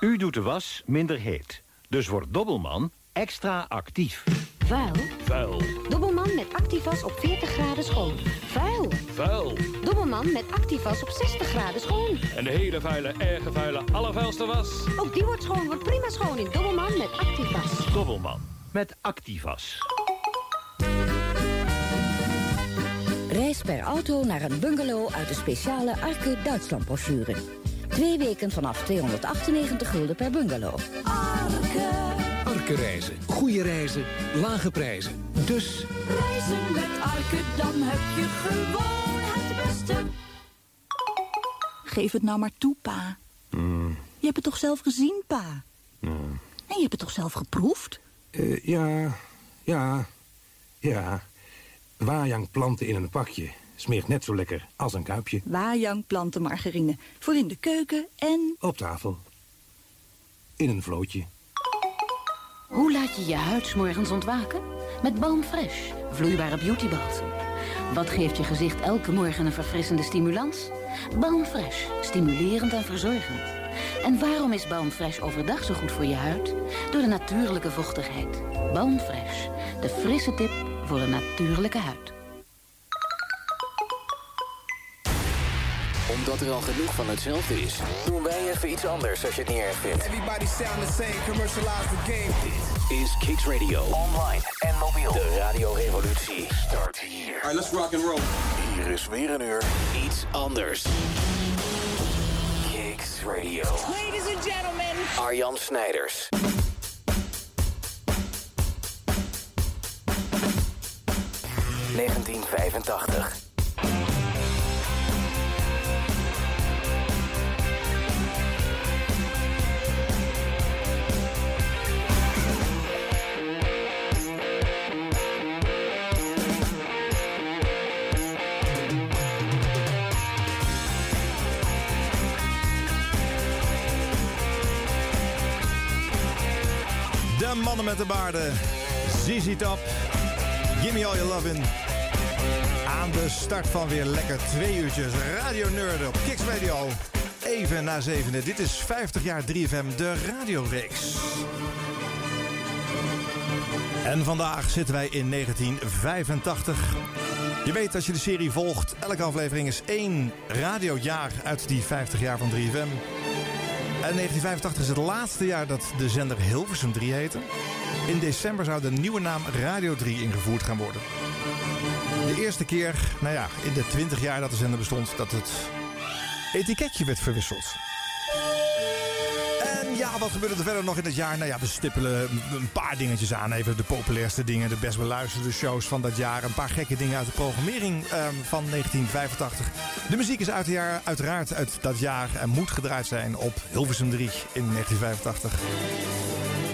U doet de was minder heet. Dus wordt Dobbelman extra actief. Vuil? Vuil. Dobbelman met Activas op 40 graden schoon. Vuil? Vuil. Dobbelman met Activas op 60 graden schoon. En de hele vuile, erge vuile, allervuilste was... Ook die wordt schoon, wordt prima schoon in Dobbelman met Activas. Dobbelman met Activas. Reis per auto naar een bungalow uit de speciale Arke Duitsland brochure. Twee weken vanaf 298 gulden per bungalow. Arke reizen. Goede reizen. Lage prijzen. Dus Reizen met Arke, dan heb je gewoon het beste. Geef het nou maar toe, pa. Je hebt het toch zelf gezien, pa? En je hebt het toch zelf geproefd? Eh, ja, ja, ja. Wajang planten in een pakje. Smeert net zo lekker als een kuipje. Wajang plantenmargarine. Voor in de keuken en... Op tafel. In een vlootje. Hoe laat je je huid 's morgens ontwaken? Met Balm Fresh, vloeibare beautybalsem. Wat geeft je gezicht elke morgen een verfrissende stimulans? Balm Fresh, stimulerend en verzorgend. En waarom is Balm Fresh overdag zo goed voor je huid? Door de natuurlijke vochtigheid. Balm Fresh, de frisse tip voor een natuurlijke huid. Omdat er al genoeg van hetzelfde is, doen wij even iets anders als je het niet erg vindt. Everybody sound the same, commercialize the game. Dit is Kicks Radio. Online en mobiel. De radiorevolutie start hier. Alright, let's rock and roll. Hier is weer een uur iets anders. Kicks Radio. Ladies and gentlemen. Arjan Snijders. ...1985. mannen met de baarden. ZZ Top. Gimme all your lovin'. Aan de start van weer lekker twee uurtjes Radio Nerd op Kicks Radio. Even na zevende. Dit is 50 jaar 3FM, de radioreeks. En vandaag zitten wij in 1985. Je weet, als je de serie volgt, elke aflevering is één radiojaar uit die 50 jaar van 3FM. En 1985 is het laatste jaar dat de zender Hilversum 3 heette. In december zou de nieuwe naam Radio 3 ingevoerd gaan worden. De eerste keer, nou ja, in de 20 jaar dat de zender bestond, dat het etiketje werd verwisseld. Wat gebeurde er verder nog in het jaar? Nou ja, we stippelen een paar dingetjes aan. Even de populairste dingen, de best beluisterde shows van dat jaar. Een paar gekke dingen uit de programmering ehm, van 1985. De muziek is uit jaar, uiteraard uit dat jaar en moet gedraaid zijn op Hilversum 3 in 1985.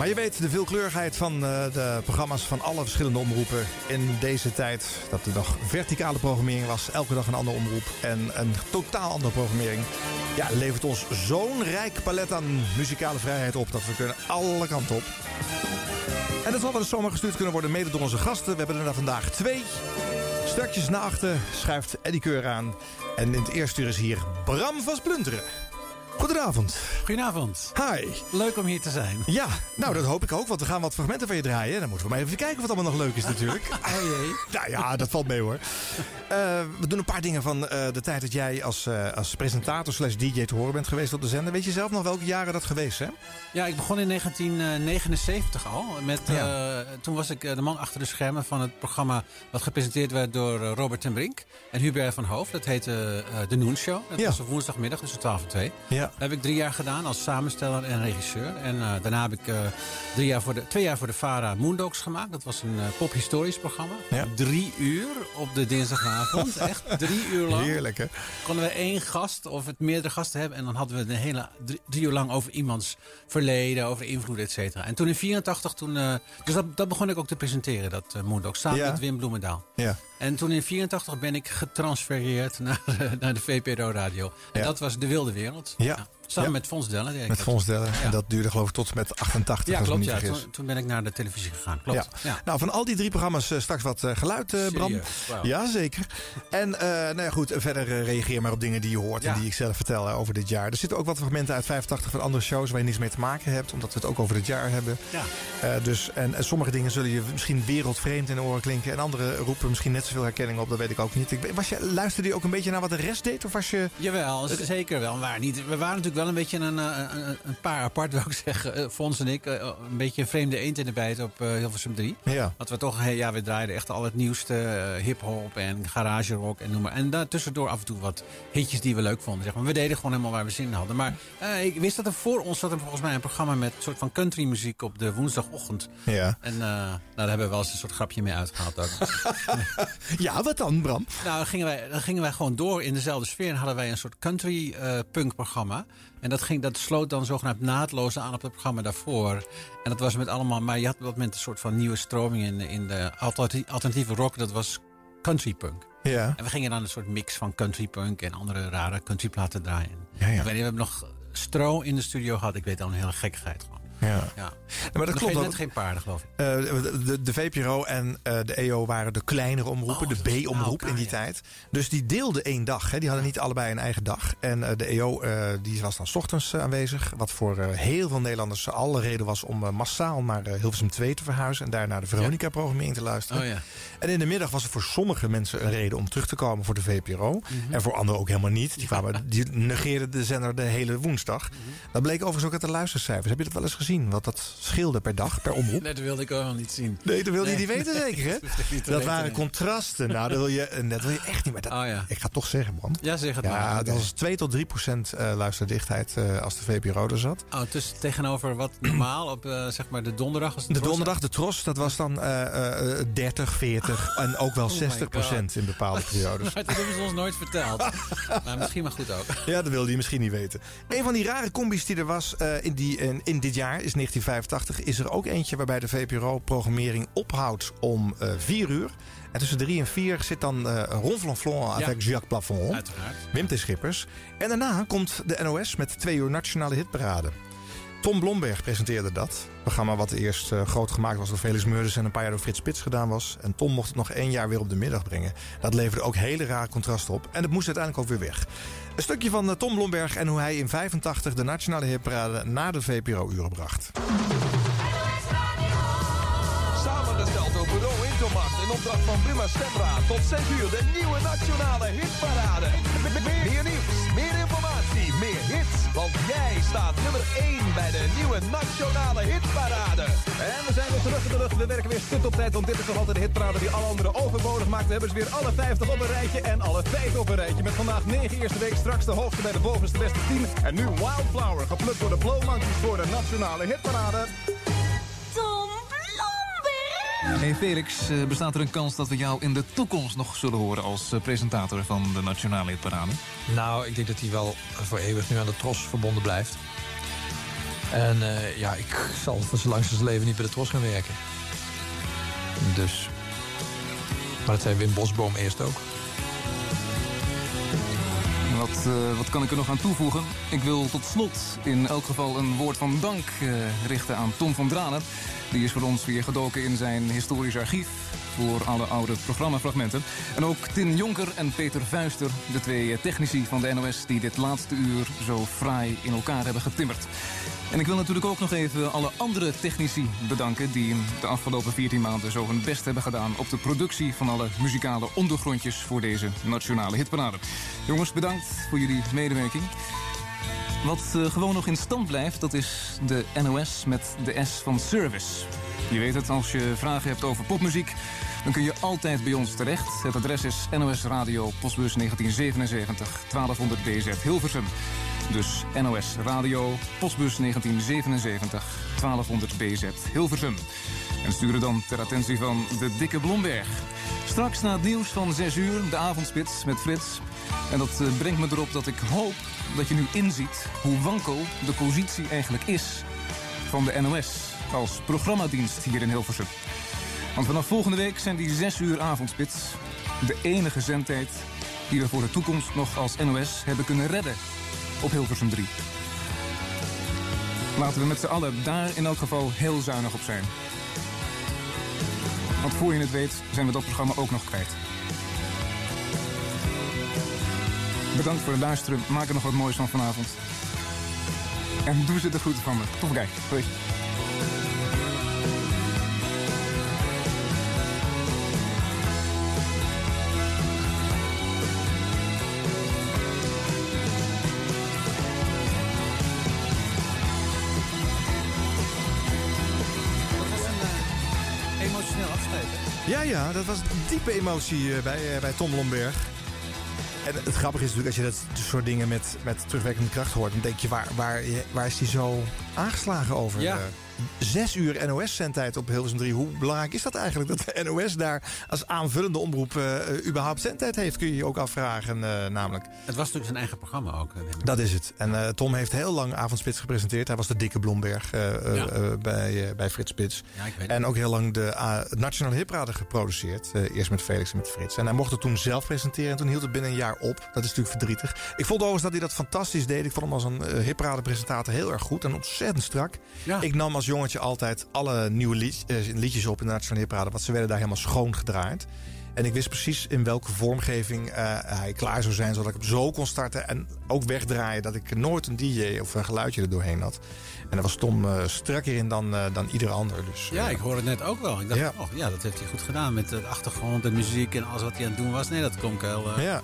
Maar je weet de veelkleurigheid van eh, de programma's van alle verschillende omroepen in deze tijd. Dat er nog verticale programmering was, elke dag een andere omroep en een totaal andere programmering. Ja, levert ons zo'n rijk palet aan muzikale vrijheid op dat we kunnen alle kanten op. En dat zal wel de zomer gestuurd kunnen worden mede door onze gasten. We hebben er vandaag twee. Stukjes naar achter schuift Eddie Keur aan. En in het eerste uur is hier Bram van Splunteren. Goedenavond. Goedenavond. Hi. Leuk om hier te zijn. Ja, nou dat hoop ik ook, want we gaan wat fragmenten van je draaien. Dan moeten we maar even kijken wat allemaal nog leuk is natuurlijk. Oh jee. nou ja, dat valt mee hoor. Eh, we doen een paar dingen van eh, de tijd dat jij als, eh, als presentator slash DJ te horen bent geweest op de zender. Weet je zelf nog welke jaren dat geweest hè? Ja, ik begon in 1979 al. Met, toen was ik de man achter de schermen van het programma... wat gepresenteerd werd door Robert ten Brink en Hubert van Hoofd. Dat heette De Noon Show. Dat Ja. was op woensdagmiddag tussen 12 en 2. Ja. Dat heb ik drie jaar gedaan als samensteller en regisseur. En eh, daarna heb ik eh, drie jaar voor de, twee jaar voor de VARA Moondogs gemaakt. Dat was een eh, pophistorisch programma. Ja. Drie uur op de dinsdagavond. Echt drie uur lang. Heerlijk hè? konden we één gast of het meerdere gasten hebben. En dan hadden we de hele drie, drie uur lang over iemands verleden, over invloed, et cetera. En toen in 84, toen, dus dat, dat begon ik ook te presenteren, dat uh, Moondog. Samen Ja. met Wim Bloemendaal. Ja. En toen in 84 ben ik getransfereerd naar, de- naar de VPRO Radio. En Ja. dat was De Wilde Wereld. Ja. Samen met Fons Dellen. Met. Fons Dellen. En dat duurde geloof ik tot met 88 Ja, als klopt. Ja. Toen, toen ben ik naar de televisie gegaan. Klopt. Ja. Nou, van al die drie programma's eh, straks wat eh, geluid, eh, Bram. Ja, zeker. En nou ja, goed, verder reageer maar op dingen die je hoort en die ik zelf vertel over dit jaar. Er zitten ook wat fragmenten uit 85 van andere shows waar je niets mee te maken hebt, omdat we het ook over dit jaar hebben. Ja. Dus, en, en sommige dingen zullen je misschien wereldvreemd in de oren klinken. En andere roepen misschien net zoveel herkenning op, dat weet ik ook niet. Ik, was je, luisterde je ook een beetje naar wat de rest deed? Of was je... Jawel, zeker wel. We waren, niet, we waren natuurlijk wel een beetje een, eh, een, een paar apart, wil ik zeggen. Eh, Fons en ik, eh, een beetje een vreemde eend in de bijt op Hilversum 3. Ja. Dat we toch, hey, ja, we draaiden echt al het nieuwste hip-hop en garage rock en noem maar. En daartussendoor af en toe wat hitjes die we leuk vonden. Zeg maar. We deden gewoon helemaal waar we zin in hadden. Maar ik wist dat er voor ons zat er volgens mij een programma met een soort van countrymuziek op de woensdagochtend. Ja. En nou, daar hebben we wel eens een soort grapje mee uitgehaald ook. ja, wat dan, Bram? Nou, dan gingen, wij, dan gingen wij gewoon door in dezelfde sfeer. En hadden wij een soort country punk programma. En dat, ging, dat sloot dan zogenaamd naadloos aan op het programma daarvoor. En dat was met allemaal... Maar je had op dat moment een soort van nieuwe stroming in, in de alternati- alternatieve rock. Dat was country punk. Ja. En we gingen dan een soort mix van country punk en andere rare countryplaten draaien. Ja, ja. Niet, we hebben nog stro in de studio gehad. Ik weet al een hele gekkigheid gewoon. Ja. Ja. maar dat Nog klopt geen- net geen paarden, geloof ik. Eh, de, de VPRO en eh, de EO waren de kleinere omroepen, Oh, de B-omroep in die tijd. Dus die deelden één dag. Hè. Die hadden niet allebei een eigen dag. En eh, de EO die was dan 's ochtends aanwezig. Wat voor heel veel Nederlanders alle reden was om massaal naar Hilversum 2 te verhuizen. En daar naar de Veronica-programmering te luisteren. Oh ja. En in de middag was er voor sommige mensen een reden om terug te komen voor de VPRO. Mhm. En voor anderen ook helemaal niet. Die, kwamen, die negeerden de zender de hele woensdag. Mhm. Dat bleek overigens ook uit de luistercijfers. Heb je dat wel eens gezien? Wat dat scheelde per dag, per omroep? Nee, dat wilde ik ook wel niet zien. Nee, dat wilde je niet weten zeker, hè? Dat waren nee. contrasten. Nou, dat wil je, eh, dat wil je echt niet. Maar dat, Oh ja. Ik ga het toch zeggen, man. Ja, zeg het maar. Ja, Oké. dat was 2 tot 3 procent eh, luisterdichtheid eh, als de VPRO er zat. Oh, dus tegenover wat normaal op zeg maar de donderdag? Als De tros- donderdag, de tros, dat was dan eh, eh, 30, 40 en ook wel Oh my 60 procent in bepaalde periodes. Maar dat hebben ze ons nooit verteld. maar misschien maar goed ook. Ja, dat wilde je misschien niet weten. Een van die rare combis die er was in, die, in, in dit jaar, is 1985, is er ook eentje waarbij de VPRO-programmering ophoudt om eh 4 uur. En tussen 3 en 4 zit dan eh Ron Flanflon avec Jacques Plafond. Uiteraard. Wim T. Schippers. En daarna komt de NOS met 2 uur nationale hitparade. Tom Blomberg presenteerde dat. Programma wat eerst eh, groot gemaakt was door Felix Meurders en een paar jaar door Frits Spits gedaan was. En Tom mocht het nog één jaar weer op de middag brengen. Dat leverde ook hele rare contrasten op. En het moest uiteindelijk ook weer weg. Een stukje van eh, Tom Blomberg en hoe hij in 85 de nationale hitparade naar de VPRO-uren bracht. Opdracht van Buma Stemra. Tot 6 uur de nieuwe nationale hitparade. Meer, meer nieuws, meer informatie, meer hits. Want jij staat nummer 1 bij de nieuwe nationale hitparade. En we zijn weer terug in de lucht. We werken weer stut op tijd, want dit is toch altijd de hitparade die alle anderen overbodig maakt. We hebben ze weer alle 50 op een rijtje en alle 5 op een rijtje. Met vandaag 9 eerste week, straks de hoogste bij de bovenste beste 10. En nu Wildflower, geplukt door de Blow Monkeys voor de nationale hitparade. Tom! Hey Felix, eh, bestaat er een kans dat we jou in de toekomst nog zullen horen als eh, presentator van de Nationale Hitparade? Nou, ik denk dat hij wel voor eeuwig nu aan de Tros verbonden blijft. En eh, ja, ik zal voor zijn langste zijn leven niet bij de Tros gaan werken. Dus. Maar dat zei Wim Bosboom eerst ook. Wat, eh, wat kan ik er nog aan toevoegen? Ik wil tot slot in elk geval een woord van dank eh, richten aan Tom van Dranen. Die is voor ons weer gedoken in zijn historisch archief voor alle oude programmafragmenten. En ook Tin Jonker en Peter Vuister, de twee technici van de NOS... die dit laatste uur zo fraai in elkaar hebben getimmerd. En ik wil natuurlijk ook nog even alle andere technici bedanken... die de afgelopen 14 maanden zo hun best hebben gedaan... op de productie van alle muzikale ondergrondjes voor deze nationale hitparade. Jongens, bedankt voor jullie medewerking. Wat eh, gewoon nog in stand blijft, dat is de NOS met de S van Service. Je weet het, als je vragen hebt over popmuziek... dan kun je altijd bij ons terecht. Het adres is NOS Radio, postbus 1977, 1200 BZ Hilversum. Dus NOS Radio, postbus 1977, 1200 BZ Hilversum. En sturen dan ter attentie van de dikke Blomberg. Straks na het nieuws van 6 uur, de avondspits met Frits. En dat eh, brengt me erop dat ik hoop dat je nu inziet hoe wankel de positie eigenlijk is van de NOS als programmadienst hier in Hilversum. Want vanaf volgende week zijn die 6 uur avondspits de enige zendtijd die we voor de toekomst nog als NOS hebben kunnen redden op Hilversum 3. Laten we met z'n allen daar in elk geval heel zuinig op zijn. Want voor je het weet zijn we dat programma ook nog kwijt. Bedankt voor het luisteren. Maak er nog wat moois van vanavond. En doe ze de groeten van me. Tot kijk. Hoi. Ja, dat was een diepe emotie eh, bij, eh, bij Tom Lomberg. En het grappige is natuurlijk, als je dat soort dingen met, met terugwerkende kracht hoort... dan denk je, waar, waar, waar is hij zo aangeslagen over? Ja. Eh, Zes uur NOS-zendtijd op Hilversum 3. Hoe belangrijk is dat eigenlijk dat de NOS daar als aanvullende omroep eh, eh, überhaupt zendtijd heeft? Kun je je ook afvragen, eh, namelijk. Het was natuurlijk zijn eigen programma ook. ik Dat is het. En eh, Tom heeft heel lang Avondspits gepresenteerd. Hij was de dikke Blomberg eh, eh, Ja. eh, bij, eh, bij Frits Spits. Ja, ik weet en ook heel lang de uh, Nationale Hipraden geproduceerd. Eh, eerst met Felix en met Frits. En hij mocht het toen zelf presenteren. En toen hield het binnen een jaar op. Dat is natuurlijk verdrietig. Ik vond overigens dat hij dat fantastisch deed. Ik vond hem als een uh, Hipraden-presentator heel erg goed. En ontzettend strak. Ik nam als jongetje altijd alle nieuwe eh, liedjes op in de Nationale Hipraden. Want ze werden daar helemaal schoon gedraaid. En ik wist precies in welke vormgeving eh, hij klaar zou zijn. Zodat ik hem zo kon starten en ook wegdraaien. Dat ik nooit een DJ of een geluidje er doorheen had. En daar was Tom eh, strakker in dan, eh, dan ieder ander. Dus, Ja, eh, ik hoorde het net ook wel. Ik dacht, Ja. oh, ja, dat heeft hij goed gedaan. Met de achtergrond, de muziek en alles wat hij aan het doen was. Nee, dat klonk heel... eh, ja.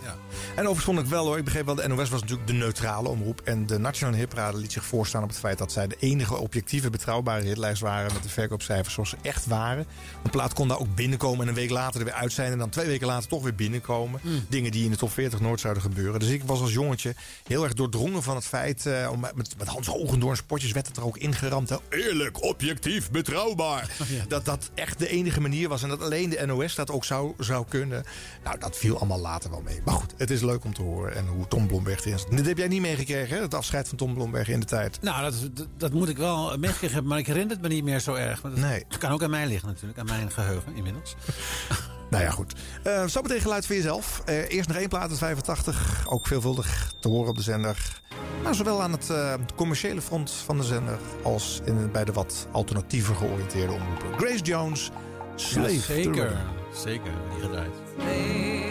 En overigens vond ik wel hoor. Ik begreep wel, de NOS was natuurlijk de neutrale omroep. En de Nationale Hipraden liet zich voorstaan op het feit dat zij de enige objectieve, betrouwbare hitlijst waren. Met de verkoopcijfers zoals ze echt waren. Een plaat kon daar ook binnenkomen en een week later er weer uit zijn. En dan twee weken later toch weer binnenkomen. Mm. Dingen die in de top 40 nooit zouden gebeuren. Dus ik was als jongetje heel erg doordrongen van het feit. om, met, met Hans Hogendoorn spotjes werd het er ook ingeramd. hè. Eerlijk, objectief, betrouwbaar. Dat dat echt de enige manier was. En dat alleen de NOS dat ook zou, zou kunnen. Nou, dat viel allemaal later wel mee. Maar goed, het is leuk om te horen. En hoe Tom Blomberg erin zat. Dit heb jij niet meegekregen, hè? Het afscheid van Tom Blomberg in de tijd. Nou, dat, dat, dat moet ik wel meegekregen hebben, maar ik herinner het me niet meer zo erg. Maar dat Nee. kan ook aan mij liggen natuurlijk, aan mijn geheugen inmiddels. Nou ja, goed. Eh zo meteen geluid voor jezelf. Eh, eerst nog één plaat uit 85. Ook veelvuldig te horen op de zender. Nou, zowel aan het eh, commerciële front van de zender... als in, bij de wat alternatiever georiënteerde omroepen. Grace Jones, Slave Ja, to zeker, zeker, die gedraaid.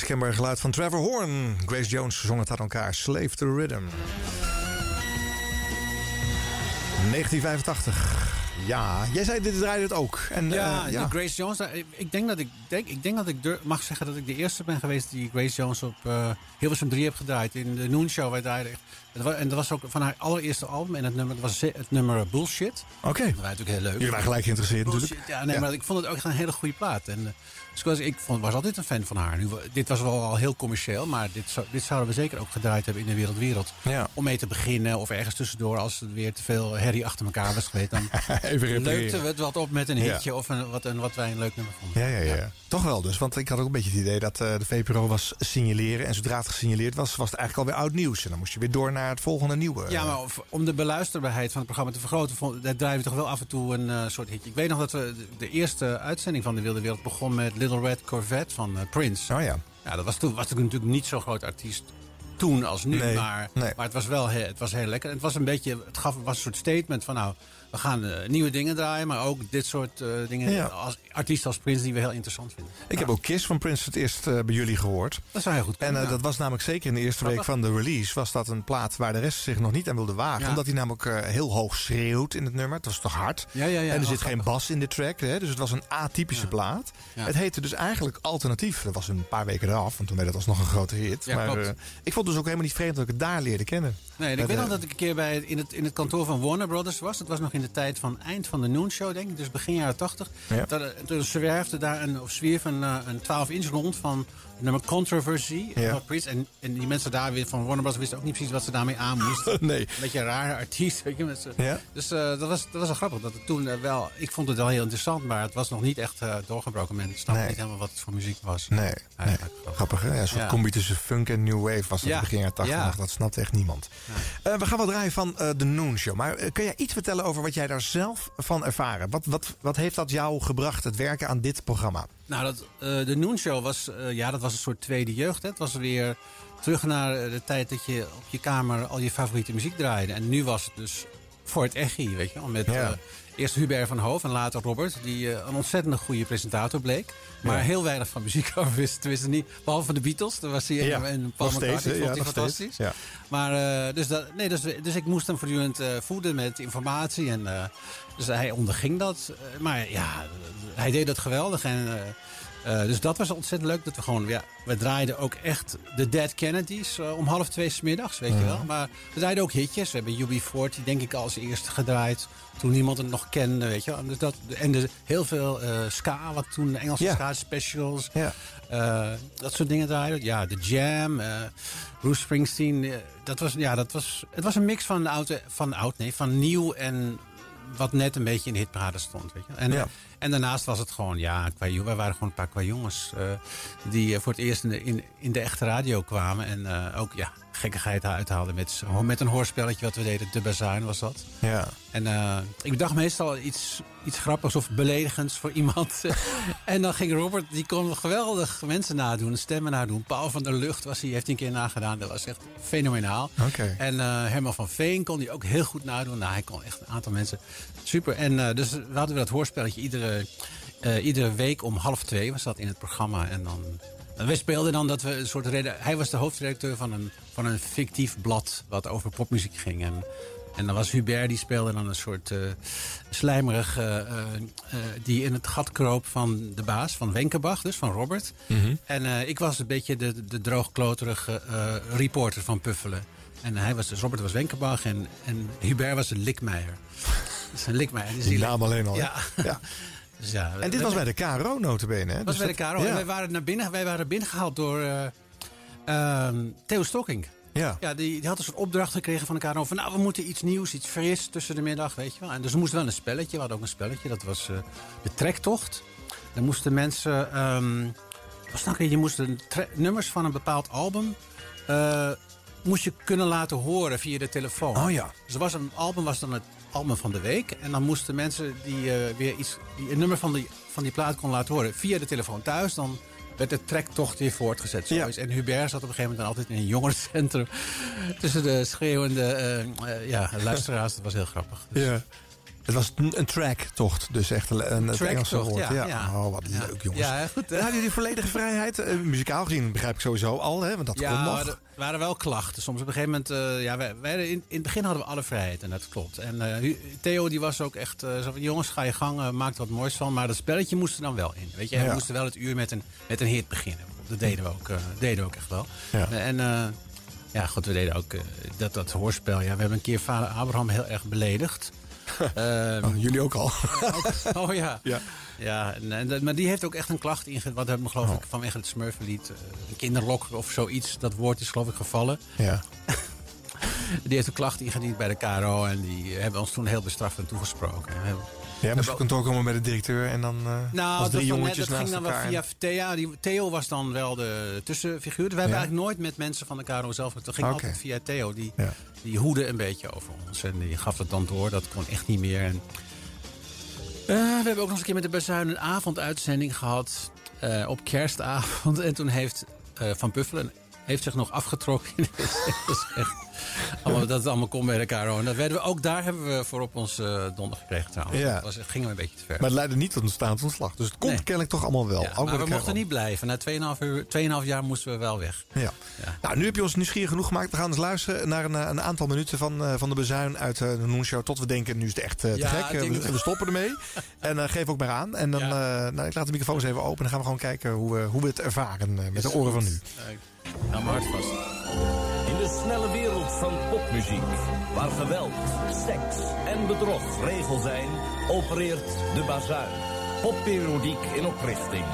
Het onmiskenbare geluid van Trevor Horn. Grace Jones zong het aan elkaar. Slave to the Rhythm. 1985. Ja, jij zei dit draaide het ook. En, Ja, eh, ja. Grace Jones. daar- ik- denk dat ik, denk, ik, denk dat ik mag zeggen dat ik de eerste ben geweest die Grace Jones op eh Hilversum 3 heb gedraaid. In de Noon Show. Wij draaiden en dat was ook van haar allereerste album. En het nummer dat was het nummer Bullshit. Oké. Dat was natuurlijk heel leuk. Jullie waren gelijk geïnteresseerd Bullshit, natuurlijk. Ja, nee, Ja. maar ik vond het ook echt een hele goede plaat. En, eh, dus ik was, ik vond, was altijd een fan van haar. Nu, dit was wel al heel commercieel, maar dit, zou, dit zouden we zeker ook gedraaid hebben in de wereld wereld. Ja. Om mee te beginnen of ergens tussendoor als er weer te veel herrie achter elkaar was geweest. Dan Even leukten we het wat op met een Ja. hitje of een, wat, een, wat wij een leuk nummer vonden. Ja, ja, ja, Toch wel dus. Want ik had ook een beetje het idee dat eh, de VPRO was signaleren. En zodra het gesignaleerd was, was het eigenlijk alweer oud nieuws. En dan moest je weer door naar het volgende nieuwe. Ja, maar of- om de beluisterbaarheid van het programma te vergroten, vond- daar draaien we toch wel af en toe een eh, soort hitje. Ik weet nog dat we de, de eerste uitzending van de Wilde Wereld begon met Little Red Corvette van eh, Prince. Oh ja. Ja, dat was toen was natuurlijk niet zo'n groot artiest toen als nu, Nee, maar, nee. maar het was wel he- het was heel lekker. Het was een beetje, het gaf was een soort statement van nou, we gaan eh, nieuwe dingen draaien, maar ook dit soort eh, dingen Ja. als artiesten als Prince die we heel interessant vinden. Ik heb ook Kiss van Prince het eerst eh, bij jullie gehoord. Dat zou heel goed En eh, ja. dat was namelijk zeker in de eerste week van de release... was dat een plaat waar de rest zich nog niet aan wilde wagen. Ja. Omdat hij namelijk eh, heel hoog schreeuwt in het nummer. Het was toch hard. Ja, ja, ja. en er Oh, zit geen bas in de track. Hè? Dus het was een atypische plaat. Het heette dus eigenlijk Alternatief. Dat was een paar weken eraf. Want toen werd het alsnog een grote hit. Maar ik vond het dus ook helemaal niet vreemd dat ik het daar leerde kennen. Nee, ik weet nog dat ik een keer bij, het- in, het, in het kantoor van Warner Brothers was. Het was nog in de tijd van eind van de Noon Show, denk ik. Dus begin jaren 80. Ja. Toen zwerfde daar een, of zwierf een, eh, een 12-inch rond van nummer Controversy. Ja. Prince. En, en die mensen daar weer van Warner Brothers wisten ook niet precies wat ze daarmee aan moesten. Nee. Een beetje een rare artiest, weet je. Ja. Dus eh, dat, was, dat was wel grappig. Dat het toen eh, wel, ik vond het wel heel interessant, maar het was nog niet echt eh, doorgebroken. Men snapte Nee. niet helemaal wat het voor muziek was. Nee, nee. Grappig hè? Ja, een soort Ja. combi tussen funk en new wave was dat begin jaren 80. Ja. nog. Dat snapte echt niemand. We gaan wel draaien van de Noon Show. Maar kun jij iets vertellen over wat jij daar zelf van ervaren? Wat, wat, wat heeft dat jou gebracht, het werken aan dit programma? Nou, dat, eh, de Noon Show was, eh, ja, dat was een soort tweede jeugd. Hè. Het was weer terug naar eh, de tijd dat je op je kamer al je favoriete muziek draaide. En nu was het dus voor het echi, weet je wel. Met Ja. eh, eerst Hubert van Hoof en later Robert. Die eh, een ontzettend goede presentator bleek. Maar Ja. heel weinig van muziek wist. Tenminste niet, behalve van de Beatles. Daar was hij Ja, en Paul McCartney. vond Ja, hij fantastisch. Ja. Maar eh, dus, dat, nee, dus, dus ik moest hem voortdurend voeden met informatie. En, dus hij onderging dat. Maar ja, hij deed dat geweldig. En, eh, dus dat was ontzettend leuk. Dat we gewoon, ja, we draaiden ook echt de Dead Kennedys eh, om half twee 's middags, weet je wel. Maar we draaiden ook hitjes. We hebben UB40, denk ik, als eerste gedraaid. Toen niemand het nog kende, weet je wel. Dus dat, en de, heel veel eh, ska, wat toen de Engelse Ja. ska specials. Ja. Dat soort dingen draaiden. Ja, de Jam, Bruce Springsteen. dat was, ja, dat was, het was een mix van oud, van oud, nee, van nieuw en wat net een beetje in de hitparade stond. Weet je? En, Ja. En daarnaast was het gewoon, ja, wij waren gewoon een paar qua jongens eh, die eh, voor het eerst in de, in, in de echte radio kwamen. En eh, ook ja, gekkigheid uithaalden met, met een hoorspelletje wat we deden. De Bazuin was dat. Ja. En ik bedacht meestal iets, iets grappigs of beledigends voor iemand. en dan ging Robert, die kon geweldig mensen nadoen, stemmen nadoen. Paul van der Lucht was hij, heeft hij een keer nagedaan. Dat was echt fenomenaal. Oké. En Herman van Veen kon hij ook heel goed nadoen. Nou, hij kon echt een aantal mensen. Super. En dus we hadden we dat hoorspelletje iedere, iedere week om half twee was dat in het programma. En dan... en wij speelden dan dat we een soort reden. Hij was de hoofdredacteur van een, van een fictief blad wat over popmuziek ging. En, en dan was Hubert, die speelde dan een soort eh slijmerig... eh, eh, eh, die in het gat kroop van de baas, van Wenkenbach, dus van Robert. En eh, ik was een beetje de, de droogkloterige eh, reporter van Puffelen. En hij was dus, Robert was Wenkenbach en, en Hubert was een Likmeijer. Dat is een Likmeijer. Dus Die naam alleen al. Ja. Dus ja, En dit was bij de KRO notabene. Hè? dat was Dus bij de KRO. Ja. En wij waren, naar binnen, wij waren binnengehaald door eh, ehm, Theo Stocking. Ja. Ja, die, die had een soort opdracht gekregen van de KRO. Van nou, we moeten iets nieuws, iets fris tussen de middag, weet je wel. En dus we moesten wel een spelletje. We hadden ook een spelletje. Dat was eh, de trektocht. Dan moesten mensen... ehm was nou, je moest tre- nummers van een bepaald album... eh, moest je kunnen laten horen via de telefoon. Oh ja. Dus was een album was dan het album van de week. En dan moesten mensen die eh, weer iets, die een nummer van die, van die plaat kon laten horen via de telefoon thuis. Dan werd de trektocht weer voortgezet. Zo Ja. is. En Hubert zat op een gegeven moment dan altijd in een jongerencentrum. Tussen de schreeuwende eh, eh, ja, luisteraars. Dat was heel grappig. Dus- Ja. Het was een, een tracktocht, dus echt een, een het Engelse woord. ja, ja. Oh, wat leuk, jongens. Ja, goed. Hadden jullie volledige vrijheid. Eh, muzikaal gezien begrijp ik sowieso al, hè, want dat Ja, kon nog. er waren wel klachten. Soms op een gegeven moment... eh, ja, wij, wij, in, in het begin hadden we alle vrijheid en dat klopt. En eh, Theo die was ook echt zo van... Jongens, ga je gang, maak er wat moois van. Maar dat spelletje moest er dan wel in. Weet je, we moesten wel het uur met een, met een hit beginnen. Dat deden we ook, deden we ook echt wel. Ja. En ja, goed, we deden ook dat, dat hoorspel. Ja, we hebben een keer vader Abraham heel erg beledigd. Ehm, Oh, jullie ook al. oh ja. Ja. Ja, en, maar die heeft ook echt een klacht ingediend. Wat hebben we geloof Oh. ik vanwege het Smurfenlied. eh, een kinderlok of zoiets. Dat woord is geloof ik gevallen. Ja. Die heeft een klacht ingediend bij de KRO. En die hebben ons toen heel bestraft en toegesproken. We hebben- Jij moest op kantoor komen bij de directeur en dan eh nou, als dat, drie jongetjes dat ging dan wel via Thea. Die, Theo was dan wel de tussenfiguur. Wij hebben Ja. eigenlijk nooit met mensen van de KRO zelf... Dat ging altijd via Theo. Die, Ja. die hoede een beetje over ons. En die gaf het dan door. Dat kon echt niet meer. En, eh, we hebben ook nog eens een keer met de Bazuin een avonduitzending gehad. eh, op kerstavond. En toen heeft Van Puffelen heeft zich nog afgetrokken. Allemaal, dat het allemaal kon bij KRO. En dat werden we, ook daar hebben we voor op ons eh, donder gekregen trouwens. Ja. Dat was, gingen we een beetje te ver. Maar het leidde niet tot een staand ontslag. Dus het komt Nee. kennelijk toch allemaal wel. Ja, maar we mochten niet blijven. Na 2,5 uur- 2,5 jaar moesten we wel weg. Ja. Nou, nu heb je ons nieuwsgierig genoeg gemaakt. We gaan eens luisteren naar een, eh, een aantal minuten van, eh, van de bezuin uit de Noenshow. Tot we denken, nu is het echt te gek. we, stoppen ermee. en geef ook maar aan. En dan, nou, ik laat de microfoons even open. En dan gaan we gewoon kijken hoe, hoe we het ervaren met de oren van nu. Hard vast. In de snelle wereld van popmuziek, waar geweld, seks en bedrog regel zijn, opereert de bazuin. Popperodiek in oprichting.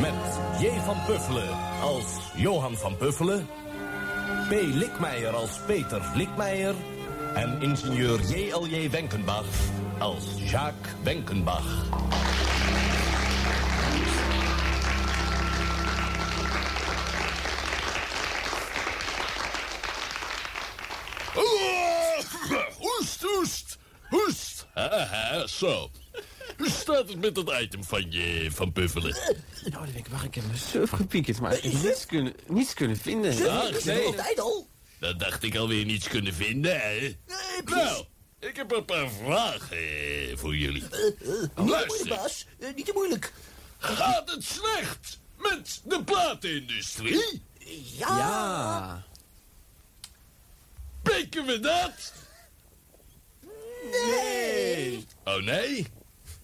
Met J. van Puffelen als Johan van Puffelen. P. Likmeijer als Peter Likmeijer. En ingenieur J.L.J. Wenkenbach als Jacques Wenkenbach. Hoest, hoest, hoest. Haha, zo. Hoe staat het met dat item van je, van Puffelen? Nou, dan denk ik, wacht, ik heb me surf gepiekerd, maar ik heb niets kunnen, niets kunnen vinden. Nee. altijd al. Dat dacht ik alweer niets kunnen vinden, hè? nou, ik heb een paar vragen eh, voor jullie. Luister. baas. niet te moeilijk. Gaat het slecht met de platenindustrie? Ja. Ja. Pikken we dat? Nee. Oh nee?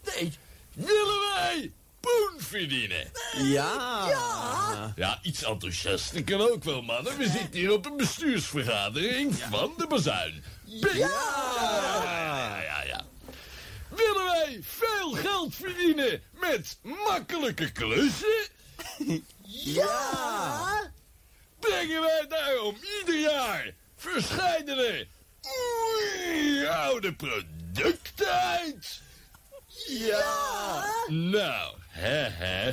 Nee. Willen wij poen verdienen? Ja. Ja. Ja, iets enthousiaster kan ook wel, mannen. We zitten hier op een bestuursvergadering van de bazuin. Ja. ja, ja, ja. Willen wij veel geld verdienen met makkelijke klussen? Ja. Brengen wij daarom ieder jaar verscheidene oei, oude producten uit? Ja. Nou, hè, hè.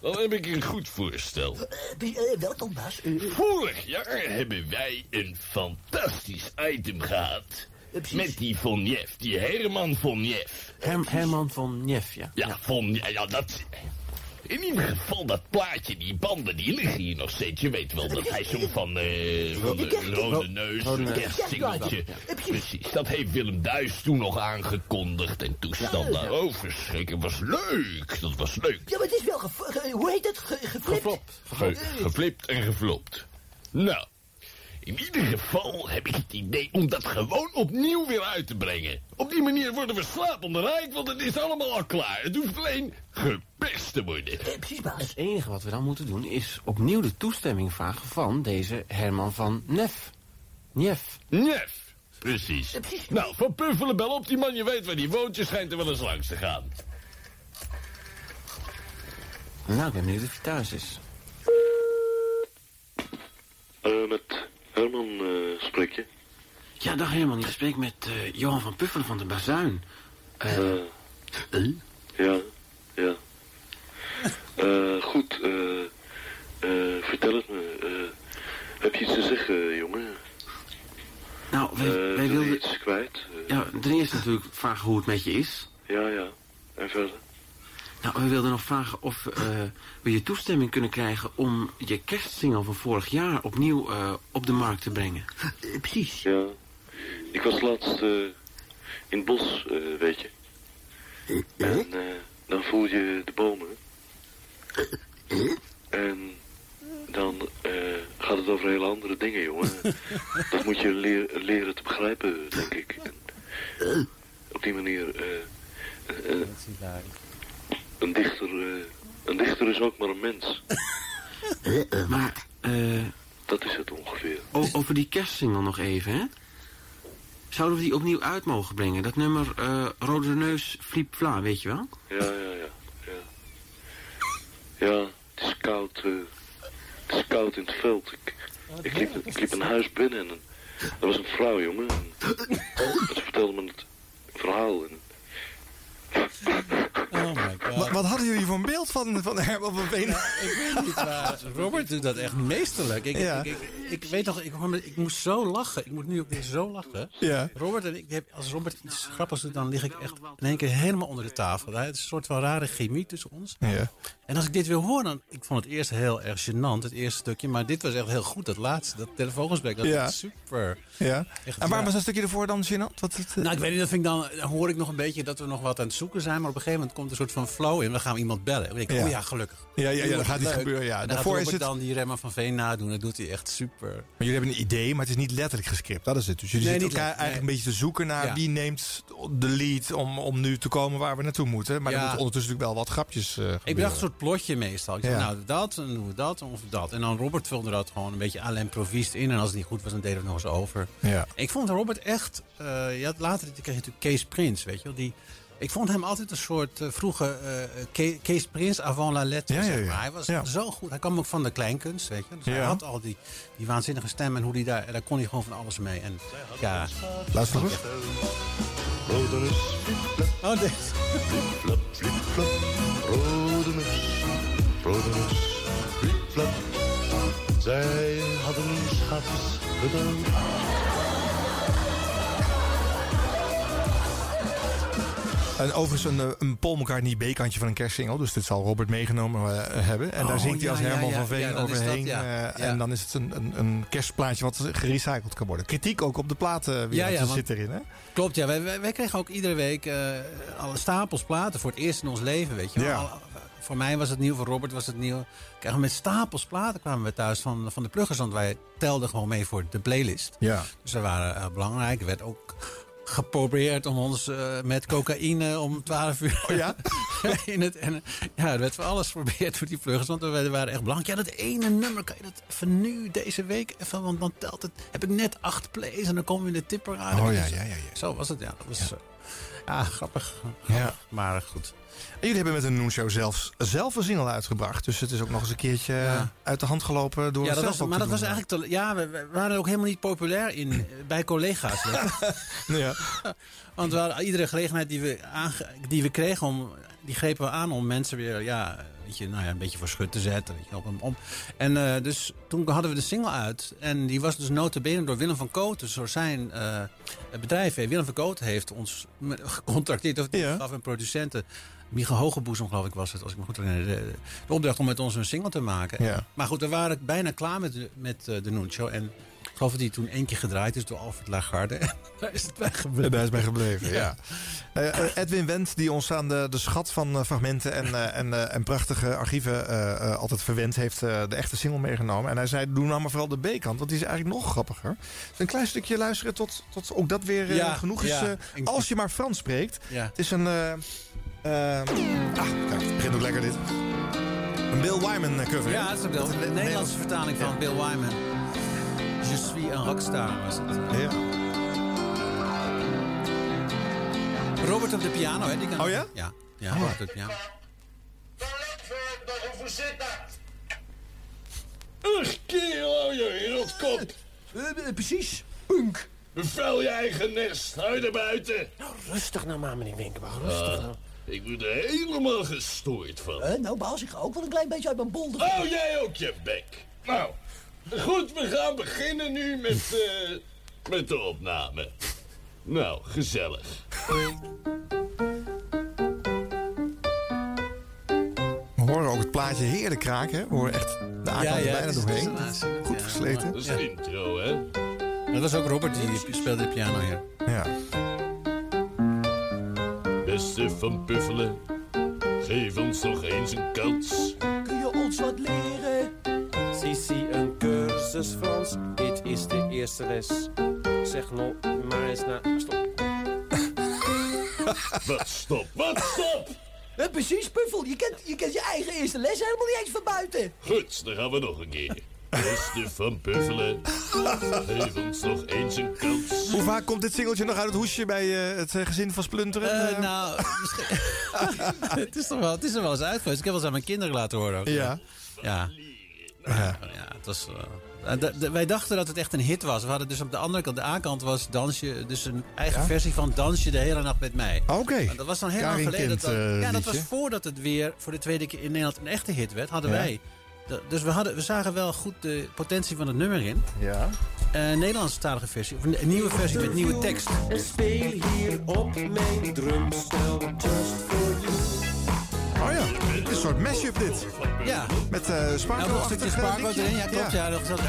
Dan heb ik een goed voorstel. Eh, welk dan, baas? Vorig jaar hebben wij een fantastisch item gehad. Met die Von Jeff, die Herman Von. Herm- Herman van Nef, ja. Ja, Von, ja, ja, dat... In ieder geval dat plaatje, die banden, die liggen hier nog steeds. Je weet wel dat hij zo van, eh van de rode neus, een kerstsingeltje. Precies, dat heeft Willem Duis toen nog aangekondigd. En toestand daar. Oh, verschrikken, was leuk. Dat was leuk. Ja, maar het is wel ge... ge- hoe heet het? Ge, geflipt. Ge- geflipt en geflopt. Nou, in ieder geval heb ik het idee om dat gewoon opnieuw weer uit te brengen. Op die manier worden we slapende rijk, want het is allemaal al klaar. Het hoeft alleen gepest te worden. precies, baas. Het enige wat we dan moeten doen is opnieuw de toestemming vragen van deze Herman van Nef. Nef. Nef. Precies. Nou, van Puffelen, bel op die man. Je weet waar die woont. Je schijnt er wel eens langs te gaan. Nou, ik ben benieuwd of hij thuis is. Eh, met Herman eh, spreek je? Ja, dag Herman. Ik spreek met eh, Johan van Puffelen van de Bazuin. Eh, Eh, Ja, ja. Eh, goed, eh, vertel het me. Heb je iets te zeggen, jongen? nou, wij, wilden... iets kwijt? Ja, ten eerste natuurlijk vragen hoe het met je is. ja, ja. En verder? Nou, we wilden nog vragen of eh, we je toestemming kunnen krijgen om je kerstsingle van vorig jaar opnieuw eh, op de markt te brengen. precies. Ja. Ik was laatst eh, in het bos, eh, weet je. En eh, dan voel je de bomen. En dan eh, gaat het over hele andere dingen, jongen. Dat moet je leer- leren te begrijpen, denk ik. En op die manier... eh, eh, eh, een dichter... eh, een dichter is ook maar een mens. Maar, eh... Dat is het ongeveer. over die kerstsingle nog even, hè? Zouden we die opnieuw uit mogen brengen? Dat nummer eh Rode Neus Fliep Vla, weet je wel? Ja, ja, ja. Ja, ja het is koud. eh, het is koud in het veld. Ik, ik, liep, ik liep een huis binnen en er was een vrouw, jongen. En, en ze vertelde me het verhaal. En, Oh my god. Wat, wat hadden jullie voor een beeld van, van Herman van Veen? Ik weet niet waar. Robert doet dat echt meesterlijk. Ik, Ja. ik, ik, ik weet nog, ik, moest zo lachen. Ik moet nu ook weer zo lachen. Ja. Robert en ik, heb, als Robert iets grappigs doet, dan lig ik echt in één keer helemaal onder de tafel. Het is een soort van rare chemie tussen ons. Ja. En als ik dit weer hoor, dan... Ik vond het eerst heel erg gênant, het eerste stukje. Maar dit was echt heel goed, dat laatste. Dat telefoongesprek, dat Ja. was super. Ja. Echt, En waar ja. was dat stukje ervoor dan, Gênant? Wat het, eh, Nou, ik weet niet, dat vind ik dan, dan hoor ik nog een beetje dat we nog wat aan het zoeken zijn. Maar op een gegeven moment komt er een soort van flow in. Dan gaan we iemand bellen. Denk ik, Ja. oh ja, gelukkig. Ja, ja, ja, wordt gaat leuk. gebeuren, ja. Daarvoor is het- dan die Remmer van Veen nadoen. Dat doet hij echt super. Maar jullie hebben een idee, maar het is niet letterlijk gescript. Dat is het. Dus jullie Nee, zitten niet elkaar eigenlijk een beetje te zoeken naar Ja. wie neemt de lead om, om nu te komen waar we naartoe moeten. Maar er Ja. moeten ondertussen natuurlijk wel wat grapjes eh Ik bedacht een soort plotje meestal. Ik Ja. nou, dat, en dan doen we dat, of dat. En dan Robert vulde dat gewoon een beetje à l'improviste in. En als het niet goed was, dan deden we het nog eens over. Ja. Ik vond Robert echt... eh ja, later kreeg je natuurlijk Kees Prins, weet je wel. Die, ik vond hem altijd een soort eh, vroege eh, Ke- Kees Prins avant la lettre, Ja, ja, zeg ja. maar. Hij was Ja. zo goed. Hij kwam ook van de kleinkunst, weet je. Dus hij had al die, die waanzinnige stem en hoe die daar... Daar kon hij gewoon van alles mee. En ja... Luister nog eens. Rode Oh, dit. flap, flip, flap. Rode neus, rode neus, flip, flap. Zij hadden schatjes bedankt. En overigens een, eh, een Paul McCartney B-kantje van een kerstsingle. Dus dit zal Robert meegenomen eh, hebben. En daar Oh, zingt hij als Herman van Veen overheen. dat, eh. En dan is het een, een, een kerstplaatje wat gerecycled kan worden. Kritiek ook op de platen weer Ja, dat zit erin. Hè? Klopt, ja. Wij, wij, wij kregen ook iedere week alle stapels platen voor het eerst in ons leven, weet je wel. Voor mij was het nieuw, voor Robert was het nieuw. We met stapels platen kwamen we thuis van, van de pluggers, want wij telden gewoon mee voor de playlist. Ja. Dus we waren belangrijk. Er werd ook geprobeerd om ons eh, met cocaïne om 12 uur Oh ja? in het. En, ja, er werd voor alles geprobeerd voor die pluggers, want we waren echt belangrijk. Ja, dat ene nummer kan je dat even nu, deze week even, want dan telt het. Heb ik net acht plays en dan komen we in de tipper aan. Oh ja, ja, ja, ja. Zo was het, ja. Dat was, ja. ja, grappig. Ja. Maar goed. En jullie hebben met een Noonshow zelfs zelf een single uitgebracht. Dus het is ook nog eens een keertje Ja. uit de hand gelopen door Ja, dat was, maar dat was eigenlijk te, ja, we, we waren ook helemaal niet populair in, bij collega's. je. Ja. Want we hadden iedere gelegenheid die we, aange- die we kregen, om, die grepen we aan om mensen weer ja, weet je, nou ja, een beetje voor schut te zetten. Weet je, op, om. En eh, dus toen hadden we de single uit. En die was dus notabene door Willem van Kooten, dus door zijn eh, bedrijf. eh, Willem van Kooten heeft ons gecontracteerd, of die gaf een producenten. Mieke Hogeboezem, geloof ik, was het, als ik me goed herinner. De, de opdracht om met ons een single te maken. Ja. Maar goed, we waren bijna klaar met, de- met eh, de Noon Show. En ik geloof dat die toen één keer gedraaid is door Alfred Lagarde. En daar is het bij gebleven. En daar is bij gebleven, ja. Ja. Eh, eh, Edwin Wendt, die ons aan de, de schat van fragmenten en, en, en prachtige archieven altijd verwend, heeft eh, de echte single meegenomen. En hij zei, doe nou maar vooral de B-kant, want die is eigenlijk nog grappiger. Dus een klein stukje luisteren tot, tot ook dat weer Ja, genoeg is. ja. als je maar Frans spreekt. Ja. Het is een... eh, eh, ah, kijk, het begint ook lekker dit. Een Bill Wyman eh, cover. Ja, het is ook wel de Nederlandse vertaling van Bill Wyman. Je suis een rockstar was het. Ja. Robert op de piano, hè? Die kan Oh ja? Ja, ja Robert op de piano. Ach, kerel, je wereldkop. precies. Punk. Bevel je eigen nest. Hou je er buiten. Nou, rustig nou maar, meneer Winkelbach. Rustig nou. Ik word er helemaal gestoord van. Eh, nou, baas, ik ga ook wel een klein beetje uit mijn bolder. Hou jij ook je bek. Nou, goed, we gaan beginnen nu met, eh, met de opname. Nou, gezellig. We horen ook het plaatje heerlijk kraken. hè? We horen echt de Ja, aankant er ja, bijna doorheen. Goed ja. versleten. Dat is de intro, hè? Dat was ook Robert die speelde de piano hier. Ja. Beste van Puffelen. Geef ons nog eens een kans. Kun je ons wat leren? Sisi, een cursus Frans. Dit is de eerste les. Zeg nog maar eens na. Stop. Wat stop, wat stop! Eh, precies, Puffel. Je kent, je kent je eigen eerste les helemaal niet eens van buiten. Goed, dan gaan we nog een keer. Beste van Puffelen. Geef ons nog eens een kans. Hoe vaak komt dit singeltje nog uit het hoesje bij eh, het eh, gezin van Splunteren? Eh, nou, misschien... het, is toch wel, het is er wel eens uit geweest. Ik heb wel eens aan mijn kinderen laten horen. Ook. Ja. Ja. Ja, het was... eh, de- de- wij dachten dat het echt een hit was. We hadden dus op de andere kant, de A-kant was Dansje, dus een eigen Ja? versie van Dansje de hele nacht met mij. Oké. Maar Dat was dan heel lang geleden. Kind, dat, ja, dat was voordat het weer voor de tweede keer in Nederland een echte hit werd. Hadden Ja. wij. Dus we, hadden, we zagen wel goed de potentie van het nummer in. Ja. Een Nederlandstalige versie, of een, nieuwe versie met nieuwe tekst. En speel hier op mijn drumstel just for you. Oh ja, het is een soort mashup dit. Ja. Met uh, Nou, Sparkle nog een stukje Sparkle erin, ja klopt. Ja. dat, dat,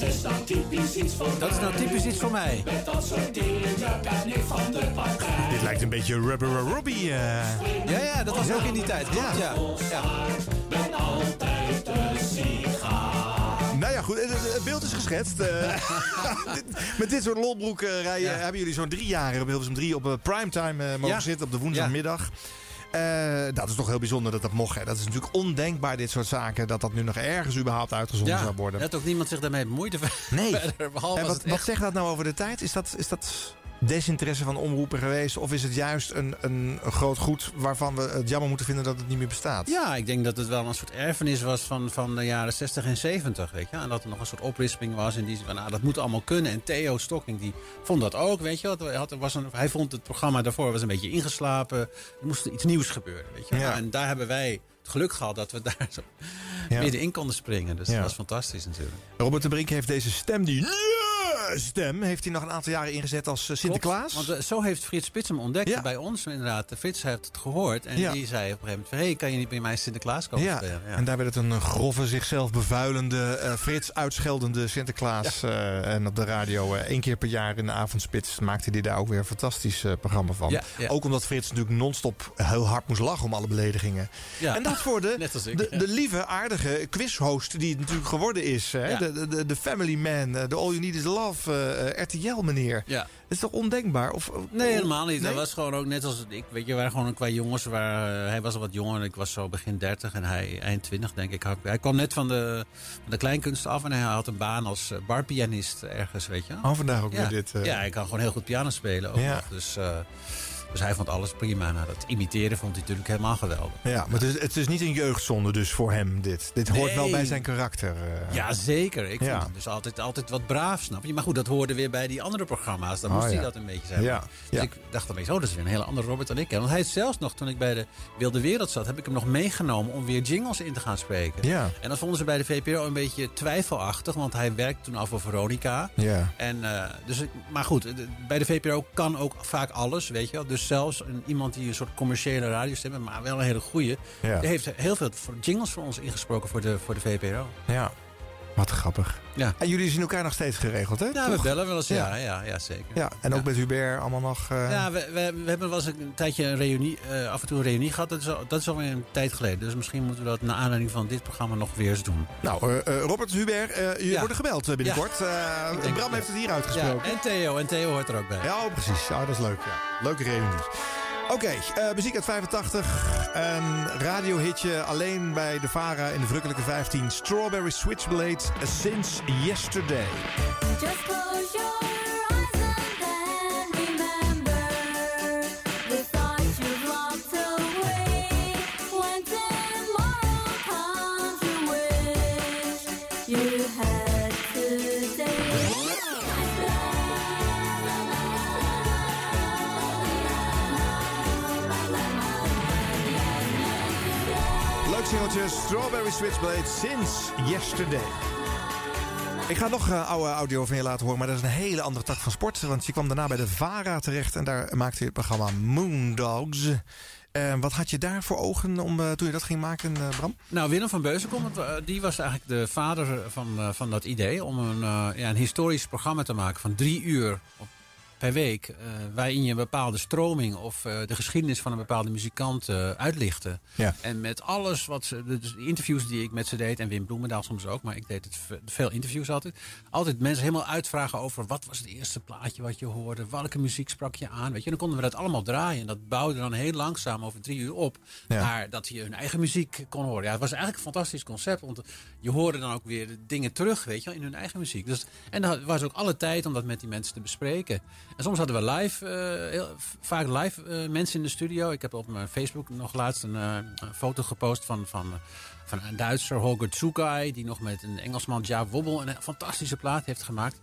Dat is nou typisch iets voor dat is nou typisch iets voor mij. Met dat soort dingen, daar ben ik van de partij. Dit lijkt een beetje Rubber Robbie. eh. Ja, ja, dat was ook in die tijd. Klopt, ja. ja. Ben altijd de sigaar. Nou ja, goed, het, beeld is geschetst. Eh, met dit soort lolbroeken rijden hebben jullie zo'n drie jaar op Hilversum 3 op eh, primetime eh, mogen Ja. zitten op de woensdagmiddag. Eh, dat is toch heel bijzonder dat dat mocht. Hè? Dat is natuurlijk ondenkbaar, dit soort zaken, dat dat nu nog ergens überhaupt uitgezonden Ja, zou worden. had ook niemand zich daarmee bemoeid. Nee. Verder, En wat, het wat echt- zegt dat nou over de tijd? Is dat, is dat desinteresse van omroepen geweest? Of is het juist een, een, groot goed waarvan we het jammer moeten vinden dat het niet meer bestaat? Ja, ik denk dat het wel een soort erfenis was van, van de jaren 60 en 70. Weet je? En dat er nog een soort oprisping was. En die van, nou, dat moet allemaal kunnen. En Theo Stocking die vond dat ook. Weet je? Hij, had, was een, hij vond het programma daarvoor was een beetje ingeslapen. Er moest iets nieuws gebeuren. Weet je? Ja. En daar hebben wij het geluk gehad dat we daar zo Ja. middenin konden springen. Dus Ja. dat was fantastisch natuurlijk. Robert de Brink heeft deze stem, die stem, heeft hij nog een aantal jaren ingezet als eh, Sinterklaas. Klopt, want eh, zo heeft Frits Spits hem ontdekt Ja. bij ons inderdaad. Frits heeft het gehoord en Ja. die zei op een gegeven moment... van, hey, kan je niet bij mij Sinterklaas komen ja. spelen? en daar werd het een grove, zichzelf bevuilende, eh, Frits uitscheldende Sinterklaas. eh, en op de radio eh, één keer per jaar in de avondspits maakte hij daar ook weer een fantastisch eh, programma van. Ook omdat Frits natuurlijk non-stop heel hard moest lachen om alle beledigingen. En dat voor de, Net als ik. de, de lieve, aardige quizhost die het natuurlijk geworden is. Hè? De, de, de, family man, eh, de all you need is love, eh, RTL meneer. Ja. Dat is toch ondenkbaar? Of, Nee, helemaal niet. Nee? Dat was gewoon ook net als ik. Weet je, we waren gewoon qua jongens. Waar, eh, hij was al wat jonger. Ik was zo begin 30 en hij eind 20, denk ik. Hij- kwam net van de, van de kleinkunst af en hij had een baan als eh, barpianist ergens, weet je. Oh, vandaag ook ja. weer dit. Ja, hij kan gewoon heel goed piano spelen. Ook Ja. nog. Dus, dus hij vond alles prima. Nou, dat imiteren vond hij natuurlijk helemaal geweldig. Ja, maar het is, het is niet een jeugdzonde dus voor hem dit. Dit hoort Nee. wel bij zijn karakter. eh. Ja, zeker. Ik Ja. vond hem dus altijd, altijd wat braaf, snap je? Maar goed, dat hoorde weer bij die andere programma's. Dan Oh, moest hij dat een beetje zijn. Ja, Dus ik dacht dan, oh, dat is weer een hele andere Robert dan ik. Want hij heeft zelfs nog, toen ik bij de Wilde Wereld zat... heb ik hem nog meegenomen om weer jingles in te gaan spreken. Ja. En dat vonden ze bij de VPRO een beetje twijfelachtig... want hij werkte toen al voor Veronica. Ja. En, eh, dus, maar goed, bij de VPRO kan ook vaak alles, weet je wel. Dus zelfs een, iemand die een soort commerciële radiostem heeft... maar wel een hele goeie... Ja. die heeft heel veel jingles voor ons ingesproken voor de, voor de VPRO. Ja. Wat grappig. Ja. En jullie zien elkaar nog steeds geregeld, hè? Ja, we bellen wel eens. Ja, Ja. ja, ja, zeker. Ja, en ook met Hubert allemaal nog... eh, Ja, we, we, we hebben wel eens een tijdje een reunie, eh, af en toe een reunie gehad. Dat is, al, dat is alweer een tijd geleden. Dus misschien moeten we dat naar aanleiding van dit programma nog weer eens doen. Nou, eh, eh, Robert Hubert, eh jullie Ja. worden gebeld binnenkort. Eh, Bram heeft het hier Ja, uitgesproken. en Theo. En Theo hoort er ook bij. Ja, oh, precies. Ja, dat is leuk. Ja. Leuke reunies. Oké, eh, muziek uit 85. Een radiohitje alleen bij de VARA in de verrukkelijke 15. Strawberry Switchblade, Since Yesterday. Strawberry Switchblade, Since Yesterday. Ik ga nog eh, oude audio van je laten horen, maar dat is een hele andere tak van sport. Want je kwam daarna bij de VARA terecht en daar maakte je het programma Moondogs. Eh, wat had je daar voor ogen om, eh, toen je dat ging maken, eh, Bram? Nou, Willem van Beuzenkom, die was eigenlijk de vader van, eh, van dat idee... om een, eh, ja, een historisch programma te maken van drie uur op per week. eh, waarin je een bepaalde stroming of eh, de geschiedenis van een bepaalde muzikant eh, uitlichtte. Ja. En met alles wat ze. De interviews die ik met ze deed. En Wim Bloemendaal soms ook. Maar ik deed het ve- veel interviews altijd. Altijd mensen helemaal uitvragen over wat was het eerste plaatje wat je hoorde. Welke muziek sprak je aan. Weet je, dan konden we dat allemaal draaien. En dat bouwde dan heel langzaam over drie uur op. Ja. Naar dat je hun eigen muziek kon horen. Ja, het was eigenlijk een fantastisch concept. Want je hoorde dan ook weer dingen terug, weet je in hun eigen muziek. Dus, en er was ook alle tijd om dat met die mensen te bespreken. En soms hadden we live, eh, heel, vaak live eh, mensen in de studio. Ik heb op mijn Facebook nog laatst een, eh, een foto gepost van, van, van een Duitser, Holger Tsukai... die nog met een Engelsman, Ja Wobbel, een fantastische plaat heeft gemaakt.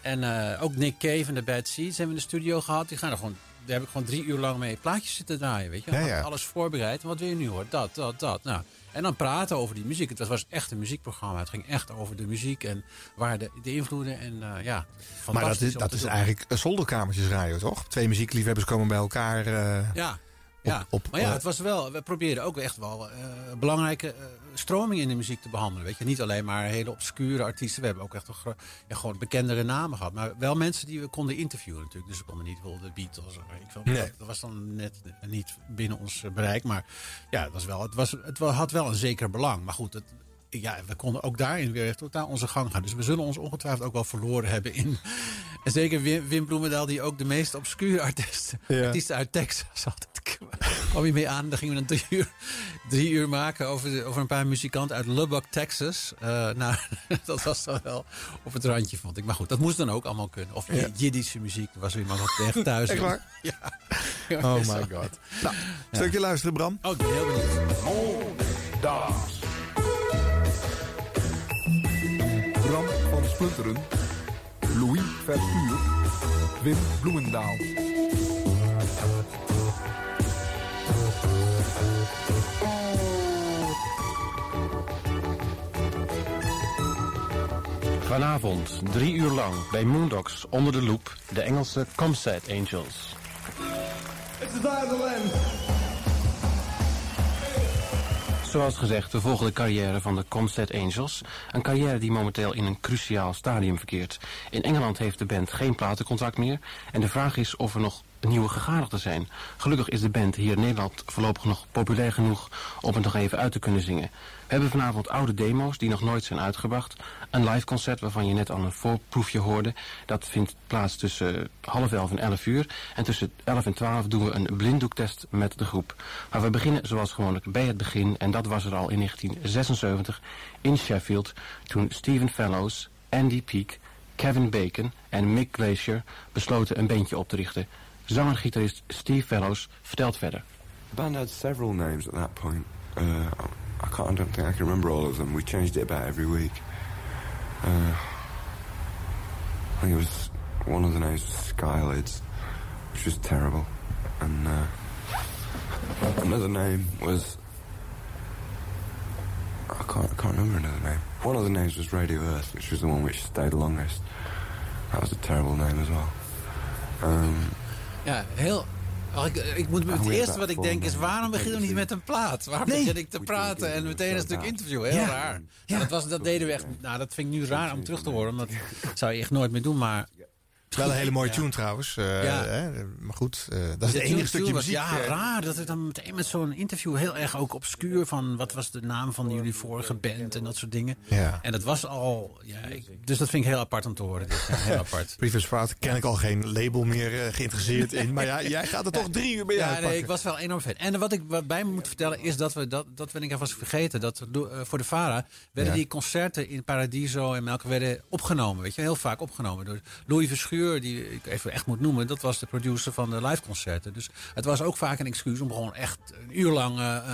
En eh, ook Nick Cave en de Bad Seeds hebben we in de studio gehad. Die gaan er gewoon, daar heb ik gewoon drie uur lang mee plaatjes zitten draaien, weet je. Ja, Had ja. Alles voorbereid. En wat wil je nu horen? Dat, dat, dat. Nou, en dan praten over die muziek. Het was, echt een muziekprogramma. Het ging echt over de muziek en waar de, de invloeden. En eh, ja, Maar dat is, dat is eigenlijk een zolderkamertjes radio, toch? Twee muziekliefhebbers komen bij elkaar. eh, Ja. Ja, op, maar ja, het was wel, we probeerden ook echt wel eh, belangrijke eh, stromingen in de muziek te behandelen. Weet je, niet alleen maar hele obscure artiesten. We hebben ook echt ja, gewoon bekendere namen gehad. Maar wel mensen die we konden interviewen natuurlijk. Dus we konden niet wel de Beatles. Ik. Nee. Dat was dan net niet binnen ons bereik. Maar ja, het, was wel, het, was, het had wel een zeker belang. Maar goed, het, ja, we konden ook daarin weer totaal onze gang gaan. Dus we zullen ons ongetwijfeld ook wel verloren hebben in... En zeker Wim, Wim Bloemendaal, die ook de meest obscure artiesten, Ja. artiesten uit Texas altijd kwam je mee aan. Dan gingen we een drie uur, drie uur maken over, de- over een paar muzikanten uit Lubbock, Texas. Eh, nou, dat was dan wel op het randje, vond ik. Maar goed, dat moest dan ook allemaal kunnen. Of Ja. Jiddische muziek, was er iemand wat echt thuis. Echt waar? Ja. Oh my ook- god. Nou, stukje luisteren, Bram. Oh, ik ben heel benieuwd. Bram van Splunteren. Louis Verschuur. Wim Bloemendaal. Vanavond, drie uur lang, bij Moondogs onder de loep, de Engelse Comsat Angels. It's the die of the land. Zoals gezegd, de carrière van de Comsat Angels. Een carrière die momenteel in een cruciaal stadium verkeert. In Engeland heeft de band geen platencontract meer. En de vraag is of er nog nieuwe gegadigden zijn. Gelukkig is de band hier in Nederland voorlopig nog populair genoeg om het nog even uit te kunnen zingen. We hebben vanavond oude demo's die nog nooit zijn uitgebracht. Een live concert waarvan je net al een voorproefje hoorde. Dat vindt plaats tussen half elf en elf uur. En tussen elf en twaalf doen we een blinddoektest met de groep. Maar we beginnen zoals gewoonlijk bij het begin. En dat was er al in 1976 in Sheffield. Toen Stephen Fellows, Andy Peake, Kevin Bacon en Mick Glacier besloten een bandje op te richten. Zanger-gitarist Steve Fellows vertelt verder. The band had several names at that point. Uh, I can't. I don't think I can remember all of them. We changed it about every week. Uh, I think it was one of the names was Skylids, which was terrible, and uh, another name was I can't. I can't remember another name. One of the names was Radio Earth, which was the one which stayed longest. That was a terrible name as well. Um, Ja, heel... Oh, ik, ik moet, het Oh, ja, eerste wat ik denk is, waarom beginnen we niet met een plaat? Waarom Nee. begin ik te praten en meteen een stuk interview? Heel Ja. raar. Ja, dat, was, dat deden we echt... Nou, dat vind ik nu raar om terug te horen. Want dat zou je echt nooit meer doen, maar... Wel een hele mooie tune trouwens. Ja. hè, maar goed, eh, dat is het De enige stukje was, muziek. Ja, eh, raar dat het dan meteen met zo'n interview heel erg ook obscuur van wat was de naam van jullie vorige band en dat soort dingen. Ja. En dat was al, ja, ik- dus dat vind ik heel apart om te horen. Dit. Ja, heel apart. Previous ken ik al geen label meer geïnteresseerd in. Maar ja, jij gaat er toch drie uur bij Ja, nee, ik was wel enorm vet. En wat ik wat bij me moet vertellen is dat we, dat, dat ben ik even vergeten, dat voor de VARA werden die concerten in Paradiso en Melk werden opgenomen, weet je, heel vaak opgenomen door Louis Verschuur, die ik even echt moet noemen, dat was de producer van de liveconcerten. Dus het was ook vaak een excuus om gewoon echt een uur lang eh, eh,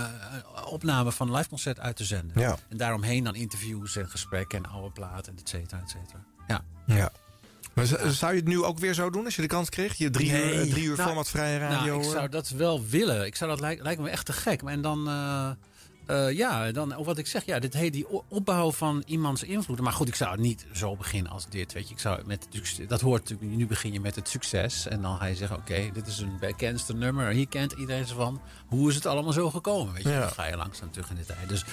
opname van een liveconcert uit te zenden. Ja. En daaromheen dan interviews en gesprekken en oude platen, et cetera, et cetera. Ja. Ja. Maar zou je het nu ook weer zo doen als je de kans kreeg? Je drie uur, drie uur Nou, formatvrije radio? Nou, ik zou dat wel willen. Ik zou dat lijkt, lijkt me echt te gek. En dan, eh, eh, ja, dan of wat ik zeg, ja, dit heet die opbouw van iemands invloed. Maar goed, ik zou het niet zo beginnen als dit. Weet je, ik zou met dat hoort natuurlijk. Nu begin je met het succes en dan ga je zeggen, oké, dit is een bekendste nummer. Hier kent iedereen ze van. Hoe is het allemaal zo gekomen? Weet je, Ja. dan ga je langzaam terug in de tijd. Dus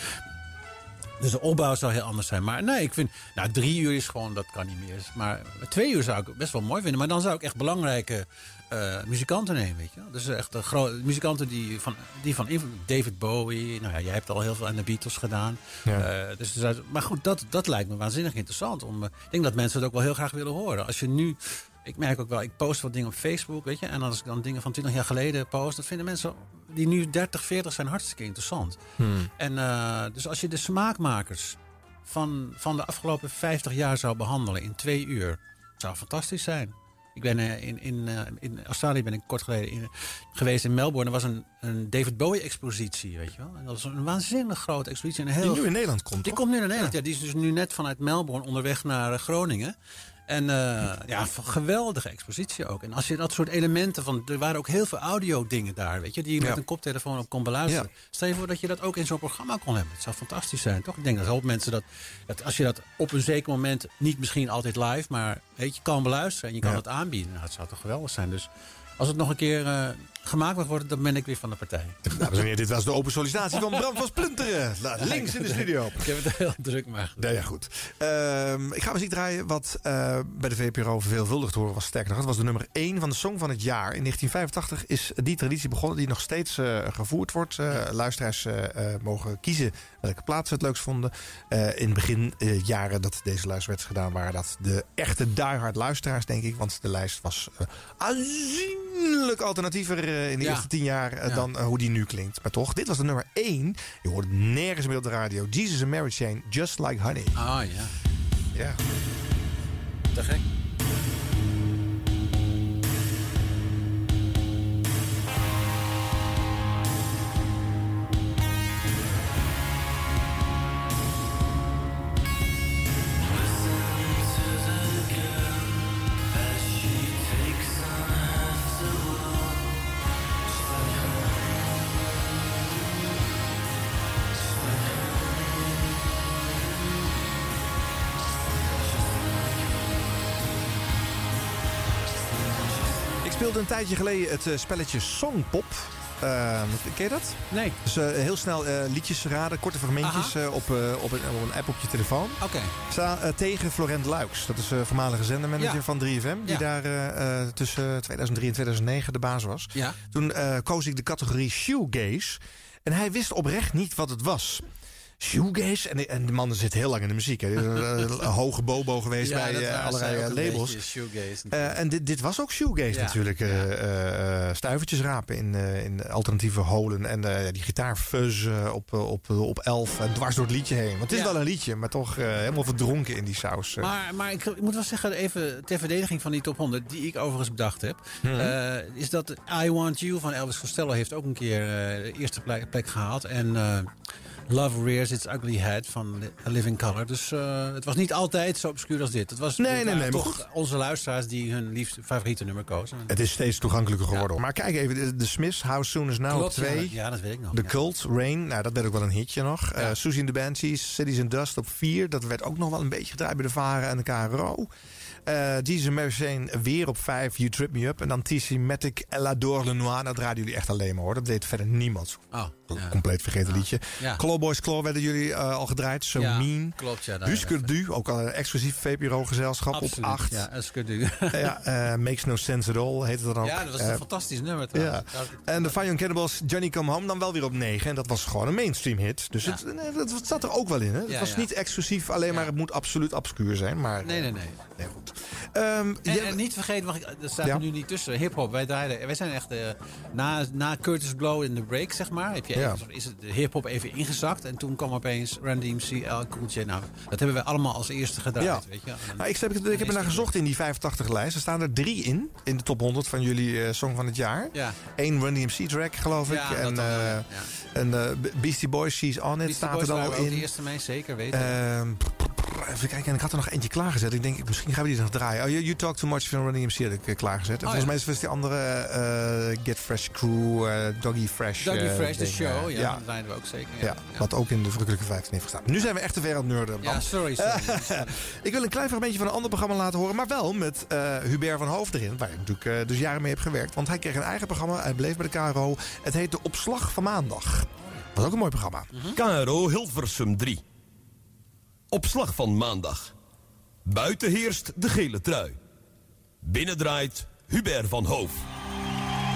Dus de opbouw zou heel anders zijn. Maar nee, ik vind... Nou, drie uur is gewoon... Dat kan niet meer. Maar twee uur zou ik best wel mooi vinden. Maar dan zou ik echt belangrijke eh, muzikanten nemen, weet je. Dus echt de grote muzikanten die van, die van. David Bowie. Nou ja, jij hebt al heel veel aan de Beatles gedaan. Ja. Eh, dus, maar goed, dat, dat lijkt me waanzinnig interessant. Om, eh, ik denk dat mensen het ook wel heel graag willen horen. Als je nu... Ik merk ook wel, ik post wat dingen op Facebook, weet je. En als ik dan dingen van 20 jaar geleden post... dat vinden mensen die nu 30, 40 zijn hartstikke interessant. Hmm. En eh, dus als je de smaakmakers van, van de afgelopen 50 jaar zou behandelen in twee uur, zou fantastisch zijn. Ik ben eh, in, in, eh, in Australië ben ik kort geleden in, geweest in Melbourne. Er was een, een David Bowie expositie, weet je wel. En dat was een waanzinnig grote expositie. Een heel, Die nu in Nederland komt, Die toch? komt nu naar Nederland. Ja. die is dus nu net vanuit Melbourne onderweg naar Groningen. En eh, ja, geweldige expositie ook. En als je dat soort elementen van... Er waren ook heel veel audio dingen daar, weet je... die je Ja. met een koptelefoon op kon beluisteren. Stel je voor dat je dat ook in zo'n programma kon hebben. Het zou fantastisch zijn, toch? Ik denk dat een hoop mensen dat, dat... Als je dat op een zeker moment, niet misschien altijd live... maar weet je, kan beluisteren en je kan Ja. het aanbieden. Nou, het zou toch geweldig zijn. Dus als het nog een keer eh, gemaakt mag worden... dan ben ik weer van de partij. Dames en heren, dit was de open sollicitatie van Bram van Splunteren. La- Links in de studio. Ik heb het heel druk maar. Ja, ja, goed. Ehm, ik ga muziek draaien wat eh, bij de VPRO veelvuldig te horen was. Sterker nog, het was de nummer 1 van de Song van het jaar. In 1985 is die traditie begonnen die nog steeds eh, gevoerd wordt. Eh, luisteraars mogen kiezen welke plaats ze het leukst vonden. In het begin jaren dat deze werd gedaan... waren dat de echte diehard luisteraars, denk ik. Want de lijst was aanzienlijk alternatiever in de Ja. eerste tien jaar... eh, Ja. dan eh, hoe die nu klinkt. Maar toch, dit was de nummer 1. Je hoort het nergens meer op de radio. Jesus and Mary Chain, Just Like Honey. Ah, ja. Ja. Te gek. Tijdje geleden het eh, spelletje Songpop. Eh, ken je dat? Nee. Dus eh, heel snel eh, liedjes raden, korte fragmentjes op, op, een, op een app op je telefoon. Oké. Sta tegen Florent Luiks. Dat is voormalige zendermanager Ja. van 3FM. Die Ja. daar tussen 2003 en 2009 de baas was. Ja. Toen koos ik de categorie shoegaze. En hij wist oprecht niet wat het was. Shoegaze? En, en de man zit heel lang in de muziek. Hè. Een hoge bobo geweest bij eh, waren allerlei eh, labels. shoegaze Eh, en dit, dit was ook shoegaze Ja, natuurlijk. eh eh, eh, stuivertjes rapen in, eh, in alternatieve holen. En eh, die gitaarfuzz eh, op, eh, op, op 11 en dwars door het liedje heen. Want het is wel een liedje, maar toch eh, helemaal verdronken in die saus. eh. Maar, maar ik, ik moet wel zeggen, even ter verdediging van die top 100, die ik overigens bedacht heb, Mhm. eh, is dat I Want You van Elvis Costello heeft ook een keer eh, de eerste plek, plek gehaald. En eh, Love Rears Its Ugly Head van A Living Color. Dus eh, het was niet altijd zo obscuur als dit. Het was Nee, nee, nee, maar toch onze luisteraars die hun liefste favoriete nummer kozen. Het is steeds toegankelijker geworden. Maar kijk even, de, de Smiths, How Soon Is Now Klopt, op ja, 2. dat- ja, dat weet ik nog, The ja. Cult, Rain, nou dat werd ook wel een hitje nog. Eh Susie and the Banshees, Cities and Dust op 4. Dat werd ook nog wel een beetje gedraaid bij de Varen en de KRO. Eh Jesus Mary weer op 5, You Trip Me Up. En dan TC Matic, Elle adore le Noir. Dat draaiden jullie echt alleen maar hoor. Dat deed verder niemand. Oh, ja. Compleet vergeten liedje. Ja. Clawboys Claw werden jullie eh, al gedraaid. So Mean. klopt, ja, Husker Du, ook al een exclusief VPRO-gezelschap op Absoluut, 8. Ja, Husker Du. ja, eh, Makes No Sense at All heette dat ook. Ja, dat was Eh, een fantastisch nummer ja. trouwens. En de Fire Cannibals, Johnny Come Home, dan wel weer op 9. En dat was gewoon een mainstream hit. Dus het, nee, dat zat er ook wel in. Hè? Het was niet exclusief, alleen maar het moet absoluut obscuur zijn. Maar, Nee, nee, nee. nee goed. Ehm, En, en niet vergeten, mag ik, er staat er nu niet tussen. Hip-hop, wij draaiden. Wij zijn echt. eh, na, na Curtis Blow in de break, zeg maar. Heb je Ja. is het de hip-hop even ingezakt. En toen kwam opeens Run DMC, L Cool J. Nou, dat hebben wij allemaal als eerste gedraaid. Ja. Weet je? En- Nou, ik, heb, ik heb er naar gezocht in die 85 lijst. Er staan er drie in, in de top 100 van jullie eh, Song van het jaar. Ja. Eén Run DMC track, geloof ik. Ja, en dan eh, en eh, Beastie Boys, She's On It, Beastie staat Boys er dan al ook de in. eerste mee, zeker weten. Ehm, even kijken, en ik had er nog eentje klaargezet. Ik denk, misschien gaan we die nog draaien. Oh, You, you Talk Too Much van Run DMC had ik klaargezet. En Oh, volgens ja. mij is die andere Get Fresh Crew, Doggy Fresh. Eh, Fresh, de show. Eh, Ja, dat draaiden we ook zeker. Ja. Ja, wat ook in de Verrukkelijke 15 heeft gestaan. Nu zijn we echt te ver aan het nerden. Ja, man. sorry, sorry. ik wil een klein fragmentje van een ander programma laten horen. Maar wel met eh, Hubert van Hoofd erin. Waar ik natuurlijk eh, dus jaren mee heb gewerkt. Want hij kreeg een eigen programma. Hij bleef bij de KRO. Het heet De Opslag van Maandag. Was ook een mooi programma. KRO Hilversum 3. Opslag van maandag. Buiten heerst de gele trui. Binnen draait Hubert van Hoof.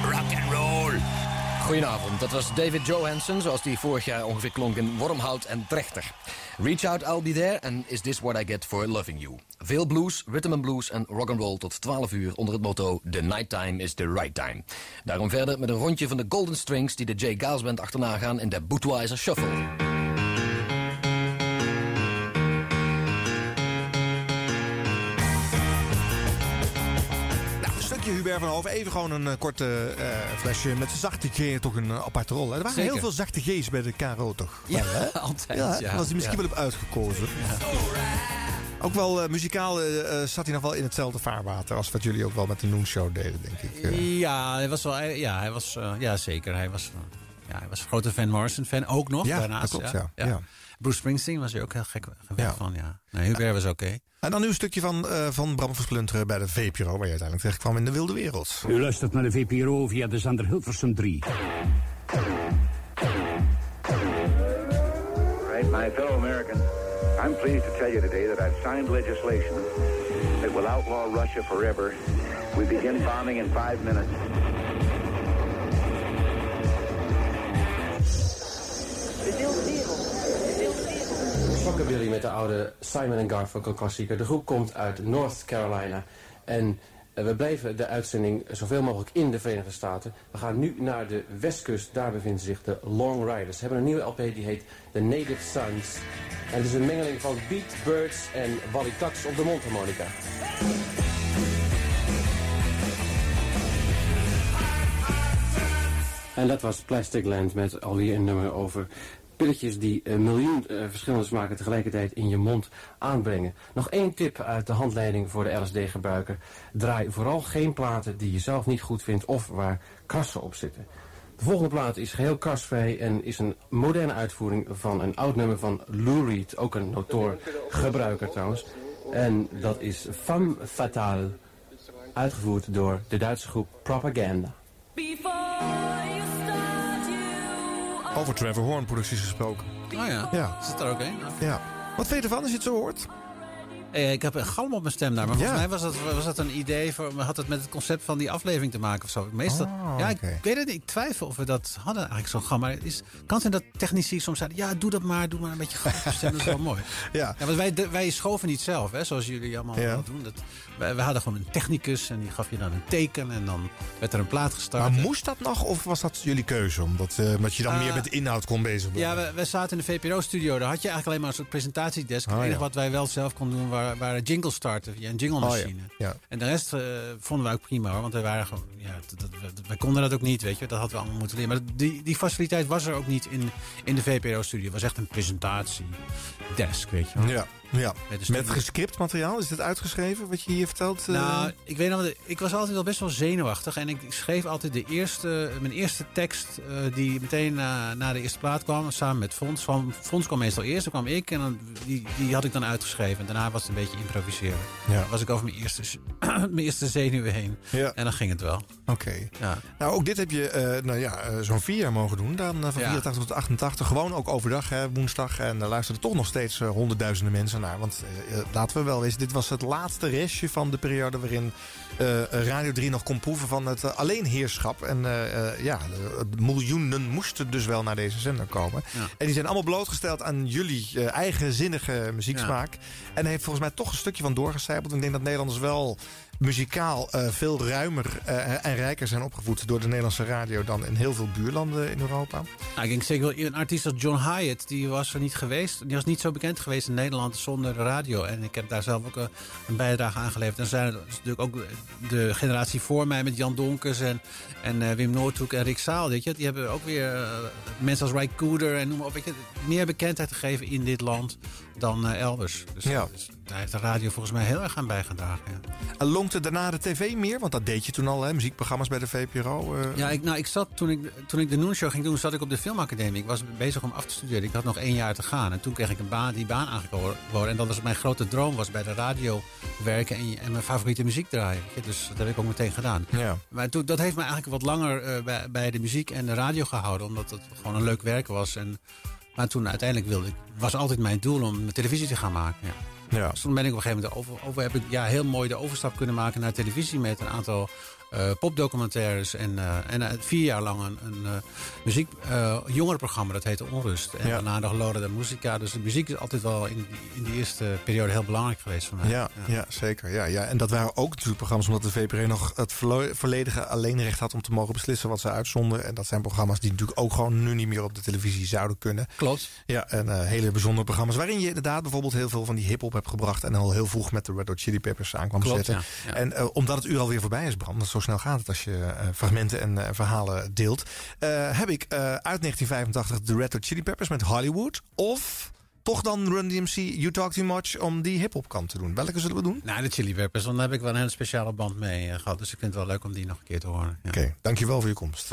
Rock and roll. Goedenavond, dat was David Johansen, zoals die vorig jaar ongeveer klonk in Wormhout en Trechter. Reach out, I'll be there, and is this what I get for loving you? Veel blues, rhythm and blues en rock and roll tot 12 uur onder het motto The night time is the right time. Daarom verder met een rondje van de Golden Strings die de Jay Giles Band achterna gaan in de Bootweiser Shuffle. Hubert van Hoven. Even gewoon een eh, korte eh, flesje met zachte G. Toch een uh, aparte rol. Er waren Zeker. heel veel zachte G's bij de KRO, toch? Ja, altijd, Ja, ja. was hij misschien wel op uitgekozen. Ook wel eh, muzikaal eh, eh, zat hij nog wel in hetzelfde vaarwater... als wat jullie ook wel met de Noon Show deden, denk ik. eh. Ja, hij was wel. Ja, hij was, eh, ja zeker. Hij was, eh, ja, hij was een grote Van Morrison-fan ook nog. Ja, daarnaast, dat klopt, ja. Bruce Springsteen was hij ook heel gek gek Ja. van, ja. Nee, Hubert was oké. En dan nu een stukje van, eh, van Bram Versplinteren bij de VPRO... waar je uiteindelijk terecht kwam in de wilde wereld. U luistert naar de VPRO via de zender Hilversum 3. Right, my fellow Americans, I'm pleased to tell you today that I've signed legislation that will outlaw Russia forever. We begin bombing in five minutes. Sokken Willy met de oude Simon Garfunkel klassieker. De groep komt uit North Carolina. En eh, we blijven de uitzending zoveel mogelijk in de Verenigde Staten. We gaan nu naar de westkust. Daar bevinden zich de Long Riders. Ze hebben een nieuwe LP die heet The Native Sons. En het is een mengeling van Beat, Birds en Wally op de mondharmonica. En dat was Plastic Land met alweer een nummer over pilletjes die een miljoen eh, verschillende smaken tegelijkertijd in je mond aanbrengen. Nog één tip uit de handleiding voor de LSD-gebruiker. Draai vooral geen platen die je zelf niet goed vindt of waar krassen op zitten. De volgende plaat is geheel krasvrij en is een moderne uitvoering van een oud nummer van Lou Reed, ook een notoor gebruiker trouwens. En dat is Femme Fatale, uitgevoerd door de Duitse groep Propaganda. Over Trevor Horn producties gesproken. Oh ja, Ja. zit er ook een? Ja. Wat vind je ervan als je het zo hoort? Eh, ik heb een galm op mijn stem daar, maar volgens Ja. mij was dat, was dat een idee voor. Had het met het concept van die aflevering te maken of zo? Meestal. Oh, ja, ik weet het niet. Ik twijfel of we dat hadden eigenlijk zo'n galm. Maar het is, kan zijn dat technici soms zeiden: ja, doe dat maar, doe maar een beetje galm op stem. Dat is wel mooi. Ja. want wij, de- wij schoven niet zelf, hè, zoals jullie allemaal Ja. wel doen. Dat, wij hadden gewoon een technicus en die gaf je dan een teken en dan werd er een plaat gestart. Maar moest dat nog of was dat jullie keuze? Omdat, eh, omdat je dan Eh, meer met de inhoud kon bezig blijven? Ja, we, we zaten in de VPRO-studio. Daar had je eigenlijk alleen maar een soort presentatiedesk. Oh, het enige ja. wat wij wel zelf konden doen, waren, waren jingles starten via een jingle machine. Oh, ja. Ja. En de rest eh, vonden we ook prima hoor. Want wij waren gewoon. Ja, dat, dat- dat- wij konden dat ook niet, weet je. Dat hadden we allemaal moeten leren. Maar die, die faciliteit was er ook niet in, in de VPRO-studio. Het was echt een presentatiedesk, weet je wel. Ja, ja. Met Met materiaal? Is dit uitgeschreven wat je hier vertelt? eh? Nou, ik weet nog, ik was altijd wel best wel zenuwachtig. En ik schreef altijd de eerste, mijn eerste tekst eh, die meteen na, na de eerste plaat kwam. Samen met Fons. Van, Fons kwam meestal eerst, dan kwam ik. En dan, die, die had ik dan uitgeschreven. En daarna was het een beetje improviseren. Ja. Dan was ik over mijn eerste, mijn eerste zenuwen heen. Ja. En dan ging het wel. Oké. Ja. Nou, ook dit heb je eh, nou ja, zo'n vier jaar mogen doen. Dan van Ja. 84 tot 88. Gewoon ook overdag, hè, woensdag. En daar luisterden toch nog steeds honderdduizenden mensen naar. Want eh, eh, laten we wel wezen, dit was het laatste restje van de periode waarin eh, Radio 3 nog kon proeven van het alleenheerschap. En ja, miljoenen moesten dus wel naar deze zender komen. Ja. En die zijn allemaal blootgesteld aan jullie eigenzinnige muzieksmaak. En heeft volgens mij toch een stukje van doorgecijpeld. Ik denk dat Nederlanders wel muzikaal eh, veel ruimer eh, en rijker zijn opgevoed door de Nederlandse radio dan in heel veel buurlanden in Europa. Nou, ik denk zeker wel, een artiest als John Hyatt, die was er niet geweest. Die was niet zo bekend geweest in Nederland zonder radio. En ik heb daar zelf ook eh, een bijdrage aan geleverd. En zijn er natuurlijk ook de generatie voor mij met Jan Donkers en, en Wim Noordhoek en Rick Zaal. Weet je? Die hebben ook weer mensen als Ray Cooder en noem maar op. Meer bekendheid gegeven in dit land dan eh, elders. Dus, Ja. dus daar heeft de radio volgens mij heel erg aan bijgedragen. Ja. En lonkte daarna de tv meer? Want dat deed je toen al, hè? muziekprogramma's bij de VPRO. eh. Ja, ik, nou, ik zat, toen, ik, toen ik de Noon Show ging doen, zat ik op de filmacademie. Ik was bezig om af te studeren. Ik had nog één jaar te gaan. En toen kreeg ik een baan, die baan aangeboden. En dat was mijn grote droom, was bij de radio werken en, en mijn favoriete muziek draaien. Dus dat heb ik ook meteen gedaan. Ja. Maar toen, dat heeft me eigenlijk wat langer eh, bij, bij de muziek en de radio gehouden. Omdat het gewoon een leuk werk was. En Maar toen uiteindelijk wilde ik, was altijd mijn doel om televisie te gaan maken. Ja. Ja. Dus toen ben ik op een gegeven moment over, over heb ik ja, heel mooi de overstap kunnen maken naar televisie met een aantal eh, popdocumentaires en, eh, en eh, vier jaar lang een, een muziek jongerenprogramma dat heette Onrust. En daarna nog Lora de Musica. Dus de muziek is altijd wel in, die- in die eerste periode heel belangrijk geweest voor mij. Ja, ja. zeker. Ja, ja. En dat waren ook natuurlijk programma's omdat de VPRO nog het volledige alleenrecht had om te mogen beslissen wat ze uitzonden. En dat zijn programma's die natuurlijk ook gewoon nu niet meer op de televisie zouden kunnen. Klopt. Ja, en hele bijzondere programma's waarin je inderdaad bijvoorbeeld heel veel van die hip-hop hebt gebracht. En al heel vroeg met de Red Hot Chili Peppers aan kwam Klopt, zetten. ja, ja. En omdat het uur alweer voorbij is, Bram, dat zo snel gaat het als je eh, fragmenten en eh, verhalen deelt. eh, heb ik uit 1985 de Red Hot Chili Peppers met Hollywood. Of toch dan Run DMC, You Talk Too Much om die hip-hop kant te doen. Welke zullen we doen? Nou, de Chili Peppers, want daar heb ik wel een hele speciale band mee eh, gehad. Dus ik vind het wel leuk om die nog een keer te horen. Ja. Oké, dankjewel voor je komst.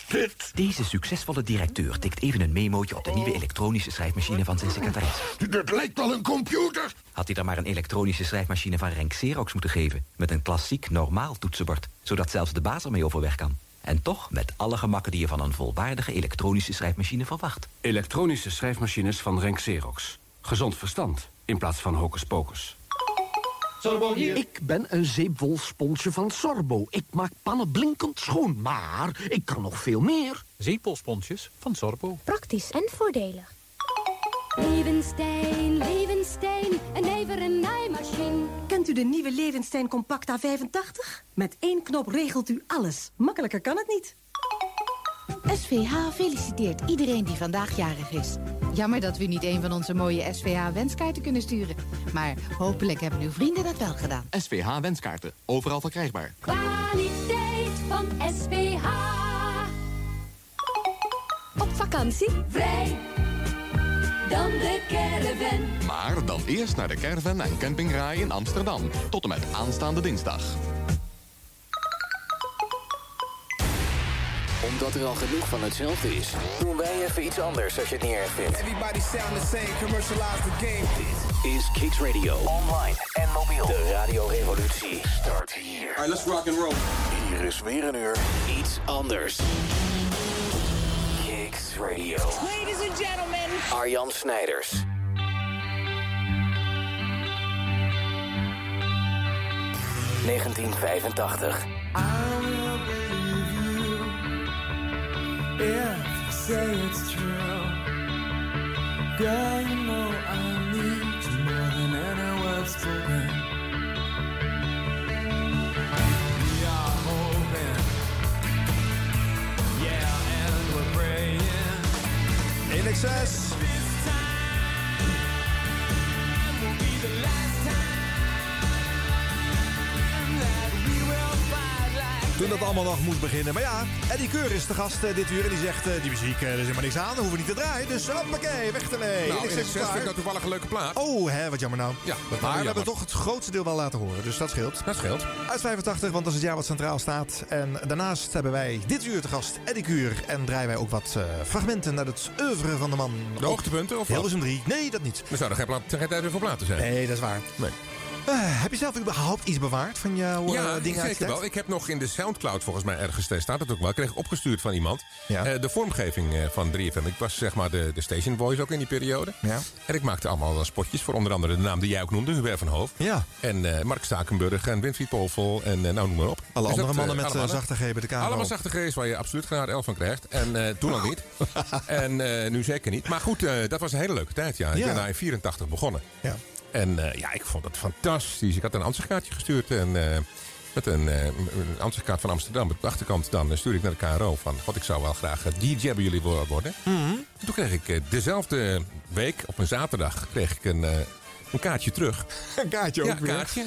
dit? Deze succesvolle directeur tikt even een memootje op de nieuwe elektronische schrijfmachine van zijn secretaris. Dat lijkt wel een computer. Had hij er maar een elektronische schrijfmachine van Renk Xerox moeten geven... met een klassiek normaal toetsenbord, zodat zelfs de baas ermee overweg kan. En toch met alle gemakken die je van een volwaardige elektronische schrijfmachine verwacht. Elektronische schrijfmachines van Renk Xerox. Gezond verstand in plaats van hocus pocus. Ik ben een zeepwolsponsje van Sorbo. Ik maak pannen blinkend schoon, maar ik kan nog veel meer. Zeepelsponsjes van Sorbo. Praktisch en voordelig. Levenstein, Levenstein, een never en naaimachine. Kent u de nieuwe Levenstein Compacta 85? Met één knop regelt u alles. Makkelijker kan het niet. SVH feliciteert iedereen die vandaag jarig is. Jammer dat we niet een van onze mooie SVH-wenskaarten kunnen sturen. Maar hopelijk hebben uw vrienden dat wel gedaan. SVH wenskaarten. Overal verkrijgbaar. Kwaliteit van SPH. Op vakantie? Vrij. Dan de caravan. Maar dan eerst naar de caravan en campingraai in Amsterdam. Tot en met aanstaande dinsdag. Omdat er al genoeg van hetzelfde is, doen wij even iets anders als je het niet erg vindt. Everybody sound the same, commercialize the game. Dit is Kicks Radio. Online en mobiel. De radiorevolutie start hier. Alright, let's rock and roll. Hier is weer een uur iets anders. Kicks Radio. Ladies and gentlemen. Arjan Snijders. ...1985. If you say it's true, girl, you know I need you more than any words spoken. We Toen dat allemaal nog moest beginnen. Maar ja, Eddie Keur is de gast eh, dit uur. En die zegt, eh, die muziek, eh, er is helemaal niks aan. Daar hoeven we niet te draaien. Dus hoppakee, weg ermee. Nou, ik zeg, vind ik dat toevallig een leuke plaat. Oh, hè, wat jammer nou. Ja, maar we hebben toch het grootste deel wel laten horen. Dus dat scheelt. Dat scheelt. Uit 85, want dat is het jaar wat centraal staat. En daarnaast hebben wij dit uur te gast Eddie Kuur. En draaien wij ook wat fragmenten uit het oeuvre van de man. De hoogtepunten of wat? Hilversum 3. Nee, dat niet. Er zouden geen tijd meer voor platen zijn. Nee, dat is waar. Nee. Eh, heb je zelf überhaupt iets bewaard van jouw eh, Ja, dingen die zeker wel. Ik heb nog in de Soundcloud volgens mij ergens, staat het ook wel, ik kreeg opgestuurd van iemand. eh, de vormgeving van 3FM. Ik was zeg maar de, de station voice ook in die periode. Ja. En ik maakte allemaal spotjes voor onder andere de naam die jij ook noemde, Hubert van Hoof. Ja. En Mark Stakenburg en Winfried Polvel en nou noem maar op. Alle Dus andere dat, mannen met zachte G bij de KRO. Allemaal zachte G's waar je absoluut geen 11 van krijgt. En toen al niet. en nu zeker niet. Maar goed, dat was een hele leuke tijd. Ja. Ik Ja. ben daar in 84 begonnen. Ja. En eh, ja, ik vond het fantastisch. Ik had een ansichtkaartje gestuurd. En, eh, met een, een ansichtkaart van Amsterdam. Op de achterkant dan stuurde ik naar de KRO. Van, God, ik zou wel graag DJ bij jullie wo- worden. Mhm. En toen kreeg ik dezelfde week, op een zaterdag, kreeg ik een... een kaartje terug. Een kaartje ook ja, kaartje.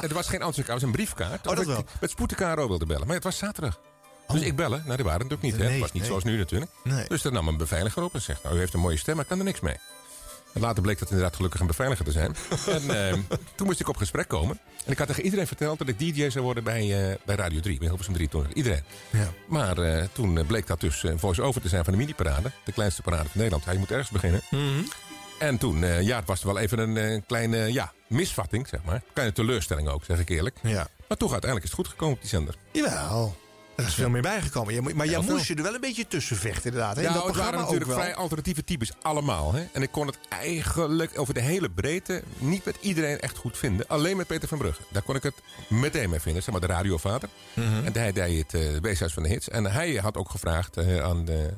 Het was geen ansichtkaart, het was een briefkaart. Oh, dat wel. ik met spoed de KRO wilde bellen. Maar het was zaterdag. Dus ik bellen. Nou, die waren het ook niet. hè. Het was niet nee. zoals nu natuurlijk. Nee. Dus dat nam een beveiliger op en zegt... Nou, u heeft een mooie stem, maar ik kan er niks mee. Later bleek dat inderdaad gelukkig een beveiliger te zijn. en eh, toen moest ik op gesprek komen. En ik had tegen iedereen verteld dat ik DJ zou worden bij, eh, bij Radio 3. Bij Hilversum 3 toen. Iedereen. Ja. Maar eh, toen eh, bleek dat dus een voice-over te zijn van de mini-parade. De kleinste parade van Nederland. Hij moet ergens beginnen. Mhm. En toen, ja, het was wel even een kleine ja, misvatting, zeg maar. Kleine teleurstelling ook, zeg ik eerlijk. Ja. Maar toch, uiteindelijk is het goed gekomen op die zender. Jawel. Er is veel meer bijgekomen. Je moet- Maar jij moest je er wel een beetje tussen vechten, inderdaad. hè? In Ja, dat het waren natuurlijk vrij alternatieve types, allemaal. Hè? En ik kon het eigenlijk over de hele breedte niet met iedereen echt goed vinden. Alleen met Peter van Brugge. Daar kon ik het meteen mee vinden, zeg maar de radiovader. Mhm. En hij deed het uh, weeshuis van de hits. En hij had ook gevraagd eh, aan de,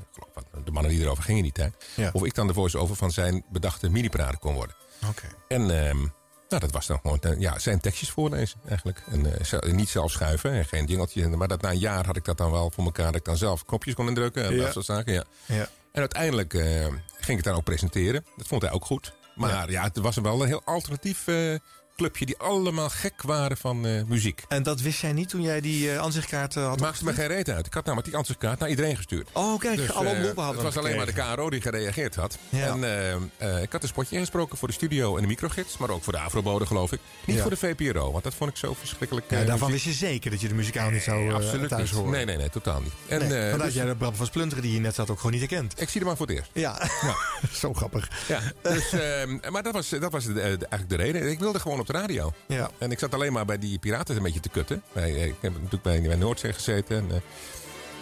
de mannen die erover gingen in die tijd... Ja. of ik dan de voice-over van zijn bedachte mini-parade kon worden. Oké. En ehm, nou, dat was dan gewoon eh, ja, zijn tekstjes voorlezen eigenlijk. En eh, niet zelf schuiven en geen jingeltje. Maar dat na een jaar had ik dat dan wel voor elkaar. Dat ik dan zelf knopjes kon indrukken en Ja. dat soort zaken. Ja. Ja. En uiteindelijk eh, ging ik het dan ook presenteren. Dat vond hij ook goed. Maar ja, het was wel een heel alternatief eh, clubje die allemaal gek waren van eh, muziek. En dat wist jij niet toen jij die uh, aanzichtkaart uh, had Maakte me geen reet uit. Ik had namelijk die ansichtkaart naar iedereen gestuurd. Oh, kijk, Dus, alle omroepen hadden Het was alleen maar de. KRO die gereageerd had. Ja. En ik had een spotje ingesproken voor de studio en de microgids. Maar ook voor de Afrobode, geloof ik. Niet Ja. voor de VPRO, want dat vond ik zo verschrikkelijk. Ja, daarvan wist je zeker dat je de muzikaal niet zou Nee, absoluut thuis niet. horen. Nee, nee, nee, totaal niet. En, want dus- jij de Bram van Splunderen die hier net zat ook gewoon niet herkend. ik zie hem maar voor het eerst. Ja, zo grappig. Ja, dus, ehm, maar dat was, dat was de- de- eigenlijk de reden. Ik wilde gewoon op de radio. Ja. En ik zat alleen maar bij die piraten een beetje te kutten. Bij, eh, ik heb natuurlijk bij, bij Noordzee gezeten. En, eh,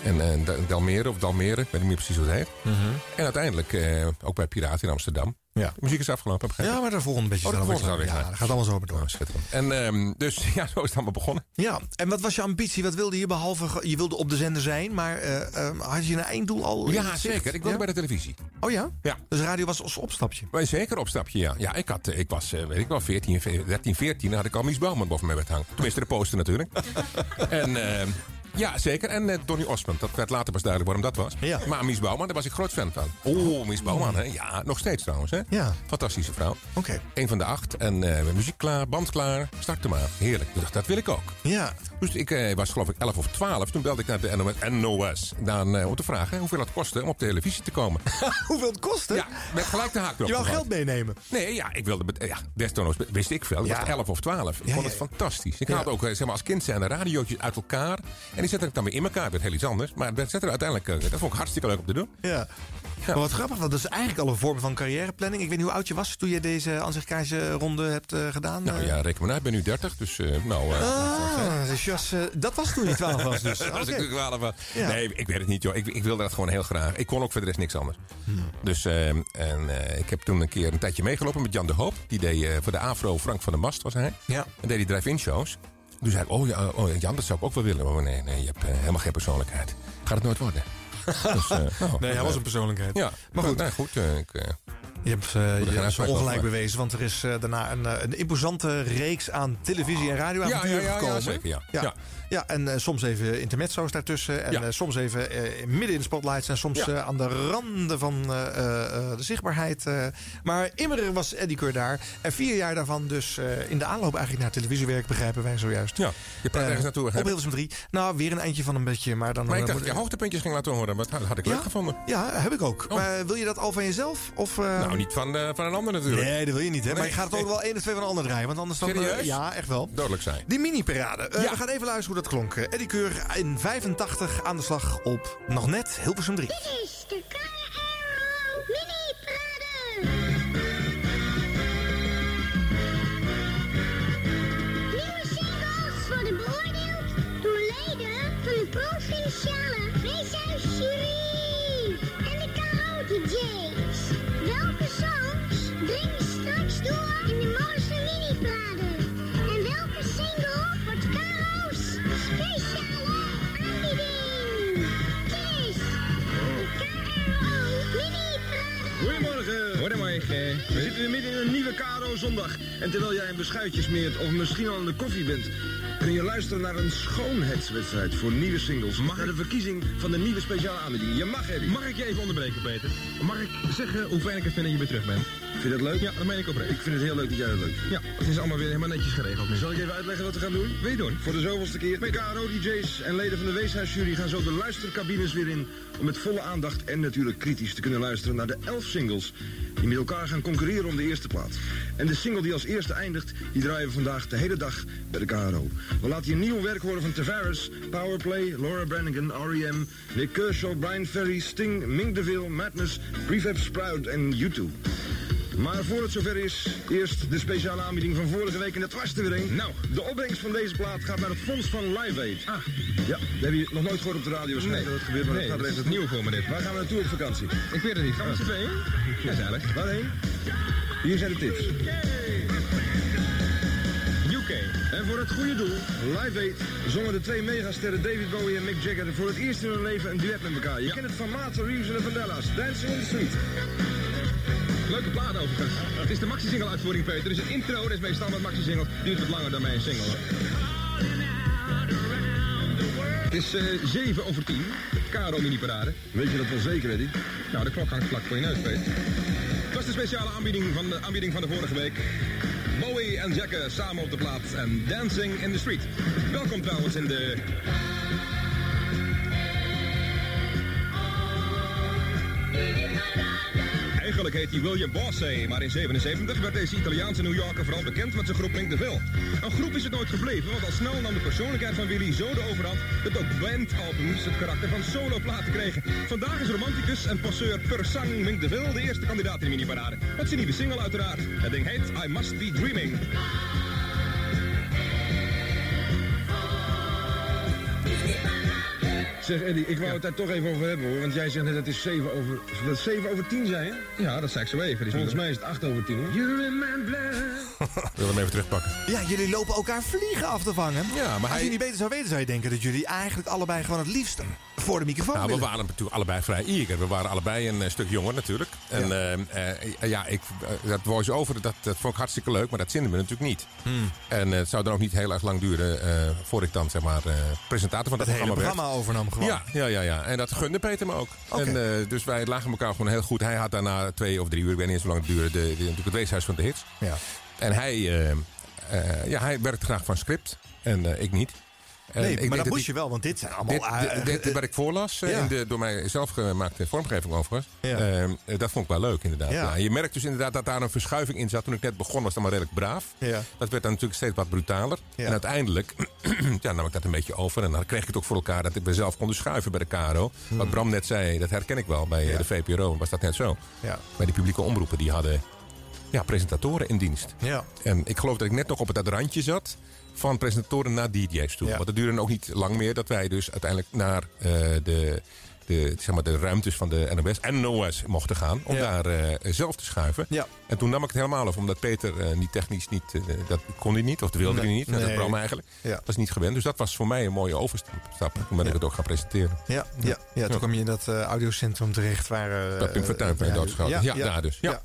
en, en Da- Dalmere of Dalmere, ik weet niet meer precies hoe het heet. Mhm. En uiteindelijk eh, ook bij Piraten in Amsterdam. Ja. De muziek is afgelopen, Ja, maar de volgende beetje Oh, volgende weer- weer Ja, dat gaat allemaal zo maar door. Oh, schitterend. En ehm, dus ja, zo is het allemaal begonnen. Ja, en wat was je ambitie? Wat wilde je behalve... Je wilde op de zender zijn, maar eh, eh, had je een einddoel al Ja, zicht? zeker. Ik wilde Ja? bij de televisie. Oh ja? Ja. Dus radio was als opstapje? Bij zeker opstapje, ja. Ja, ik, had, eh, ik was, eh, weet ik wel, 14, 13, 14. Dan had ik al Mies Bouwman boven mij hangen. Tenminste, de poster natuurlijk. en ehm, ja, zeker. En eh, Donny Osmond. Dat werd later pas duidelijk waarom dat was. Ja. Maar Mies Bouwman, daar was ik groot fan van. Oh, Mies Bouwman, hè. Ja, nog steeds trouwens, hè. Ja. Fantastische vrouw. Oké. Een van de acht. En eh, muziek klaar, band klaar. Startte maar. Heerlijk. Ik dacht, dat wil ik ook. Ja. Dus ik eh, was geloof ik 11 of 12. Toen belde ik naar de NOS, dan, eh, om te vragen hoeveel het kostte om op televisie te komen. Hoeveel het kostte? Ja, met gelijk de haak erop Je wou geld meenemen? Nee, ja, ik wilde. Ja, wist ik veel. Ik Ja. was 11 of 12. Ik Ja, vond het fantastisch. Ik haalde ook eh, zeg maar, als kind zijn de radiootjes uit elkaar. En die zette ik dan weer in elkaar. Dat werd heel iets anders. Maar dat zette er uiteindelijk. eh, Dat vond ik hartstikke leuk om te doen. Ja. Maar wat grappig, want dat is eigenlijk al een vorm van carrièreplanning. Ik weet niet hoe oud je was toen je deze aanzichtkaartje-ronde hebt eh, gedaan. Nou ja, reken maar uit. Ik ben nu 30. Dus eh, nou. Ah, eh, dat was toen je 12 was dus. dat was Oké. ik toen 12 was. Ja. Nee, ik weet het niet, joh. Ik, ik wilde dat gewoon heel graag. Ik kon ook verder niks anders. Dus eh, en, eh, ik heb toen een keer een tijdje meegelopen met Jan de Hoop. Die deed eh, voor de Afro Frank van der Mast, was hij. Ja. En deed die drive-in shows. Toen zei ik, oh, ja, oh Jan, dat zou ik ook wel willen. Oh nee, nee, je hebt helemaal geen persoonlijkheid. Gaat het nooit worden. dus, nou, Nee, hij was een persoonlijkheid. Ja, Maar goed. Nee, goed eh, ik, Je hebt eh je ongelijk bewezen, want er is eh, daarna een, eh, een imposante reeks aan televisie- en radioavonturen Ja, ja, ja, gekomen. Ja. Ja, en eh, soms even intermezzo's daartussen. En Ja. eh, soms even eh, midden in de spotlights. En soms Ja. aan de randen van de zichtbaarheid. maar immer was Eddie Keur daar. En vier jaar daarvan dus in de aanloop eigenlijk naar televisiewerk, begrijpen wij zojuist. ja, je praat ergens naartoe. Op? Hilversum 3. Nou, weer een eindje van een beetje. Maar dan Maar ik dacht dat je hoogtepuntjes ging laten horen. Dat had, ik leuk Ja? gevonden. Ja, heb ik ook. Oh. Maar wil je dat al van jezelf? Of, Nou, niet van, van een ander natuurlijk. Nee, dat wil je niet, hè? Maar je gaat het ook wel één of twee van een ander draaien. Want anders dan... Serieus? ja, echt wel. Dodelijk zijn. Die mini-parade. We gaan even luisteren dat klonk. Eh, Eddie Keur in 85 aan de slag op nog net Hilversum 3. Dit is de KRO En terwijl jij een beschuitje smeert of misschien al aan de koffie bent... kun je luisteren naar een schoonheidswedstrijd voor nieuwe singles. Mag naar de verkiezing van de nieuwe speciale aanbieding. Je mag, Eddie. Mag ik je even onderbreken, Peter? Mag ik zeggen hoe fijn ik het vind dat je weer terug bent? Vind je dat leuk? Ja, dat meen ik oprecht. Ik vind het heel leuk dat jij dat leuk vindt. Ja, het is allemaal weer helemaal netjes geregeld. nu. Zal ik even uitleggen wat we gaan doen? Je doen? Voor de zoveelste keer. De KRO-DJ's en leden van de Weeshuisjury gaan zo de luistercabines weer in... om met volle aandacht en natuurlijk kritisch te kunnen luisteren naar de elf singles... die met elkaar gaan concurreren om de eerste plaats. En de single die als eerste eindigt, die draaien we vandaag de hele dag bij de KRO. We laten je nieuw werk horen van Tavares, Powerplay, Laura Branigan, R.E.M., Nick Kershaw, Brian Ferry, Sting, Mink DeVille, Madness, Prefab Sprout en U2. Maar voor het zover is, eerst de speciale aanbieding van vorige week en dat was er weer een. Nou, de opbrengst van deze plaat gaat naar het fonds van Live Aid. Ah, ja, dat heb je nog nooit gehoord op de radio waarschijnlijk dat het gebeurt, maar Nee, dat gaat is nieuw voor me dit. Waar gaan we naartoe op vakantie? Ik weet het niet. Gaan we met z'n tweeën? Gezellig. Waarheen? Hier zijn de tips. UK. En voor het goede doel, Live Aid, zongen de twee megasterren David Bowie en Mick Jagger voor het eerst in hun leven een duet met elkaar. Je kent het van Mata Reeves en de Vandellas, Dancing in the Street. Leuke plaat overigens. Het is de maxi-single uitvoering, Peter. Dus het intro, dat is mijn standaard maxi-single, duurt wat langer dan mijn single. Het is eh 7 over 10. Caro mini-parade. Weet je dat wel zeker, Eddie? Nou, de klok hangt vlak voor je neus, Peter. Het was de speciale aanbieding van de, aanbieding van de vorige week. Bowie en Jacke samen op de plaats en Dancing in the Street. Welkom trouwens in de... Eigenlijk heet hij William Bossé, maar in 77 werd deze Italiaanse New Yorker vooral bekend met zijn groep Link de Ville. Een groep is het nooit gebleven, want al snel nam de persoonlijkheid van Willy zo de overhand dat ook bandalbums het karakter van soloplaten kregen. Vandaag is romanticus en passeur per sang Mink de Ville de eerste kandidaat in de mini-parade. Met zijn nieuwe single uiteraard. Het ding heet I Must Be Dreaming. Zeg Eddie, ik wou het daar toch even over hebben hoor, want jij zegt net het is 7 over, dat is 7 over 10 zei je? Ja, dat zei ik zo even. Die Volgens mij is het 8 over 10 hoor. You're in my blood. Ik wil hem even terugpakken. Ja, jullie lopen elkaar vliegen af te vangen. Ja, maar Als hij- je niet beter zou weten, zou je denken dat jullie eigenlijk allebei gewoon het liefst voor de microfoon Nou, we waren natuurlijk allebei vrij eager. We waren allebei een eh, stuk jonger natuurlijk. En ja, ja ik, eh, dat voice-over, dat, dat vond ik hartstikke leuk. Maar dat zinden we natuurlijk niet. Hmm. En eh, het zou dan ook niet heel erg lang duren... eh voor ik dan, zeg maar, eh, presentator van dat Het hele programma werd. programma overnam gewoon. Ja, ja, ja, ja. En dat gunde Peter me ook. En, eh, dus wij lagen elkaar gewoon heel goed. Hij had daarna twee of drie uur, ik weet niet eens hoe lang het duurde... De, de, natuurlijk het weeshuis van de hits. Ja. En hij, eh, eh, ja, hij werkt graag van script. En ik niet. Nee, maar dat moest je wel, want dit zijn allemaal... dit, dit, dit wat ik voorlas, eh, ja. in de door mij zelf gemaakte vormgeving overigens. Ja. eh, dat vond ik wel leuk inderdaad. Ja. Je merkt dus inderdaad dat daar een verschuiving in zat. Toen ik net begon was dat maar redelijk braaf. Ja. Dat werd dan natuurlijk steeds wat brutaler. Ja. En uiteindelijk ja, nam ik dat een beetje over. En dan kreeg ik het ook voor elkaar dat ik mezelf kon schuiven bij de KRO. Wat Bram net zei, dat herken ik wel. Bij eh, Hmm. De VPRO was dat net zo. Ja. Bij die publieke omroepen die hadden ja, presentatoren in dienst. Ja. En ik geloof dat ik net nog op het randje zat van presentatoren naar DJ's toe. Ja. Want het duurde ook niet lang meer dat wij dus uiteindelijk naar eh, de, de, zeg maar de ruimtes van de NOS en NOS mochten gaan. Om Ja. daar eh, zelf te schuiven. Ja. En toen nam ik het helemaal af, omdat Peter eh, niet technisch niet, dat kon hij niet, of dat wilde Nee. hij niet. Dat. Bram eigenlijk. Ja. Dat was niet gewend. Dus dat was voor mij een mooie overstap. Toen ben ik het ook gaan presenteren. Ja, ja, ja, toen Ja. kwam je in dat audiocentrum terecht waar... Bij Pim Fortuyn je ja, doodgeschoten. Ja, daar dus. Ja.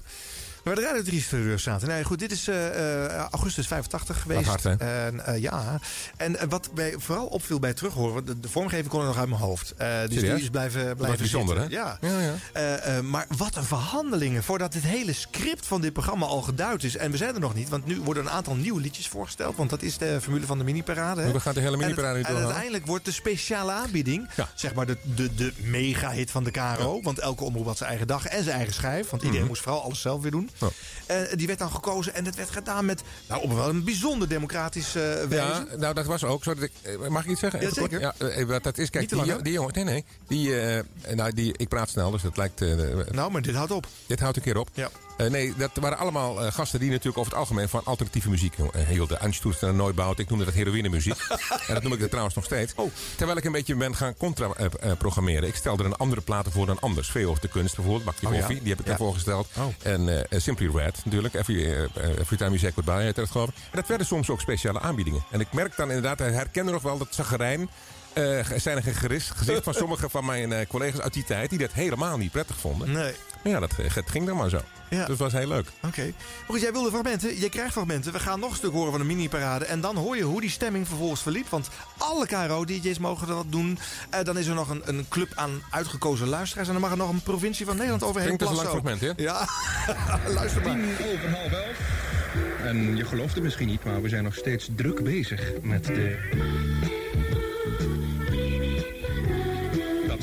Waar de Radio 3 studio zaten. Nee, goed, dit is eh, eh, augustus 85 geweest. hard, hè? En, eh, ja. En wat mij vooral opviel bij terughoren... want De, de vormgeving kon er nog uit mijn hoofd. Dus die is blijven, blijven bijzonder, hè? Ja. Ja, ja. Maar wat een verhandelingen voordat het hele script van dit programma al geduid is. En we zijn er nog niet, want nu worden een aantal nieuwe liedjes voorgesteld. Want dat is de formule van de mini-parade. hè? We gaan de hele En het- mini-parade niet En uiteindelijk wordt de speciale aanbieding, Ja. zeg maar de, de, de mega-hit van de KRO. Want elke omroep had zijn eigen dag en zijn eigen schijf. Want iedereen Mhm. moest vooral alles zelf weer doen. Ja. En die werd dan gekozen en dat werd gedaan met nou, op wel een bijzonder democratisch eh wijze. Ja, nou dat was ook zo. Dat ik, eh, mag ik iets zeggen? Ja, kort? eh, dat is, kijk, die, lang, die jongen, nee, nee. Die, eh, nou, die, ik praat snel, dus dat lijkt. eh, Nou, maar dit houdt op. dit houdt een keer op. Ja. Eh, nee, dat waren allemaal eh, gasten die natuurlijk over het algemeen van alternatieve muziek eh, hielden. Anstoest en Nooitbout, ik noemde dat heroïnemuziek. en dat noem ik er trouwens nog steeds. Oh. Terwijl ik een beetje ben gaan contra-programmeren. ik stelde een andere platen voor dan anders. Veel of de kunst bijvoorbeeld, Bakje Oh, ja? Koffie, die heb ik Ja. daarvoor gesteld. Oh. En Simply Red natuurlijk, Every, every Time You Say Goodbye, heette dat geloof ik. En dat werden soms ook speciale aanbiedingen. En ik merk dan inderdaad, hij herkende nog wel dat zagerijn. eh zijn er gezicht van sommige van mijn collega's uit die tijd die dat helemaal niet prettig vonden. Nee. Ja, dat, het ging dan maar zo. Ja. Dus het was heel leuk. Oké. Maar goed, jij wilde fragmenten. Je krijgt fragmenten. We gaan nog een stuk horen van de mini-parade. En dan hoor je hoe die stemming vervolgens verliep. Want alle KRO-DJ's mogen wat doen. Eh, dan is er nog een, een club aan uitgekozen luisteraars. En dan mag er nog een provincie van Nederland overheen Klinkt als een lang plassen fragment, Ja, luister maar. Tien over half elf. En je gelooft het misschien niet, maar we zijn nog steeds druk bezig met de...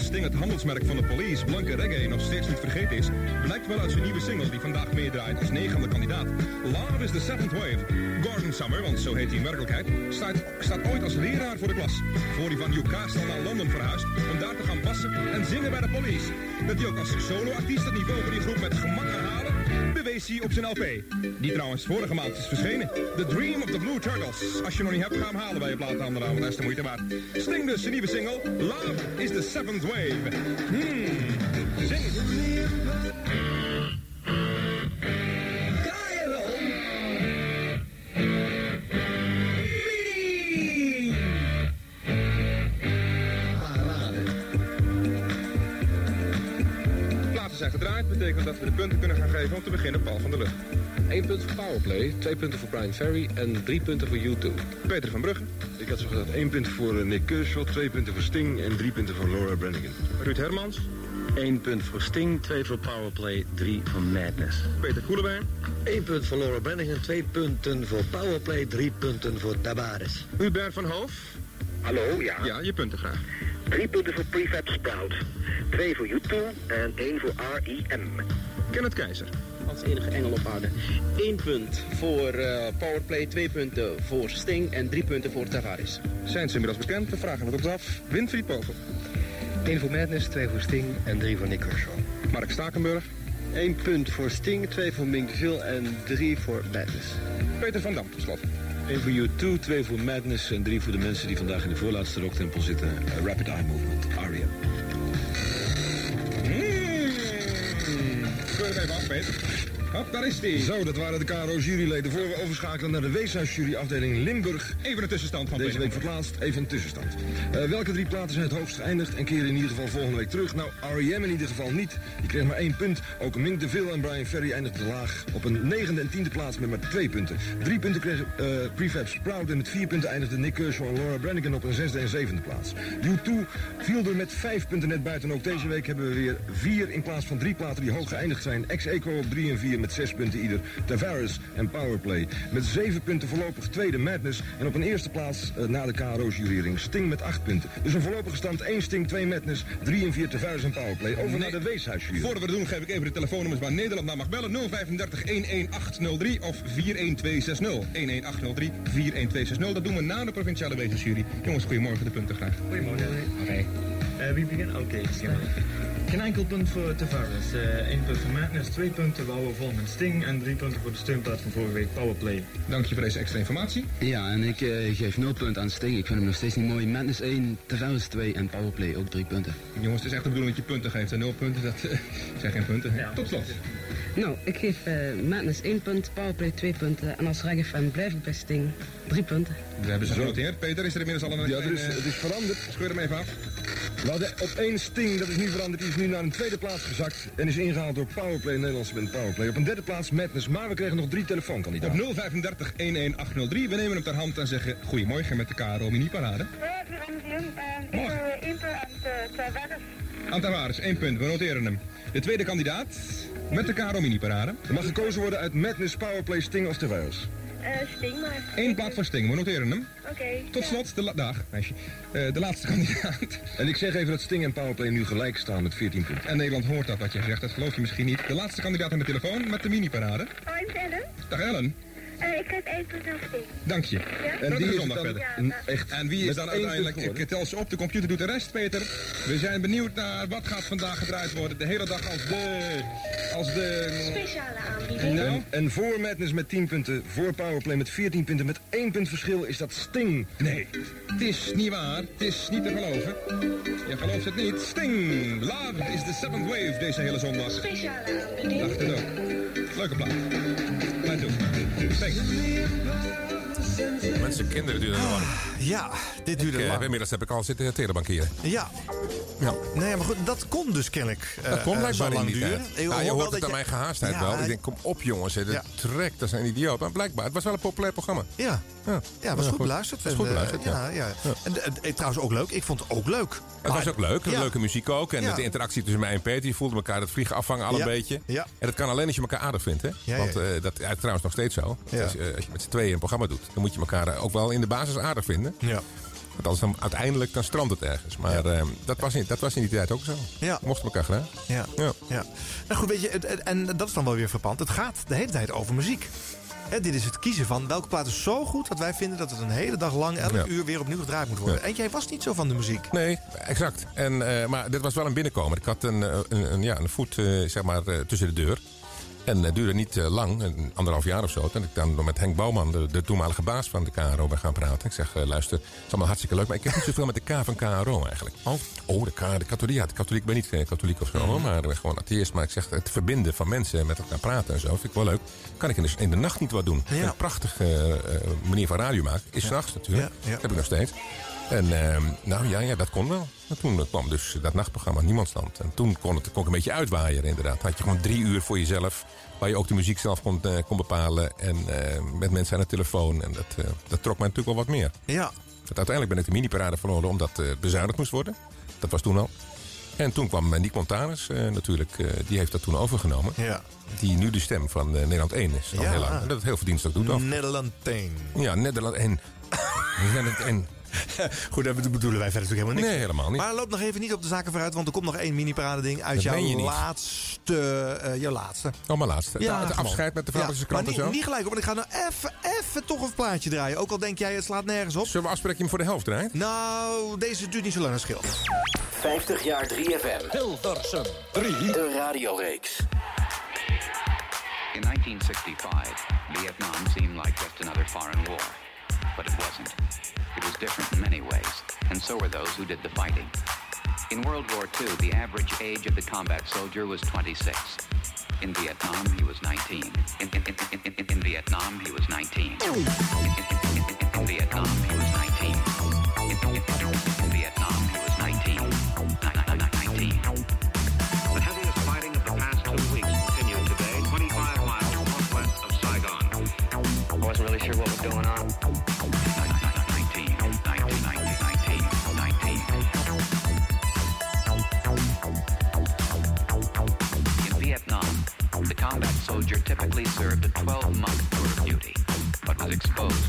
Sting het handelsmerk van de police, blanke reggae, nog steeds niet vergeten is... blijkt wel uit zijn nieuwe single die vandaag meedraait als negende kandidaat. Love is the seventh wave. Gordon Summer, want zo heet hij in werkelijkheid, staat, staat ooit als leraar voor de klas. Voor hij van Newcastle naar Londen verhuist om daar te gaan passen en zingen bij de police. Dat hij ook als soloartiest het niveau van die groep met gemak halen, bewees hij op zijn LP. Die trouwens vorige maand is verschenen. The Dream of the Blue Turtles. Als je nog niet hebt, ga hem halen bij je plaathandelaar, want dat is de moeite waard. Sting dus, zijn nieuwe single. Love is the seventh wave. Hmm, zing betekent dat we de punten kunnen gaan geven om te beginnen Paul van der Lucht. 1 punt voor Powerplay, 2 punten voor Brian Ferry en 3 punten voor U2. Peter van Brugge. Ik had zo gezegd 1 punt voor eh, Nick Kershaw, 2 punten voor Sting en 3 punten voor Laura Branigan. Ruud Hermans. 1 punt voor Sting, 2 voor Powerplay, 3 voor Madness. Peter Koelewijn. 1 punt voor Laura Brannigan, 2 punten voor Powerplay, 3 punten voor Tavares. Hubert van Hoof. Hallo, ja. Ja, je punten graag. 3 punten voor Prefab Sprout, 2 voor U2 en 1 voor REM. Kenneth Keizer. Als enige engel op aarde. 1 punt voor eh, Powerplay, 2 punten voor Sting en 3 punten voor Tavares. Zijn ze inmiddels bekend? We vragen het ons af. Winfried Povel. 1 voor Madness, 2 voor Sting en 3 voor Nick Kershaw. Mark Stakenburg. 1 punt voor Sting, 2 voor Mink DeVille en 3 voor Madness. Peter van Dam, tot slot. 1 voor U2, 2 voor Madness en 3 voor de mensen die vandaag in de voorlaatste rocktempel zitten. Eh, Rapid Eye Movement, Aria. Het even af. Hop, daar is die. Zo, dat waren de KRO-juryleden. Voor we overschakelen naar de Weeshuisjury afdeling Limburg. Even een tussenstand van Deze week verplaatst, even een tussenstand. Eh, welke drie platen zijn het hoogst geëindigd en keren in ieder geval volgende week terug? Nou, R.E.M. in ieder geval niet. Die kreeg maar één punt. Ook Mink DeVille en Brian Ferry eindigden laag op een negende en tiende plaats met maar twee punten. Drie punten kreeg eh Prefab Sprout en met vier punten eindigden Nick Kershaw en Laura Branigan op een zesde en zevende plaats. U2 viel er met vijf punten net buiten. En ook deze week hebben we weer vier in plaats van drie platen die hoog geëindigd zijn. Ex-Eco op drie en vier met zes punten ieder. Tavares en Powerplay. Met zeven punten voorlopig tweede Madness. En op een eerste plaats eh, na de KRO-jurering Sting met acht punten. Dus een voorlopige stand 1 Sting, 2 Madness, 3 en 4 Tavares en Powerplay. Over Nee. naar de Weeshuisjury. Voordat we dat doen, geef ik even de telefoonnummers waar Nederland naar mag bellen. 035 11803 of 41260. 11803 41260. Dat doen we na de provinciale wetensjury. Jongens, goedemorgen, de punten graag. Goedemorgen. Oké. Eh, wie begint? Oké, Geen enkel punt voor Tavares. Eh 1 punt voor Madness, 2 punten houden vol met Sting en 3 punten voor de steunplaat van vorige week Powerplay. Dank je voor deze extra informatie. Ja, en ik eh, geef 0 punten aan Sting. Ik vind hem nog steeds niet mooi. Madness 1, Tavares 2 en Powerplay ook 3 punten. Jongens, het is echt de bedoeling dat je punten geeft. En 0 punten, dat eh, zijn geen punten. Tot slot. Nou, ik geef eh, Madness 1 punt, Powerplay 2 punten. En als reggae-fan blijf ik bij Sting 3 punten. We hebben ze genoteerd. Peter, is er inmiddels al een... Ja, er is, eh, het is veranderd. Scheur hem even af. We hadden op één Sting, dat is nu veranderd, die is nu naar een tweede plaats gezakt. En is ingehaald door Powerplay, Nederlandse band Powerplay. Op een derde plaats Madness, maar we kregen nog drie Op telefoonkandidaten. 035 11803. We nemen hem ter hand en zeggen goedemorgen met de KRO Mini-parade. Aan Tavares, 1 punt. We noteren hem. De tweede kandidaat met de KRO Mini-parade. Er mag gekozen worden uit Madness, Powerplay, Sting of Tavares. Sting maar. Eén plaat voor Sting, we noteren hem. Oké. Tot slot, de, la- dag, meisje. Eh, de laatste kandidaat. En ik zeg even dat Sting en Powerplay nu gelijk staan met 14 punten. En Nederland hoort dat wat je zegt, dat geloof je misschien niet. De laatste kandidaat aan de telefoon met de mini-parade. Ben Ellen. Dag Ellen, Eh, ik geef één punt aan Sting. dank je. En die is zondag dan verder. een- echt En wie is met dan uiteindelijk, ik tel ze op, de computer doet de rest, Peter. We zijn benieuwd naar wat gaat vandaag gedraaid worden. De hele dag als de... Als de... Speciale aanbieding. Nou, En, en voor Madness met 10 punten, voor Powerplay met 14 punten, met 1 punt verschil is dat Sting. Nee, het is niet waar. Het is niet te geloven. Je gelooft het niet. Sting, Love is the seventh wave deze hele zondag. Speciale aanbieding. Dacht het ook. Leuke plaat. Blijf doen. Thanks. Mensen, kinderen duren lang. Ja, dit Ik, duurde eh, lang. inmiddels heb ik al zitten telebankieren. Ja, Ja. Nee, maar goed, dat kon dus kennelijk eh, Dat kon eh, blijkbaar lang duren. Ik Ja, je hoort het dat aan je- mijn gehaastheid Ja, wel. Ik denk, kom op jongens, hè, dat Ja. trek, dat een idioot. Maar blijkbaar, het was wel een populair programma. Ja, ja. ja was goed beluisterd. was goed eh, beluisterd, ja. ja. En, eh, eh, trouwens ook leuk. Ik vond het ook leuk. Het was ook leuk, leuke muziek ook. En de interactie tussen mij en Peter, je voelde elkaar het vliegen afvangen al een beetje. Ja. En dat kan alleen als je elkaar aardig vindt. Hè? Ja, Want eh, dat is trouwens nog steeds zo. Ja. Als, je- als je met z'n tweeën een programma doet, dan moet je elkaar eh, ook wel in de basis aardig vinden. Ja. Want anders dan, uiteindelijk dan strandt het ergens. Maar eh, dat, was in, dat was in die tijd ook zo. Ja. We mochten elkaar graag. Ja. Ja. ja. Nou goed, weet je, en dat is dan wel weer verpand. Het gaat de hele tijd over muziek. Hè, dit is het kiezen van welke plaat is zo goed dat wij vinden dat het een hele dag lang, elk Ja. uur weer opnieuw gedraaid moet worden. Ja. En jij was niet zo van de muziek. Nee, exact. En, eh, maar dit was wel een binnenkomen. Ik had een, eh, een, een, ja, een voet zeg maar, tussen de deur. En het duurde niet eh, lang, een anderhalf jaar of zo. Toen ik dan met Henk Bouwman, de, de toenmalige baas van de KRO, ben gaan praten. Ik zeg, eh, luister, het is allemaal hartstikke leuk, maar ik heb niet zoveel met de K van KRO eigenlijk. Oh, oh de K, de katholiek. Ja, de katholiek, ik ben niet eh, katholiek of zo, hoor, maar eh, gewoon atheïst. Maar ik zeg, het verbinden van mensen met elkaar praten en zo, vind ik wel leuk. Kan ik in de, in de nacht niet wat doen. Een prachtige eh, eh, manier van radio maken. Is 's s'nachts natuurlijk. Ja, ja. Heb ik nog steeds. En ehm, nou ja, ja, dat kon wel. En toen kwam dus dat nachtprogramma Niemandsland. En toen kon het kon ik een beetje uitwaaien inderdaad. Had je gewoon drie uur voor jezelf. Waar je ook de muziek zelf kon, eh, kon bepalen. En eh, met mensen aan de telefoon. En dat, eh, dat trok mij natuurlijk wel wat meer. Ja. Want uiteindelijk ben ik de mini-parade verloren omdat eh bezuinigd moest worden. Dat was toen al. En toen kwam Nick Montanus eh, natuurlijk. die heeft dat toen overgenomen. Ja. Die nu de stem van Nederland 1 is. Al Ja. heel lang. En dat het heel verdienst ook doet. Nederland 1. ja, Nederland 1. Nederland 1. Goed, daar bedoelen wij verder natuurlijk helemaal niks. Nee, helemaal niet. Maar loop nog even niet op de zaken vooruit, want er komt nog één mini-parade ding uit Dat jouw laatste, eh, jouw laatste. Oh, mijn laatste. Ja, het afscheid met de Vaderse Ja, krant maar en zo. niet, gelijk op, want ik ga nou even, even toch een plaatje draaien. Ook al denk jij, het slaat nergens op. Zullen we afspreken je hem voor de helft draait? Nou, deze duurt niet zo lang, dat scheelt. 50 jaar 3FM. Hilversum 3. De radioreeks. In 1965, Vietnam seemed like just another foreign war. But it wasn't. It was different in many ways, and so were those who did the fighting. In World War II, the average age of the combat soldier was 26. In Vietnam, he was 19. In, in, in, in, in, in Vietnam, he was 19. In, in, in, in, in Vietnam, he was 19. In, in, in, in Vietnam, he was 19. Ni- ni- ni- 19. The heaviest fighting of the past two weeks continued today, 25 miles northwest of Saigon. I wasn't really sure what was going on. Exposed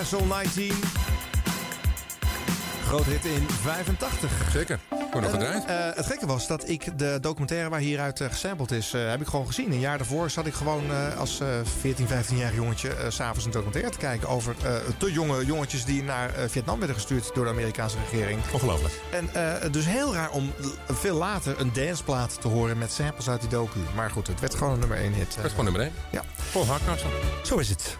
Hardcastle 19. Groot hit in 85. Zeker. Wordt nog En, gedraaid. eh, het gekke was dat ik de documentaire waar hieruit eh, gesampled is, eh, heb ik gewoon gezien. Een jaar daarvoor zat ik gewoon als eh 14, 15-jarig jongetje s s'avonds een documentaire te kijken over te jonge jongetjes die naar Vietnam werden gestuurd door de Amerikaanse regering. Ongelooflijk. En dus heel raar om veel later een danceplaat te horen met samples uit die docu. Maar goed, het werd gewoon een nummer 1 hit. Dat is gewoon nummer 1. Ja. Paul Hardcastle. Zo is het.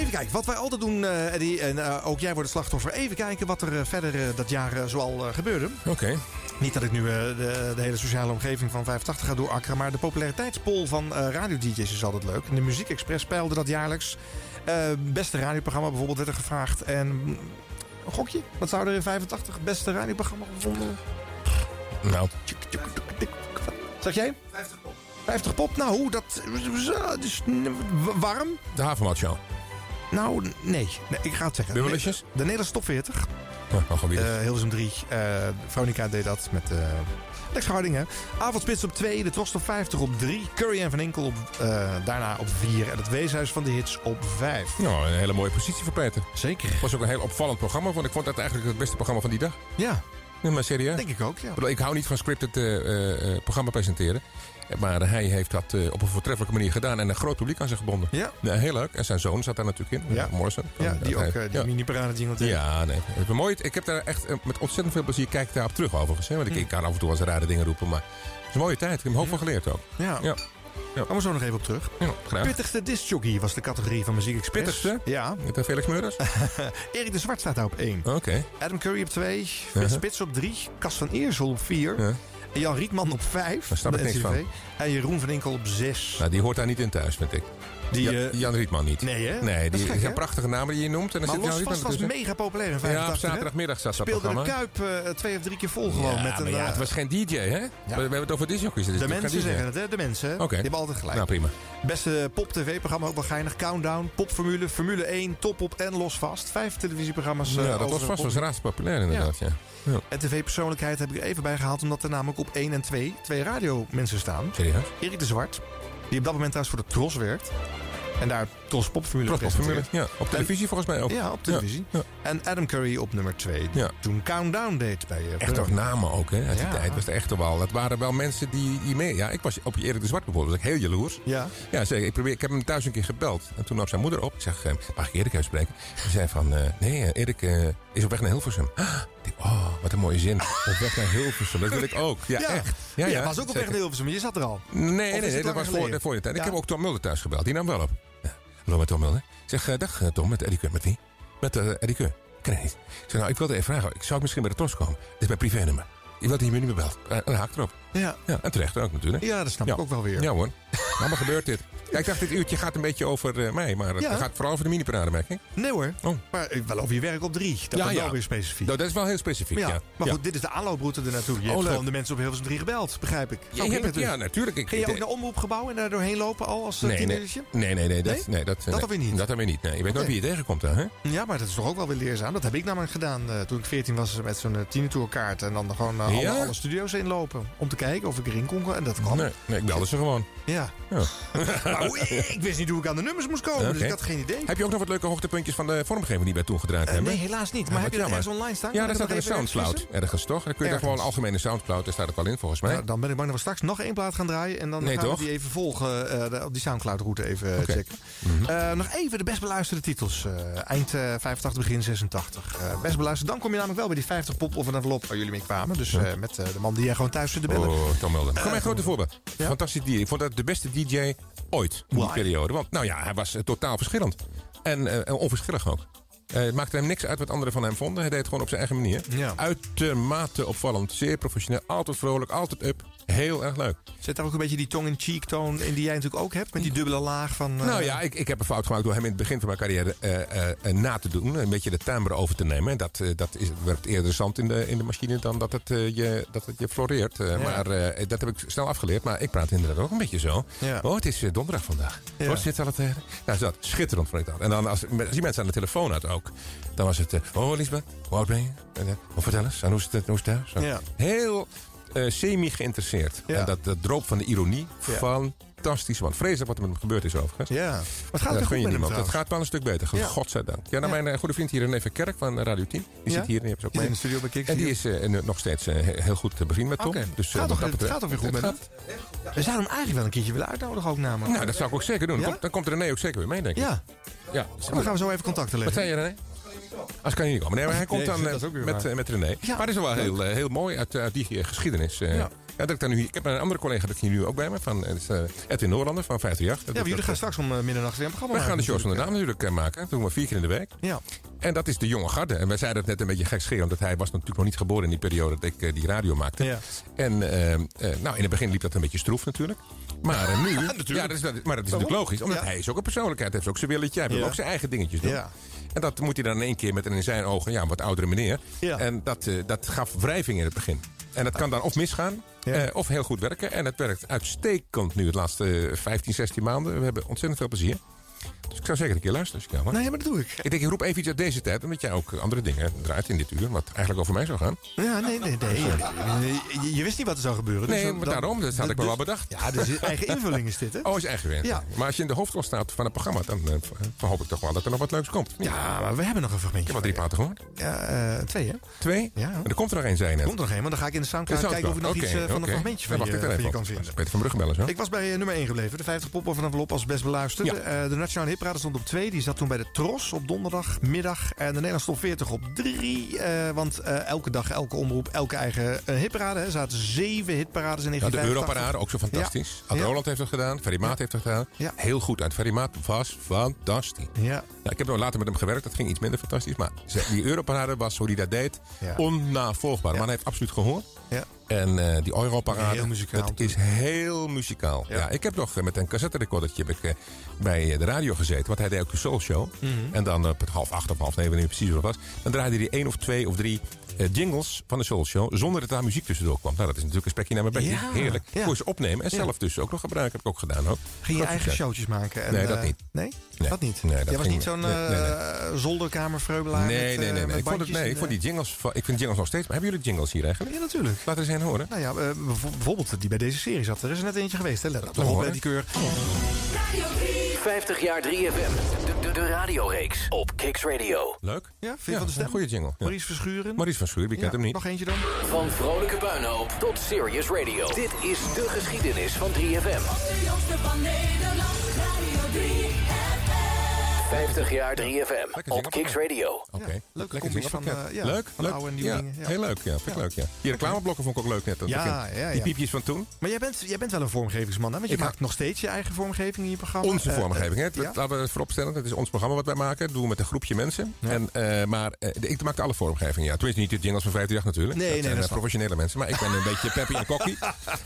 Even kijken, wat wij altijd doen, eh, Eddie, en eh, ook jij wordt het slachtoffer. Even kijken wat er eh, verder dat jaar zoal gebeurde. Oké. Niet dat ik nu eh, de, de hele sociale omgeving van 85 ga doorakkeren, maar de populariteitspol van eh radio-dj's is altijd leuk. En de Muziek Express peilde dat jaarlijks. Eh, beste radioprogramma bijvoorbeeld werd er gevraagd. En mm, een gokje, wat zou er in 85 beste radioprogramma gevonden? Nou. Zeg jij? 50 pop. 50 pop, nou, dat is warm. De Havenmat Show. Nou, nee. nee ik ga het zeggen. Bummelisjes? De Nederlandse top 40. Ja, dan gewoon weer. Eh Hilversum 3. eh Veronica deed dat met... eh Lex Harding, hè. Avondspits op 2. De Tros op 50 op 3. Curry en Van Enkel op, eh, daarna op 4. En het Weeshuis van de Hits op 5. Nou, een hele mooie positie voor Peter. Zeker. Het was ook een heel opvallend programma, want ik vond dat eigenlijk het beste programma van die dag. Ja. Ja, maar serieus. Denk ik ook, ja. Ik hou niet van scripted eh, programma presenteren. Maar hij heeft dat eh, op een voortreffelijke manier gedaan en een groot publiek aan zich gebonden. Ja. heel leuk. En zijn zoon zat daar natuurlijk in. Ja. Morrison. Ja, die ook hij- eh, die mini-parade jingle. Ja, nee. Het is mooi. Ik heb daar echt eh, met ontzettend veel plezier kijk daarop terug overigens. Hè? Want ik, ik kan af en toe wel eens rare dingen roepen. Maar het is een mooie tijd. Ik heb er hoop van geleerd ook. Ja. Ja. Ja. Komen we zo nog even op terug. Ja, graag. Pittigste discjockey was de categorie van Muziek Express. Pittigste? Ja. Met de Felix Meurders? Erik de Zwart staat daar op 1. Oké. Adam Curry op 2. Frits Uh-huh. Spits op 3. Cas van Eersel op 4. En Jan Rietman op 5. Daar snap ik niks van. En Jeroen van Enkel op 6. Nou, die hoort daar niet in thuis, vind ik. Die, Ja- eh, Jan Rietman niet. Nee, hè? Nee, die zijn prachtige namen die je noemt. En dan Maar zit Jan Los Rietman Vast was mega populair in Ja, 85. op zaterdagmiddag zat dat Speelde de programma. Kuip eh, twee of drie keer vol gewoon. Ja, met een, ja, eh, het was geen DJ, hè? We, we hebben het over disjockeys. dus de mensen zeggen het, hè? De mensen. Oké. Die hebben altijd gelijk. Nou, prima. Beste pop-tv-programma, ook wel geinig. Countdown, Popformule, Formule 1, Top op en Los Vast. Vijf televisieprogramma's. eh, Ja, dat was de vast was raadspopulair inderdaad, ja. Ja. En tv-persoonlijkheid heb ik er even bij gehaald, omdat er namelijk op 1 en 2 twee radiomensen staan. Serieus? Erik de Zwart, die op dat moment trouwens voor de Tros werkt. En daar Tros Popformule Tros Popformule, ja. Op televisie volgens mij ook. Ja, op televisie. Ja, En Adam Curry op nummer 2, die Ja. toen Countdown deed bij eh, Echt Veronica. namen ook, hè? Uit die tijd was er echt wel. Het waren wel mensen die, die mee... Ja, ik was op Erik de Zwart bijvoorbeeld. was ik heel jaloers. Ja. Ja, zeker. Ik, probeer, ik heb hem thuis een keer gebeld. En toen nam zijn moeder op. Ik zeg, eh, mag ik Erik even spreken? Hij zei van, eh, nee, Erik is op weg naar Hilversum. Ah, oh, wat een mooie zin. Op weg naar Hilversum. Dat wil ik ook. Ja, echt. Ja, ja, was ook op weg naar Hilversum, maar je zat er al. Nee, nee, dat was voor, voor de tijd. Ik heb ook Tom Mulder thuis gebeld. Die nam wel op. Hallo, met Tom Mulder. Ik zeg, eh, dag eh, Tom, met Eddie Keur. Met wie? Met eh Eddie Keur. Ken ik niet. Ik zeg, nou, ik wilde even vragen. Ik zou misschien bij de Tros komen. Dit is mijn privénummer. Ik je me nu meer belt. Een haak erop. Ja. Ja, en terecht ook natuurlijk. Ja, dat snap ik ook wel weer. Ja hoor. Allemaal gebeurt dit. Ja, ik dacht, dit uurtje gaat een beetje over eh, mij. Maar het Ja. gaat vooral over de mini-parade, merk ik. Nee hoor, Oh. maar eh, wel over je werk op 3. Dat Ja, ja. wel weer specifiek. Nou, dat is wel heel specifiek, Maar ja. ja, maar Ja. goed, dit is de aanlooproute er naartoe. Je Oh, hebt leuk. gewoon de mensen op Hilversum 3 gebeld, begrijp ik. Ja, Zo hebt het- ja, natuurlijk. Ik- Ging je ook naar omroepgebouw en daar doorheen lopen al als Nee, nee, nee, tienertje? nee, nee, nee, dat, Nee? dat, Dat nee, niet? Dat dan weer niet. Nee, je weet nooit wie je tegenkomt dan, hè? Ja, maar dat is toch ook wel weer leerzaam. Dat heb ik namelijk gedaan eh, toen ik 14 was met zo'n tienertourkaart. En dan gewoon eh, Ja? alle, alle studio's inlopen. Om te kijken of ik erin kon. En dat. Nee, nee, ik belde ze gewoon. Ja. Hoe- ik wist niet hoe ik aan de nummers moest komen. Dus ik had geen idee. Heb je ook nog wat leuke hoogtepuntjes van de vormgeving die wij toen gedraaid Eh, hebben? nee, helaas niet. Maar wat heb je dat ergens online staan? Ja, daar staat een even Soundcloud ergens toch? Dan kun je daar gewoon een algemene Soundcloud, daar staat het wel in volgens mij. Ja, dan ben ik bang dat we straks nog één plaat gaan draaien. En dan Nee, gaan toch? we die even volgen. eh, de- op die Soundcloud-route even eh, checken. Eh, nog even de best beluisterde titels. Eind eh, 85, begin 86. Eh, best beluisterd. Dan kom je namelijk wel bij die 50 pop of een envelop waar jullie mee kwamen. Dus met de man die jij gewoon thuis zit te bellen. Oh, Tom Mulder. Kom mijn grote voorbeeld. Fantastisch DJ. Ik vond dat de beste DJ ooit in die Why? periode. Want nou ja, hij was eh, totaal verschillend. En eh, onverschillig ook. Eh, het maakte hem niks uit wat anderen van hem vonden. Hij deed het gewoon op zijn eigen manier. Ja. Uitermate opvallend. Zeer professioneel. Altijd vrolijk. Altijd up. Heel erg leuk. Zit daar ook een beetje die tong-in-cheek toon in die jij natuurlijk ook hebt? Met die dubbele laag van... eh, Nou ja, ik, ik heb een fout gemaakt door hem in het begin van mijn carrière eh, eh, na te doen. Een beetje de timbre over te nemen. En dat, dat is, werpt eerder zand in de, in de machine dan dat het, je, dat het je floreert. Ja. Maar dat heb ik snel afgeleerd. Maar ik praat inderdaad ook een beetje zo. Ja. Oh, het is donderdag vandaag. Ja. Wat zit al tegen? Nou, is dat schitterend vond ik dat. En dan als, als die mensen aan de telefoon had ook. Dan was het, oh Lisbeth, hoe oud ben je? En, oh, vertel eens, en hoe is het, hoe is het thuis? Ja. Heel eh, semi geïnteresseerd. En dat, dat droop van de ironie. Fantastisch. Want vreselijk wat er met hem gebeurd is overigens. Ja. Het gaat Ja, weer dat goed met hem trouwens. gaat wel een stuk beter. Ja. Godzijdank. Ja, nou, Ja. mijn eh, goede vriend hier, René Verkerk van eh, Radio 10. Die Ja? zit hier. Die hebben ze ook Die mee. in de studio bij En die is eh, nog steeds eh, he- heel goed eh, bevriend met Tom. Dus, eh, Gaat wat toch- dat het gaat toch weer goed met gaat- We zouden hem eigenlijk wel een keertje willen uitnodigen ook namelijk. Nou, dat zou ik ook zeker doen. Ja? Komt- dan komt René ook zeker weer mee, denk ik. Ja. Ja. Dan gaan we zo even contacten Wat leggen. zei je, René? Als kan je niet komen. Nee, maar hij komt dan dat eh, met, eh, met René. Ja. Maar het is wel heel, eh, heel mooi uit, uit die geschiedenis. Ja. Ja, dat ik, dan nu, ik heb een andere collega dat ik hier nu ook bij me. Van, dat Edwin Noorlander van 538. Ja, Dat jullie dat, gaan straks om eh, middernacht weer een programma wij gaan de shows van de naam natuurlijk maken. Dat doen we vier keer in de week. Ja. En dat is de jonge garde. En wij zeiden het net een beetje gekscherend. omdat hij was natuurlijk nog niet geboren in die periode dat ik die radio maakte. Ja. En nou, in het begin liep dat een beetje stroef natuurlijk. Maar nu, ja, dat is, dat- maar dat is natuurlijk logisch. Omdat hij is ook een persoonlijkheid. Hij heeft ook zijn willetje. Hij wil ook zijn eigen dingetjes doen. Ja. En dat moet hij dan in één keer met een in zijn ogen, ja, wat oudere meneer. Ja. En dat, eh, dat gaf wrijving in het begin. En dat kan dan of misgaan, Ja. eh, of heel goed werken. En het werkt uitstekend nu, de laatste eh, 15, 16 maanden. We hebben ontzettend veel plezier. Dus ik zou zeker een keer luisteren als je kan. Nee, maar dat doe ik. Ik denk, ik roep even iets uit deze tijd, omdat jij ook andere dingen draait in dit uur, wat eigenlijk over mij zou gaan. Ja, nee, nee, nee. Je, je wist niet wat er zou gebeuren. dus Nee, maar dan- daarom, dat had ik me wel bedacht. Ja, dus eigen invulling is dit, hè? Oh, is eigen weer. Ja. Maar als je in de hoofdrol staat van het programma, dan eh, verhoop ik toch wel dat er nog wat leuks komt. Ja, maar we hebben nog een Ik fragmentje. heb al drie platen gehoord. Ja, eh, twee, hè? Twee? Ja. Maar er komt er nog één, zei je net. Komt er nog een, want dan ga ik in de Soundcloud De kijken of ik nog iets eh, van Oké, een fragmentje van je, ik van kan vinden. Peter van Brugge bellen zo. Ik was bij nummer 1 gebleven. De 50 poppen van envelop als best beluisterd. Ja. Eh, de Nationale Hitparade stond op 2. Die zat toen bij de Tros op donderdagmiddag. En de Nederlandse top 40 op 3. want eh, elke dag, elke omroep, elke eigen eh, hitparade. Er zaten zeven hitparades in Ja, de 1985. Europarade, ook zo fantastisch. Ad Ja. Roland heeft het gedaan, Ferry Maat heeft het gedaan. Heel goed uit. Ferry Maat was fantastisch. Ja. Ik heb later met hem gewerkt, dat ging iets minder fantastisch. Maar die Europarade was, hoe hij dat deed, onnavolgbaar. De man heeft absoluut gehoord. Ja. En eh, die Europarade, Heel muzikaal dat is heel muzikaal. Ja. ik heb nog eh, met een cassette-recordertje heb ik, eh, bij de radio gezeten. Want hij deed ook de Soul Show. Mhm. En dan op het half acht of half negen, wanneer het precies wat was. Dan draaide hij één of twee of drie jingles van de Soul Show. Zonder dat daar muziek tussendoor kwam. Nou, dat is natuurlijk een spekje naar mijn bekje. Ja, Heerlijk. ja. Voor ze opnemen en Ja. zelf dus ook nog gebruiken. Heb ik ook gedaan. Ook. Ging je eigen showtjes maken? En, Nee, dat eh, niet. Nee? Nee. Dat niet? Nee, dat Jij was niet zo'n niet. Nee, nee, nee. eh, zolderkamervreubelaar Nee, met, nee, eh, nee. Ik vond, het, ik vond die jingles... van- Ik vind jingles nog steeds... Maar hebben jullie jingles hier eigenlijk? Ja, natuurlijk. Laat eens een horen. Nou ja, eh, bijv- bijvoorbeeld die bij deze serie zat. Er is er net eentje geweest, hè? Let op, die keur. 50 jaar 3FM. De, de, de radioreeks op Kicks Radio. Leuk. Ja, vind je van de stem? Een goede jingle. Ja. Maurice Verschuren. Maurice van Schuur, wie kent Ja, hem niet? Nog eentje dan? Van vrolijke puinhoop tot serious radio. Dit is de geschiedenis van 3FM. 50 jaar 3FM op Kicks Radio. Oké. leuke Lekker combi's van, zingelpakket. eh, ja, leuk, van leuk. oude en nieuwe ja, dingen, ja. Heel leuk, ja. Vind ik leuk, ja. Die reclameblokken vond ik ook leuk net. Ja, ja, ja. Die piepjes van toen. Maar jij bent, jij bent wel een vormgevingsman, hè? Want je Ik maakt nog steeds je eigen vormgeving in je programma. Onze Eh, vormgeving, hè? eh, Dat- ja? Laten we het vooropstellen. Het is ons programma wat wij maken. Dat doen we met een groepje mensen. En, eh, maar ik maak alle vormgeving, ja. Tenminste, niet de jingles van 50 natuurlijk. Nee, dat nee, zijn dat professionele mensen. Maar ik ben een beetje peppy en kokkie.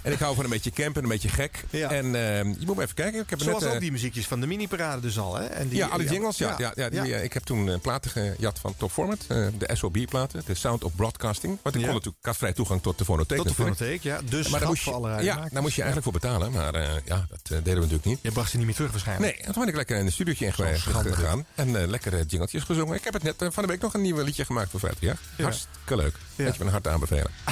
En ik hou van een beetje campen, een beetje gek. En eh, je moet maar even kijken. Ik heb Zoals net, ook die muziekjes van de mini-parade dus al, hè? En die, ja, jingles. Ja, ja. ja, die, eh, ik heb toen eh, platen gejat van Top Format. eh, de SOB-platen. De Sound of Broadcasting. Want ik kon natuurlijk, ik had vrij toegang tot de fonotheek Tot de fonotheek, ja. Dus maar daar moest, je, voor alle ja, daar moest je eigenlijk voor betalen. Maar ja, dat deden we natuurlijk niet. Je bracht ze niet meer terug waarschijnlijk. Nee, en toen ben ik lekker in de studiootje in geweest schande dit. gegaan. En lekkere jingeltjes gezongen. Ik heb het net van de week nog een nieuw liedje gemaakt voor 50 jaar. Ja. Hartstikke leuk. Ja. Dat je van harte aanbevelen.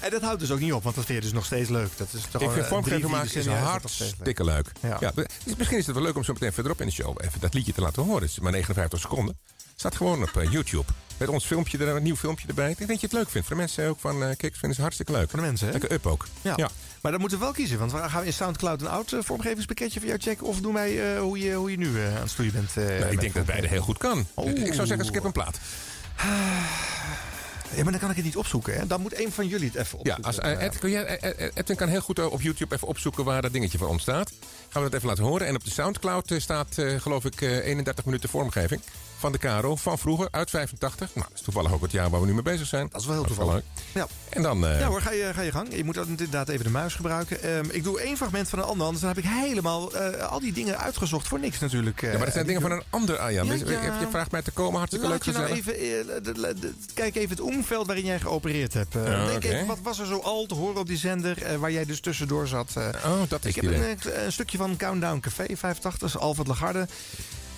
En dat houdt dus ook niet op, want dat vind je dus nog steeds leuk. Dat is toch Ik vind vier maken is leuk. hartstikke leuk. Ja. Ja. dus misschien is het wel leuk om zo meteen verderop in de show even dat liedje te laten horen. Het is maar 59 seconden. Staat gewoon op eh, YouTube. Met ons filmpje er, een nieuw filmpje erbij. Ik denk dat je het leuk vindt. Voor de mensen ook van eh Kicks vinden ze hartstikke leuk. Voor de mensen, hè? Lekker up ook. Ja. Maar dan moeten we wel kiezen. Want we gaan we in Soundcloud een oud eh, vormgevingspakketje voor jou checken? Of doen wij hoe, je, hoe je nu aan het stoeien bent? Nou, ik denk dat beide heel goed kan. Oh. Ik zou zeggen, skip een plaat. Ja, maar dan kan ik het niet opzoeken. Hè? Dan moet een van jullie het even Ja, opzoeken. als, eh, Ed, kun jij, eh, eh, Edwin kan heel goed op YouTube even opzoeken waar dat dingetje van ontstaat. Gaan we dat even laten horen. En op de Soundcloud staat, geloof ik, eh, 31 minuten vormgeving van de Caro van vroeger, uit 85. Nou, dat is toevallig ook het jaar waar we nu mee bezig zijn. Dat is wel heel toevallig. Ja. En dan... eh, Ja hoor, ga je, ga je gang. Je moet inderdaad even de muis gebruiken. Ehm, ik doe één fragment van een ander, anders dan heb ik helemaal eh, al die dingen uitgezocht voor niks natuurlijk. eh. ja, maar dat zijn dingen van een ander Arjan. Ja, eh, ja. Je vraagt mij te komen, hartstikke Laat leuk nou even, eh, kijk even het omveld waarin jij geopereerd hebt. Eh, denk even, wat was er zo al te horen op die zender eh, waar jij dus tussendoor zat? eh. Oh, dat is ik heb eh, een stukje van Countdown Café 85, Alfred Lagarde.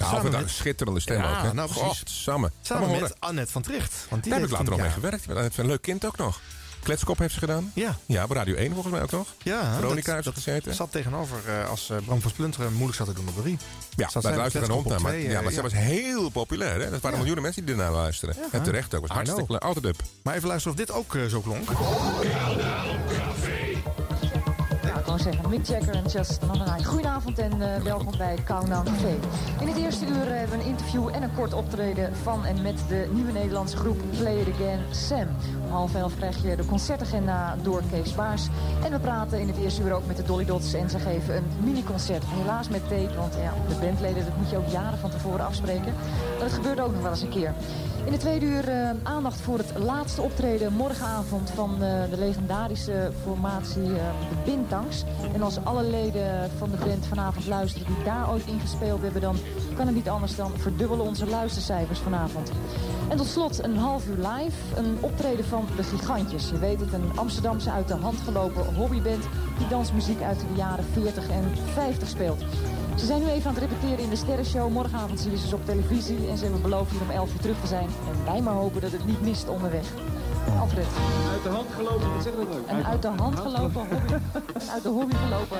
Ja, samen met- een schitterende stem Ja, ook. Hè? nou, precies. Samen met horen. Annette van Tricht. Want die Daar heb ik later nog mee gewerkt. Met een leuk kind ook nog. Kletskop heeft ze gedaan. Ja. Ja, bij Radio 1 volgens mij ook nog. Ja, Veronica dat- heeft ze gezeten. zat tegenover eh, als eh, Bram van Splinteren moeilijk zat te doen op de 3. Ja, Zat bij zij luisteren met en hond naar. Maar, ja, twee, maar eh, zij was heel populair. Hè? Dat waren miljoenen mensen die ernaar luisteren. En terecht ook. was hartstikke. Altijd up. Maar even luisteren of dit ook eh, zo klonk. Zeggen, Mick Jagger en Just Another Night. Goedenavond en eh, welkom bij Countdown Café. In het eerste uur hebben we een interview en een kort optreden van en met de nieuwe Nederlandse groep Play It Again Sam. Om half elf krijg je de concertagenda door Kees Baars. En we praten in het eerste uur ook met de Dolly Dots en ze geven een mini-concert. Helaas met tape, want ja, de bandleden, dat moet je ook jaren van tevoren afspreken. Maar het gebeurt ook nog wel eens een keer. In het tweede uur eh, aandacht voor het laatste optreden morgenavond van eh, de legendarische formatie eh, de Bintangs. En als alle leden van de band vanavond luisteren die daar ooit in gespeeld hebben, dan kan het niet anders dan verdubbelen onze luistercijfers vanavond. En tot slot een half uur live, een optreden van de Gigantjes. Je weet het, een Amsterdamse uit de hand gelopen hobbyband die dansmuziek uit de jaren 40 en 50 speelt. Ze zijn nu even aan het repeteren in de Sterrenshow. Morgenavond zien we ze dus op televisie. En ze hebben beloofd hier om 11 uur terug te zijn. En wij maar hopen dat het niet mist onderweg. Alfred. Uit de hand gelopen, wat zeg dat ook? En uit de hand gelopen hobby. uit de hobby gelopen,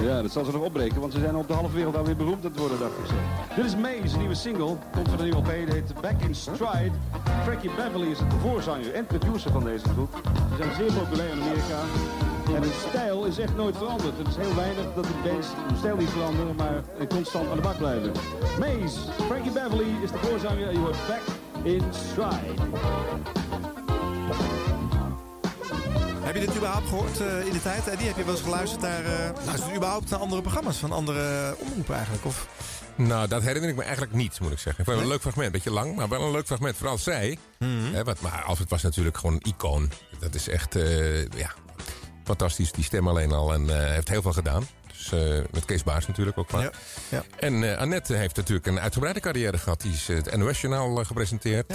ja. Ja, dat zal ze nog opbreken, want ze zijn op de halve wereld alweer beroemd aan het worden, dacht ik zo. Dit is Maze, een nieuwe single. Komt van een nieuwe LP, die heet Back in Stride. Frankie Beverly is de voorzanger en producer van deze groep. Ze zijn zeer populair in Amerika. En hun stijl is echt nooit veranderd. Het is heel weinig dat de bands hun stijl niet veranderen, maar constant aan de bak blijven. Maze, Frankie Beverly is de voorzanger en je hoort Back in Stride. Heb je dit überhaupt gehoord eh, in de tijd? Eddie, heb je wel eens geluisterd naar... eh luister je überhaupt naar andere programma's van andere omroepen eigenlijk? Of... Nou, dat herinner ik me eigenlijk niet, moet ik zeggen. Ik vond het een leuk fragment. Beetje lang, maar wel een leuk fragment. Vooral zij. Hè, wat, maar Alfred was natuurlijk gewoon een icoon. Dat is echt, eh, ja, fantastisch. Die stem alleen al. En eh, heeft heel veel gedaan. Dus, met Kees Baars natuurlijk ook. vaak. Ja. En eh, Annette heeft natuurlijk een uitgebreide carrière gehad. Die is eh, het NOS-journaal gepresenteerd.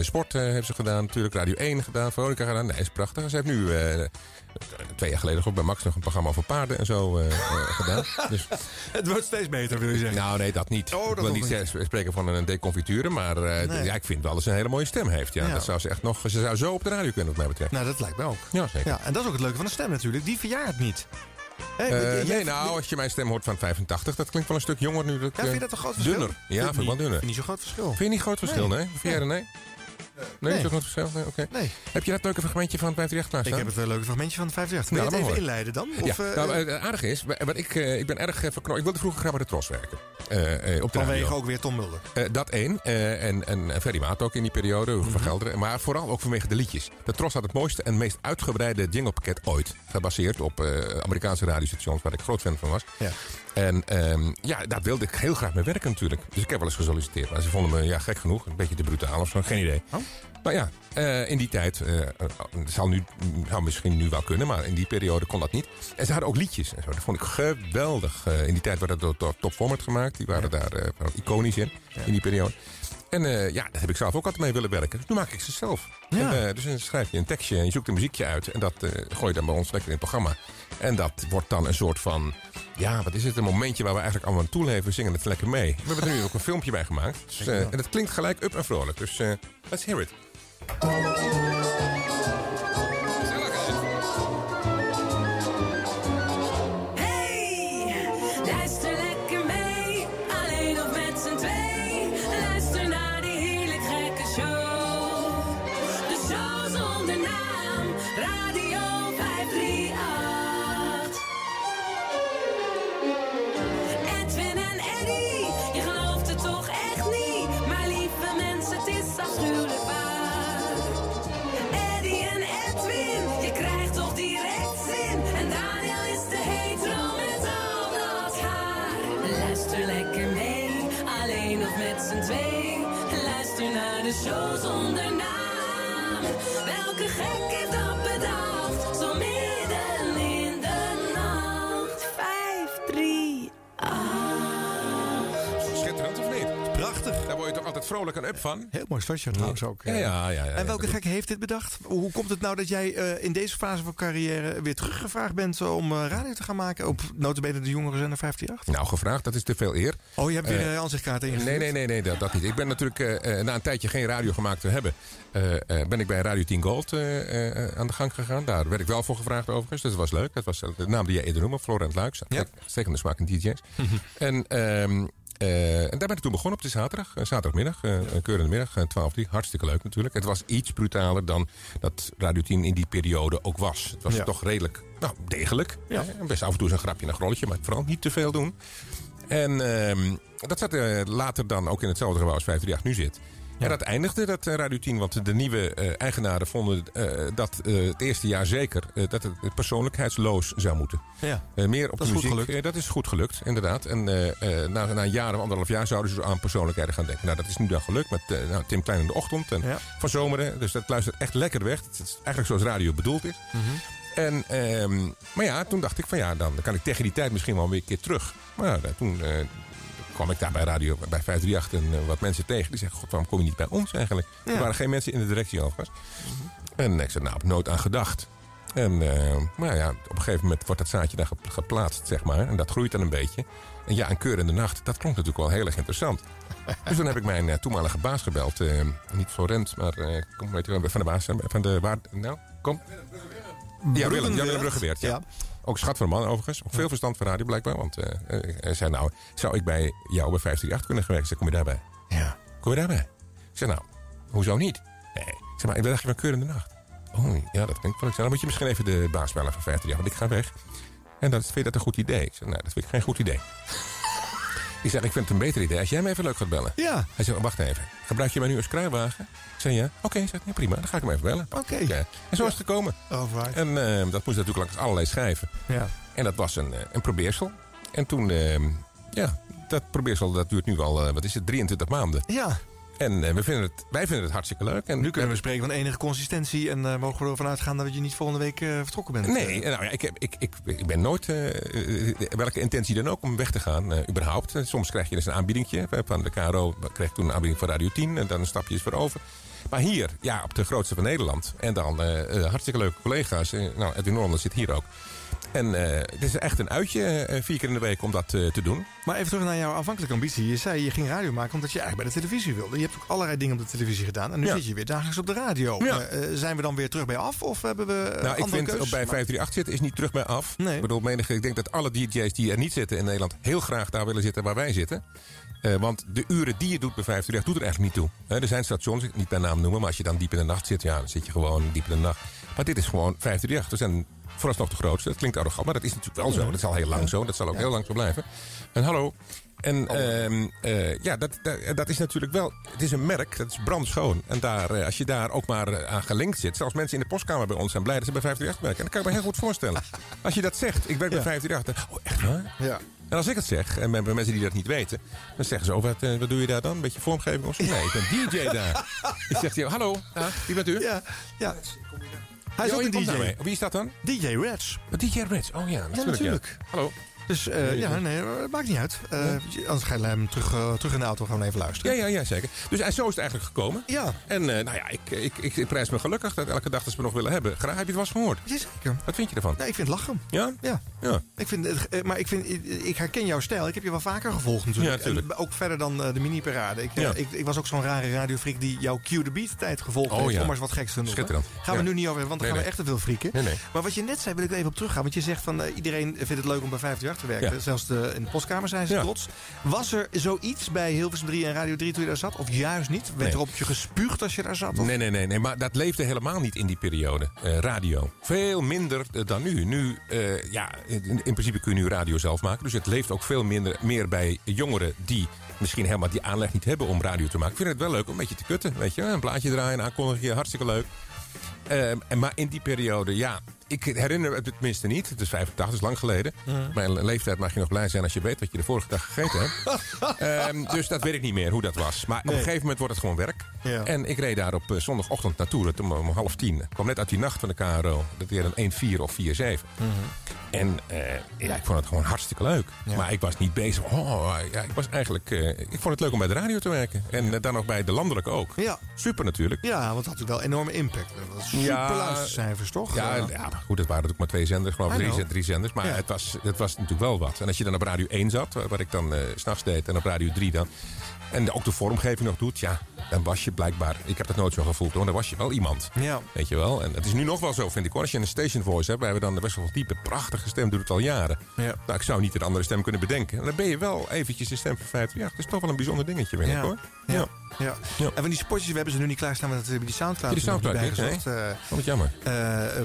Sport heeft ze gedaan natuurlijk. Radio 1 gedaan. Veronica gedaan. Nee, is prachtig. Ze heeft nu... Twee jaar geleden ook bij Max nog een programma over paarden en zo gedaan. Dus, Het wordt steeds beter, wil je zeggen. nou, nee, dat niet. Oh, dat ik wil nog niet niet. zeggen- spreken van een deconfiture, maar Nee. ja, ik vind wel dat ze een hele mooie stem heeft. Ja. Ja. Dat zou ze echt nog. Ze zou zo op de radio kunnen, wat mij betreft. Nou, dat lijkt mij ook. Ja, zeker. Ja, en dat is ook het leuke van de stem natuurlijk. Die verjaart niet. Hè, Eh, nee, nou, als je mijn stem hoort van 85, dat klinkt wel een stuk jonger nu. Dat, Ja, vind je eh, dat een groot verschil? Dunner. Ja, vind ik wel dunner. Vind je niet zo'n groot verschil? Vind je niet groot verschil, nee? Vind jij er, nee? Nee, Nee. zo'n groot verschil? Nee, oké. Nee. Heb je dat leuke fragmentje van 538 klaarstaan? Ik heb het leuke fragmentje van de 58. Wil Ja, je het even inleiden dan? Of, eh, nou, eh, het aardige is, wat ik, eh, ik ben erg verknocht. Ik wilde vroeger graag bij de Tros werken. Op de vanwege ook weer Tom Mulder. Dat één. En, en Ferry Maat ook in die periode. Mhm. Van Gelderen. Maar vooral ook vanwege de liedjes. De Tros had het mooiste en meest uitgebreide jinglepakket ooit. Gebaseerd op Amerikaanse radiostations waar ik groot fan van was. Ja. En ehm, ja, daar wilde ik heel graag mee werken natuurlijk. Dus ik heb wel eens gesolliciteerd. Maar ze vonden me ja, gek genoeg. Een beetje te brutaal of zo. Geen idee. Oh. Maar ja, eh, in die tijd, het zal, nu, zou misschien nu wel kunnen, maar in die periode kon dat niet. En ze hadden ook liedjes en zo. Dat vond ik geweldig. In die tijd werd dat door Top Format gemaakt. Die waren daar iconisch in, in die periode. En ja, daar heb ik zelf ook altijd mee willen werken. Dus nu maak ik ze zelf. Ja. En, dus dan schrijf je een tekstje en je zoekt een muziekje uit. En dat eh, gooi je dan bij ons lekker in het programma. En dat wordt dan een soort van... Ja, wat is het? Een momentje waar we eigenlijk allemaal aan toeleven. We zingen het lekker mee. We hebben er nu ook een filmpje bij gemaakt. Dus, eh, en het klinkt gelijk up en vrolijk. Dus eh, let's hear it. Vrolijk en up van. Heel mooi startje trouwens ook. Ja, eh. ja, ja, ja, en welke ja, gek heeft dit bedacht? Hoe komt het nou dat jij eh, in deze fase van carrière weer teruggevraagd bent om eh, radio te gaan maken op notabene de jongere zender 538? Nou, gevraagd, dat is te veel eer. Oh, je hebt weer een aanzichtkaart ingestuurd? Nee, nee, nee, nee dat, dat niet. Ik ben natuurlijk eh, eh, na een tijdje geen radio gemaakt te hebben... eh, eh, ben ik bij Radio 10 Gold eh, eh, aan de gang gegaan. Daar werd ik wel voor gevraagd overigens. Dus dat was leuk. Dat was de naam die jij eerder noemde, Florent Luiks. Ja. Stekende smaak in DJ's. en, eh, en daar ben ik toen begonnen op de zaterdag. eh, zaterdagmiddag, een keurende middag, eh, 12 uur. Hartstikke leuk natuurlijk. Het was iets brutaler dan dat Radio 10 in die periode ook was. Het was Ja. toch redelijk nou, degelijk. Ja. Best af en toe eens een grapje en een grolletje, maar vooral niet te veel doen. En ehm, dat zat later dan ook in hetzelfde gebouw als 538 nu zit. En dat eindigde, dat eh, Radio 10, want de nieuwe eh, eigenaren vonden eh, dat het eerste jaar zeker dat het persoonlijkheidsloos zou moeten. Ja. Meer op Dat de is goed muziek. gelukt. Dat is goed gelukt, inderdaad. En na, na een jaar of anderhalf jaar zouden ze aan persoonlijkheden gaan denken. Nou, dat is nu dan gelukt met nou, Tim Klein in de ochtend en van zomeren. Dus dat luistert echt lekker weg. Het is eigenlijk zoals radio bedoeld is. En, ehm, maar ja, toen dacht ik van ja, dan kan ik tegen die tijd misschien wel weer een keer terug. Maar ja, toen eh, kwam ik daar bij radio, bij 538 en eh, wat mensen tegen. Die zeggen, god, waarom kom je niet bij ons eigenlijk? Ja. Er waren geen mensen in de directie overigens. En ik zei, nou, ik nooit aan gedacht. En eh, maar ja, op een gegeven moment wordt dat zaadje daar ge- geplaatst, zeg maar. En dat groeit dan een beetje. En ja, een keur in de nacht, dat klonk natuurlijk wel heel erg interessant. dus toen heb ik mijn eh, toenmalige baas gebeld. eh, niet Florent, maar eh, kom, weet je, wel, van de baas, van de waar, nou, kom. Ja, Willem, Jan Willem Bruggeweert, ja. Ook schat van een man overigens. Ook veel verstand van radio blijkbaar. Want eh, eh, hij zei nou, zou ik bij jou bij 538 kunnen? Ik zei, kom je daarbij? Ja. Kom je daarbij? Ik zei, nou, hoezo niet? Nee. Ik zeg maar, ik dacht je van keur in de nacht. Oh, ja, dat klinkt wel. Ik zei, dan moet je misschien even de baas bellen van 538, want ik ga weg. En dat, vind je dat een goed idee? Ik zei, nou, dat vind ik geen goed idee. Ik zeg, ik vind het een beter idee als jij me even leuk gaat bellen. Ja. Hij zegt, wacht even. Gebruik je mij nu als kruiwagen? Ik zei, ja. Oké, okay, prima. Dan ga ik hem even bellen. Oké. En zo is het gekomen. Alright. En eh, dat moest natuurlijk langs allerlei schijven. Ja. En dat was een, eh, een probeersel. En toen, eh, ja, dat probeersel dat duurt nu al, eh, wat is het, 23 maanden. Ja. En eh, we vinden het, wij vinden het hartstikke leuk. En Nu kunnen we spreken van enige consistentie en eh, mogen we ervan uitgaan dat je niet volgende week eh, vertrokken bent. Nee, nou ja, ik, heb, ik, ik, ik ben nooit, welke intentie dan ook, om weg te gaan, überhaupt. Soms krijg je dus een aanbiedingje. Van de KRO kreeg toen een aanbieding van Radio 10 en dan een stapje is voor over. Maar hier, ja, op de grootste van Nederland. En dan hartstikke leuke collega's. Nou, Edwin Norlander zit hier ook. En eh, het is echt een uitje, eh, vier keer in de week, om dat eh, te doen. Maar even terug naar jouw aanvankelijke ambitie. Je zei je ging radio maken omdat je eigenlijk bij de televisie wilde. Je hebt ook allerlei dingen op de televisie gedaan. En nu Ja. zit je weer dagelijks op de radio. Ja. Eh, eh, zijn we dan weer terug bij af? Of hebben we eh, Nou, ik vind keuzes op bij gemaakt? 538 zitten is niet terug bij af. Nee. Ik bedoel, menige, ik denk dat alle DJ's die er niet zitten in Nederland heel graag daar willen zitten waar wij zitten. Eh, want de uren die je doet bij 538 doet er eigenlijk niet toe. Er zijn stations, ik niet bij naam noemen, maar als je dan diep in de nacht zit, ja, dan zit je gewoon diep in de nacht. Maar dit is gewoon 538. We zijn vooralsnog de grootste. Dat klinkt arrogant, maar dat is natuurlijk wel zo. Dat is al heel lang zo. Dat zal ook heel lang zo blijven. En hallo. En ehm, eh, ja, dat, dat, dat is natuurlijk wel. Het is een merk, dat is brandschoon. En daar, eh, als je daar ook maar eh, aan gelinkt zit. Zelfs mensen in de postkamer bij ons zijn blij dat ze bij 538 werken. En dat kan ik me heel goed voorstellen. Als je dat zegt, ik werk bij 538. Oh, echt waar? Ja. En als ik het zeg, en bij mensen die dat niet weten, dan zeggen ze: oh, wat, wat doe je daar dan? Een beetje vormgeving of zo? Nee, ik ben DJ daar. Ik zeg hallo, wie bent u? Ja, ja. Hij is Ja, ook een DJ. daarmee. Wie is dat dan? DJ Reds. DJ Reds, oh ja, natuurlijk. natuurlijk. Hallo. Dus eh, ja, nee, dat maakt niet uit. Eh, Anders ga je hem terug, eh, terug in de auto gewoon even luisteren. Ja, ja, ja, zeker. Dus en zo is het eigenlijk gekomen. Ja. En eh, nou ja, ik, ik, ik, ik prijs me gelukkig dat elke dag dat ze me nog willen hebben. Graag, heb je het wel eens gehoord? Jazeker. Wat vind je ervan? Nee, ik vind het lachen. Ja? Ja. Ja. Ik vind, eh, maar ik, vind, ik herken jouw stijl. Ik heb je wel vaker gevolgd natuurlijk. Ja, tuurlijk. En ook verder dan eh, de mini-parade. Ik, eh, Ja. ik, ik was ook zo'n rare radiofreak die jouw Cue the Beat tijd gevolgd Oh, heeft. ja. Om maar eens wat geks te noemen. Schitterend. Gaan we Ja. nu niet over hebben, want dan Nee, gaan nee. we echt te veel frieken. Nee, nee. Maar wat je net zei, wil ik er even op teruggaan. Want je zegt van eh, iedereen vindt het leuk om bij 538 Ja. Zelfs de, in de postkamer zijn ze Ja. trots. Was er zoiets bij Hilversum 3 en Radio 3 toen je daar zat? Of juist niet? Werd Nee. er op je gespuugd als je daar zat? Of? Nee, nee, nee, nee, maar dat leefde helemaal niet in die periode. eh, radio. Veel minder eh, dan nu. Nu, eh, ja, in, in principe kun je nu radio zelf maken. Dus het leeft ook veel minder, meer bij jongeren die misschien helemaal die aanleg niet hebben om radio te maken. Ik vind het wel leuk om een beetje te kutten. Weet je, een plaatje draaien, aankondigen, hartstikke leuk. En maar in die periode, ja, ik herinner het tenminste niet. Het is 85, dat is lang geleden. Mhm. Mijn leeftijd mag je nog blij zijn als je weet wat je de vorige dag gegeten hebt. Ehm, dus dat weet ik niet meer hoe dat was. Maar op een gegeven moment wordt het gewoon werk. Ja. En ik reed daar op eh, zondagochtend naartoe. Toen om half tien. Ik kwam net uit die nacht van de KRO. Dat weer een 1-4 of 4-7. En eh, ja, ik vond het gewoon hartstikke leuk. Ja. Maar ik was niet bezig. Oh, ja, ik was eigenlijk. eh, ik vond het leuk om bij de radio te werken. En dan nog bij de landelijke ook. Ja. Super natuurlijk. Ja, want dat had natuurlijk wel enorme impact. Dat was super Ja. luistercijfers, toch? Ja, ja, goed, het waren natuurlijk maar twee zenders, geloof ik. Drie, know. drie zenders. Maar Ja. het, was, het was natuurlijk wel wat. En als je dan op Radio 1 zat, wat ik dan s s'nachts deed, en op Radio 3 dan. En ook de vormgeving nog doet, ja, dan was je blijkbaar. Ik heb dat nooit zo gevoeld hoor, dan was je wel iemand. Ja. Weet je wel? En het is nu nog wel zo, vind ik hoor. Als je een station voice hebt, wij hebben dan best wel diepe, prachtige stem, doet het al jaren. Ja. Nou, ik zou niet een andere stem kunnen bedenken. En dan ben je wel eventjes de stem van vijf. Ja, het is toch wel een bijzonder dingetje, vind ik Ja. hoor. Ja. Ja. Ja. En van die spotjes, we hebben ze nu niet klaarstaan, maar dat hebben die Soundcloud Die nog niet Soundcloud niet, bijgezocht. Eh, Oh, wat jammer. eh,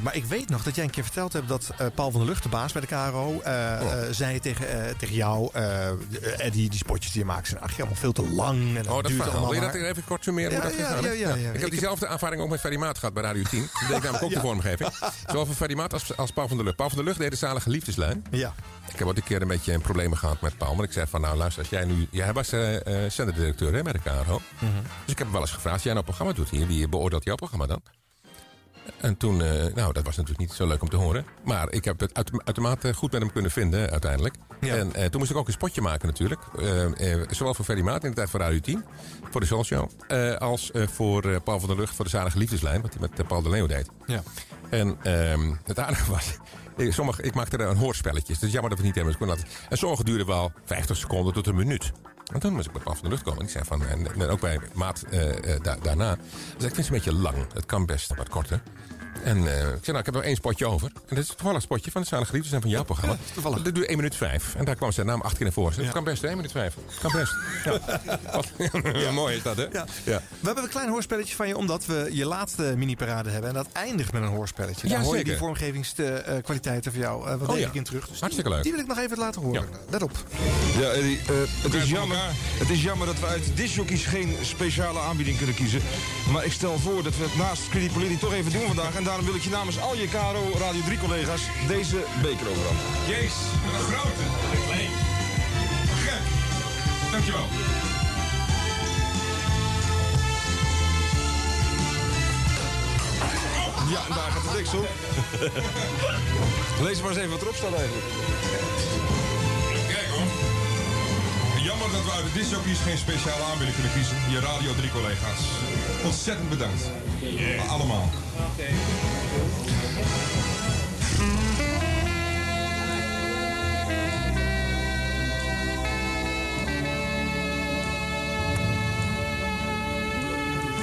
maar ik weet nog dat jij een keer verteld hebt dat eh, Paul van der Lucht, de baas bij de KRO, eh, Oh. eh, zei tegen, eh, tegen jou, eh Eddie, die spotjes die je maakt zijn eigenlijk allemaal veel te lang. En Oh, dat duurt allemaal Wil je dat even kort summeren? Ja, ja, ja, ja, ja. Ik heb Ik diezelfde ervaring ook met Ferry Maat gehad bij Radio 10. Dat deed ik namelijk ook Ja. de vormgeving. Zowel voor Ferry Maat als, als Paul van der Lucht. Paul van der Lucht deed de zalige liefdeslijn. Ja. Ik heb ooit een keer een beetje problemen gehad met Paul. Maar ik zei van, nou luister, als jij nu... Jij was eh zenderdirecteur hè, bij de KRO. Dus ik heb hem wel eens gevraagd, als jij nou een programma doet hier, wie beoordeelt jouw programma dan? En toen, eh, nou, dat was natuurlijk niet zo leuk om te horen. Maar ik heb het uit- uitermate goed met hem kunnen vinden, uiteindelijk. En toen moest ik ook een spotje maken, natuurlijk. Zowel voor Ferry Maat in de tijd voor Radio 10, voor de Soul Show. eh, als voor Paul van der Lucht voor de Zalige Liefdeslijn, wat hij met Paul de Leeuw deed. Ja. En ehm, het aardige was, eh, sommige, ik maakte er een hoorspelletjes. Dus jammer dat we het niet hebben. Dus ik kon dat- En sommige duurden wel 50 seconden tot een minuut. En toen was ik Paul van der Lucht komen. En ik zei van, en, en ook bij Maat eh, eh, da- daarna. Dus ik vind het een beetje lang. Het kan best wat korter. En eh, ik zei, nou, ik heb nog één spotje over. En dat is een toevallig spotje van de Zalige Liefdes en van jouw programma. toevallig. Dat duurt 1 minuut 5. En daar kwam zijn naam acht keer naar voren. Het kan best, hè, 1 minuut 5. Het kan best. Ja. Mooi is dat, hè? Ja. Ja. We hebben een klein hoorspelletje van je, omdat we je laatste mini-parade hebben. En dat eindigt met een hoorspelletje. Daar Ja, hoor je die vormgevingskwaliteiten van jou eh, wat Oh, ja. in terug. Dus Hartstikke die, leuk. Die wil ik nog even laten horen. Let op. Ja, Eddie, eh, het, is jammer, het is jammer dat we uit discjockeys geen speciale aanbieding kunnen kiezen. Maar ik stel voor dat we het naast Credit toch even doen vandaag. En daarom wil ik je namens al je KRO Radio 3 collega's deze beker overhandigen. Jezus, wat een grote. Nee. Gek. Dankjewel. Ja, en daar gaat de deksel. Lees maar eens even wat erop staat eigenlijk. Jammer dat we uit de discjockeys geen speciale aanbieding kunnen kiezen. Je Radio 3 collega's. Ontzettend bedankt. Allemaal.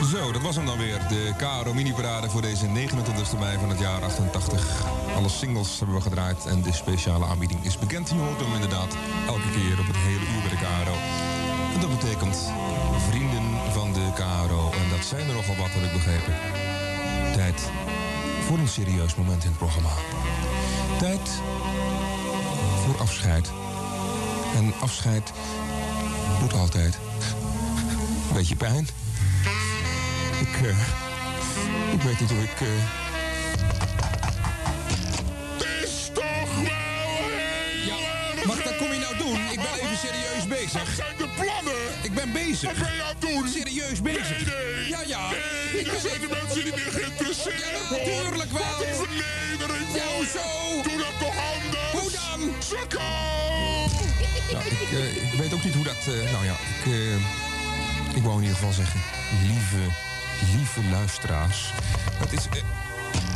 Zo, dat was hem dan weer. De KRO mini-parade voor deze 29e mei van het jaar 88. Alle singles hebben we gedraaid en de speciale aanbieding is bekend. Je hoort hem inderdaad elke keer op het hele uur bij de KRO. En dat betekent vrienden van de KRO. En dat zijn er nogal wat, heb ik begrepen. Tijd voor een serieus moment in het programma. Tijd voor afscheid. En afscheid doet altijd een beetje pijn. Ik, eh, ik weet niet hoe ik. eh, is toch wel Ja, maar dat kom je nou doen? Ik ben even serieus bezig. Wat zijn de plannen? Ik ben bezig. Wat ben je aan het doen? Serieus bezig. Nee, nee. Ja, ja. Nee, Ik dan ben zijn de mensen niet meer geïnteresseerd. Ja, natuurlijk wel. Wat een vernedering. Ja, hoezo? Doe dat toch anders? Hoe dan? Sukkel! Nou, ik, eh, ik weet ook niet hoe dat. eh, nou ja, ik. eh, ik wou in ieder geval zeggen. Lieve, lieve luisteraars. Het is. eh,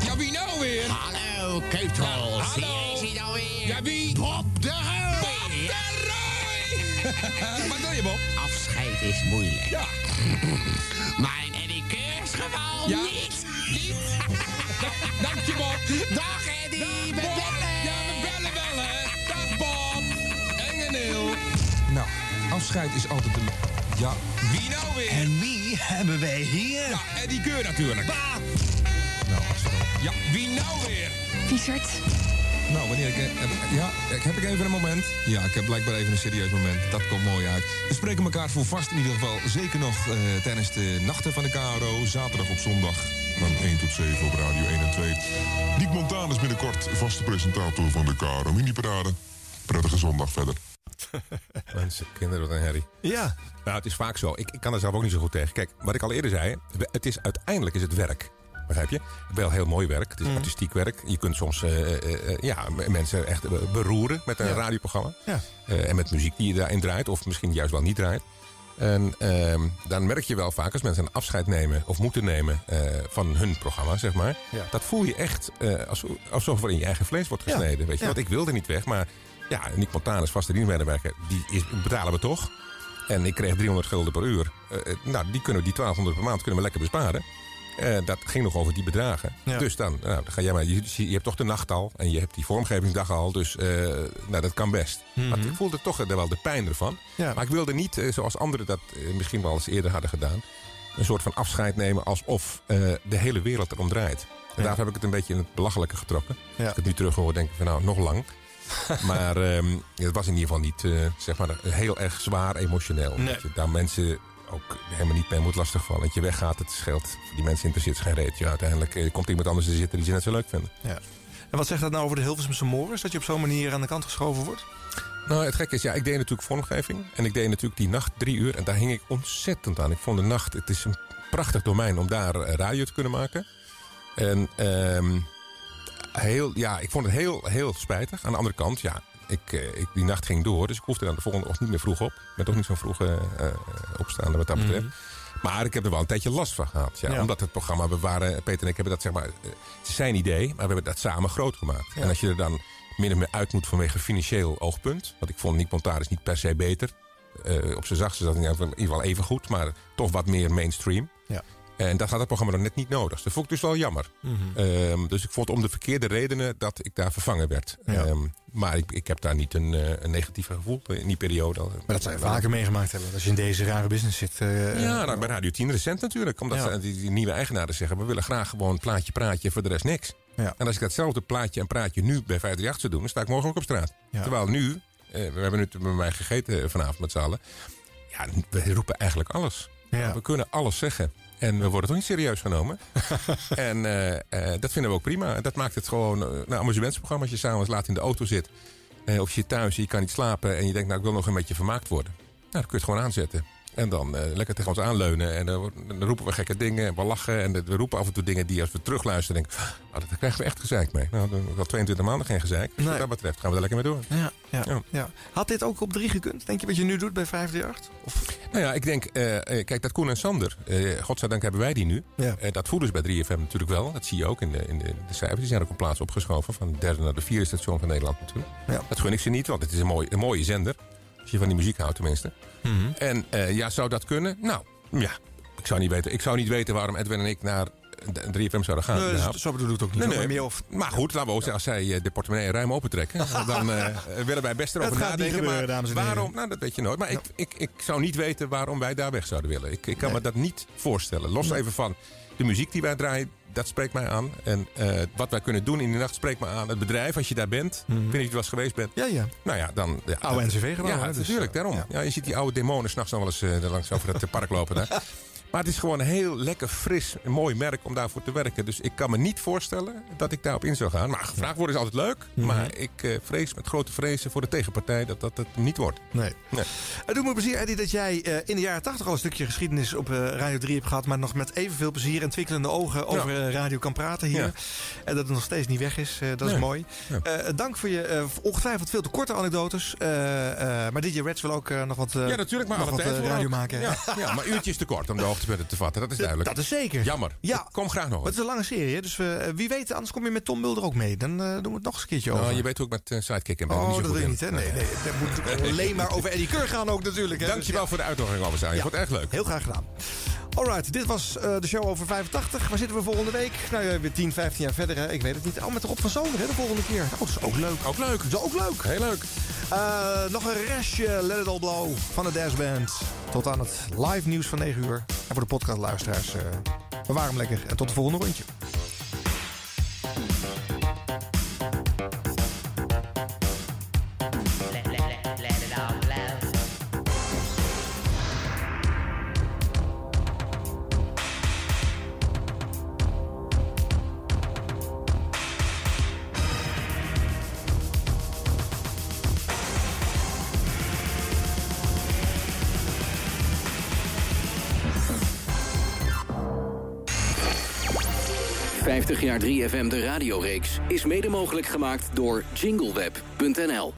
ja, wie nou weer? Hallo, Keutel. Ja, hallo. Is hij nou weer. Ja, wie? Bob de. Bob de! Wat doe je, Bob? Afscheid is moeilijk. Ja. Maar in Eddie Keurs geval Ja. niet. Niet? Dank je, Bob. Dag Eddie, we bellen. Ja, we bellen wel, hè. Dag, Bob. Heel. Nou, afscheid is altijd een... Ja, wie nou weer? En wie hebben wij hier? Ja, Eddie Keur natuurlijk. Nou, hartstikke. Ja, wie nou weer? Viesert. Nou, wanneer ik... eh, Heb, ja, ik- heb ik even een moment? Ja, ik heb blijkbaar even een serieus moment. Dat komt mooi uit. We spreken elkaar voor vast in ieder geval. Zeker nog eh, tijdens de nachten van de KRO. Zaterdag op zondag. Van 1 tot 7 op Radio 1 en 2. Diek Montaan is binnenkort vaste presentator van de KRO Mini-parade. Prettige zondag verder. Mensen, kinderen, wat een herrie. Ja. Nou, het is vaak zo. Ik, ik kan er zelf ook niet zo goed tegen. Kijk, wat ik al eerder zei, het is uiteindelijk is het werk. Begrijp je? Wel heel mooi werk. Het is Mm. artistiek werk. Je kunt soms eh, eh, eh, ja, mensen echt beroeren met een Ja. radioprogramma. Ja. En met muziek die je daarin draait, of misschien juist wel niet draait. En ehm, dan merk je wel vaak als mensen een afscheid nemen of moeten nemen van hun programma, zeg maar. Ja. Dat voel je echt als, alsof er in je eigen vlees wordt Ja. gesneden. Weet je? Ja. Want ik wilde niet weg, maar ja, Nick Montanus, vaste dienstmedewerker, die is, betalen we toch. En ik kreeg 300 gulden per uur. Eh, eh, nou, die, kunnen, we- die 1200 per maand kunnen we lekker besparen. Eh, dat ging nog over die bedragen. Ja. Dus dan, nou, dan ga jij maar. Je, je hebt toch de nacht al en je hebt die vormgevingsdag al. Dus nou, dat kan best. Mhm. Maar ik voelde toch wel de pijn ervan. Ja. Maar ik wilde niet, zoals anderen dat misschien wel eens eerder hadden gedaan, een soort van afscheid nemen alsof de hele wereld erom draait. En daarvoor heb ik het een beetje in het belachelijke getrokken. Als ik het nu terug hoor, denk ik van nou, nog lang. maar ehm, het was in ieder geval niet eh, zeg maar, heel erg zwaar emotioneel. Nee. Dat je daar mensen ook helemaal niet mee moet lastigvallen. Dat je weggaat, het scheelt. Voor die mensen interesseert geen reet. Ja, uiteindelijk eh, komt iemand anders te zitten die ze net zo leuk vinden. Ja. En wat zegt dat nou over de Hilversumse Morris? Dat je op zo'n manier aan de kant geschoven wordt? Nou, het gekke is, ja, ik deed natuurlijk vormgeving. En ik deed natuurlijk die nacht drie uur. En daar hing ik ontzettend aan. Ik vond de nacht, het is een prachtig domein om daar eh, radio te kunnen maken. En ehm, heel, ja, ik vond het heel, heel spijtig. Aan de andere kant, ja, ik, eh, ik, die nacht ging door. Dus ik hoefde dan de volgende ochtend niet meer vroeg op. Ik ben toch niet zo'n vroeg eh, opstaande wat dat betreft. Maar ik heb er wel een tijdje last van gehad. Ja, Ja. Omdat het programma, we waren, Peter en ik hebben dat zeg maar, eh, het is zijn idee, maar we hebben dat samen groot gemaakt. Ja. En als je er dan min of meer uit moet vanwege financieel oogpunt. Want ik vond Nick Montaris niet per se beter. Op zijn zachtste zat hij in ieder geval even goed, maar toch wat meer mainstream. Ja. En dat had het programma nog net niet nodig. Dat vond ik dus wel jammer. Mhm. Ehm, dus ik vond om de verkeerde redenen dat ik daar vervangen werd. Ja. Ehm, maar ik, ik heb daar niet een, eh, een negatief gevoel in die periode. Maar dat zou je vaker meegemaakt hebben. Als je in deze rare business zit. eh, Ja, nou, bij Radio 10 recent natuurlijk. Omdat Ja. die, die nieuwe eigenaren zeggen... we willen graag gewoon plaatje, praatje, voor de rest niks. Ja. En als ik datzelfde plaatje en praatje nu bij 538 zou doen... dan sta ik morgen ook op straat. Terwijl nu, eh, we hebben nu bij mij gegeten vanavond met z'n allen... ja, we roepen eigenlijk alles. We kunnen alles zeggen. En we worden toch niet serieus genomen. en eh, eh, dat vinden we ook prima. Dat maakt het gewoon eh, een amusementsprogramma... als je s'avonds laat in de auto zit... of je thuis en je kan niet slapen... en je denkt, nou, ik wil nog een beetje vermaakt worden. Nou, dan kun je het gewoon aanzetten. En dan eh, lekker tegen ons aanleunen. En dan, roepen we gekke dingen. En we lachen. En we roepen af en toe dingen die als we terugluisteren... denken, ah, daar krijgen we echt gezeik mee. Nou, dan hebben we al 22 maanden geen gezeik. Dus Nee. wat dat betreft gaan we er lekker mee door. Ja, ja, Ja. ja. Had dit ook op drie gekund? Denk je wat je nu doet bij 538? Of? Nou ja, ik denk, eh, eh, kijk, dat Koen en Sander, eh godzijdank hebben wij die nu. Ja. Dat voelen ze bij 3FM natuurlijk wel. Dat zie je ook in de, in de, de cijfers. Die zijn ook een plaats opgeschoven van het derde naar de vierde station van Nederland natuurlijk. Ja. Dat gun ik ze niet, want het is een, mooi, een mooie zender. Als je van die muziek houdt tenminste. Mhm. En eh, ja, zou dat kunnen? Nou, ja. Ik zou niet weten, ik zou niet weten waarom Edwin en ik naar de 3FM zouden gaan. Nee, Nou, zo- zo bedoel ik het ook niet. Nee, nee. maar meer of, Maar goed, laten we ook zeggen, als zij eh, de portemonnee ruim opentrekken... dan eh, willen wij best erover nadenken. gebeuren, maar dames en heren. waarom? Nou, dat weet je nooit. Maar ik, ik, ik zou niet weten waarom wij daar weg zouden willen. Ik, ik kan me dat niet voorstellen. Los even van de muziek die wij draaien, dat spreekt mij aan. En eh, wat wij kunnen doen in de nacht spreekt mij aan. Het bedrijf, als je daar bent, ik weet niet of je wel eens geweest bent. Ja, ja. Nou ja, dan... Ja, Oude dat- NCV-gebouw, Ja, dus, natuurlijk, eh, daarom. ja. Je ziet die oude demonen s'nachts nog wel eens eh, er langs over het park lopen daar. Maar het is gewoon een heel lekker fris, een mooi merk om daarvoor te werken. Dus ik kan me niet voorstellen dat ik daarop in zou gaan. Maar gevraagd worden is altijd leuk. Mhm. Maar ik eh, vrees met grote vrezen voor de tegenpartij dat dat het niet wordt. Nee. Nee. Het doet me plezier, Eddie, dat jij eh, in de jaren 80 al een stukje geschiedenis op eh, Radio 3 hebt gehad. Maar nog met evenveel plezier en twikkelende ogen over eh, radio kan praten hier. Ja. En dat het nog steeds niet weg is. eh, dat is mooi. Eh, dank voor je eh, ongetwijfeld veel te korte anekdotes. Eh, eh, maar DJ Reds wil ook eh, nog wat, eh, ja, natuurlijk, maar nog wat eh, radio ook. maken. Ja, maar uurtjes te kort om de hoogtepunten te vatten. Dat is duidelijk. Dat is zeker. Jammer. Ja. Ik kom graag nog eens. het is een lange serie, dus eh, wie weet, anders kom je met Tom Mulder ook mee. Dan eh, doen we het nog eens een keertje over. Nou, je weet ook met uh, Sidekick en ben ik Oh, niet zo dat goed je in. niet, hè? Nee, nee. Dat moet alleen maar over Eddie Keur gaan ook natuurlijk. Hè? Dankjewel Dus, voor de uitnodiging, Albert. Ik vond het erg leuk. Heel graag gedaan. Alright, dit was eh, de show over 85. Waar zitten we volgende week? Nou ja, weer 10, 15 jaar verder. Hè? Ik weet het niet. Oh, met Rob van Zomer hè, de volgende keer. Oh, dat is ook leuk. Ook leuk. Dat is ook leuk. Heel leuk. Eh, nog een restje Let It All Blow van de Dash Band. Tot aan het live nieuws van 9 uur. En voor de podcastluisteraars, eh bewaar hem lekker. En tot de volgende rondje. 50 jaar 3FM de radioreeks is mede mogelijk gemaakt door jingleweb.nl.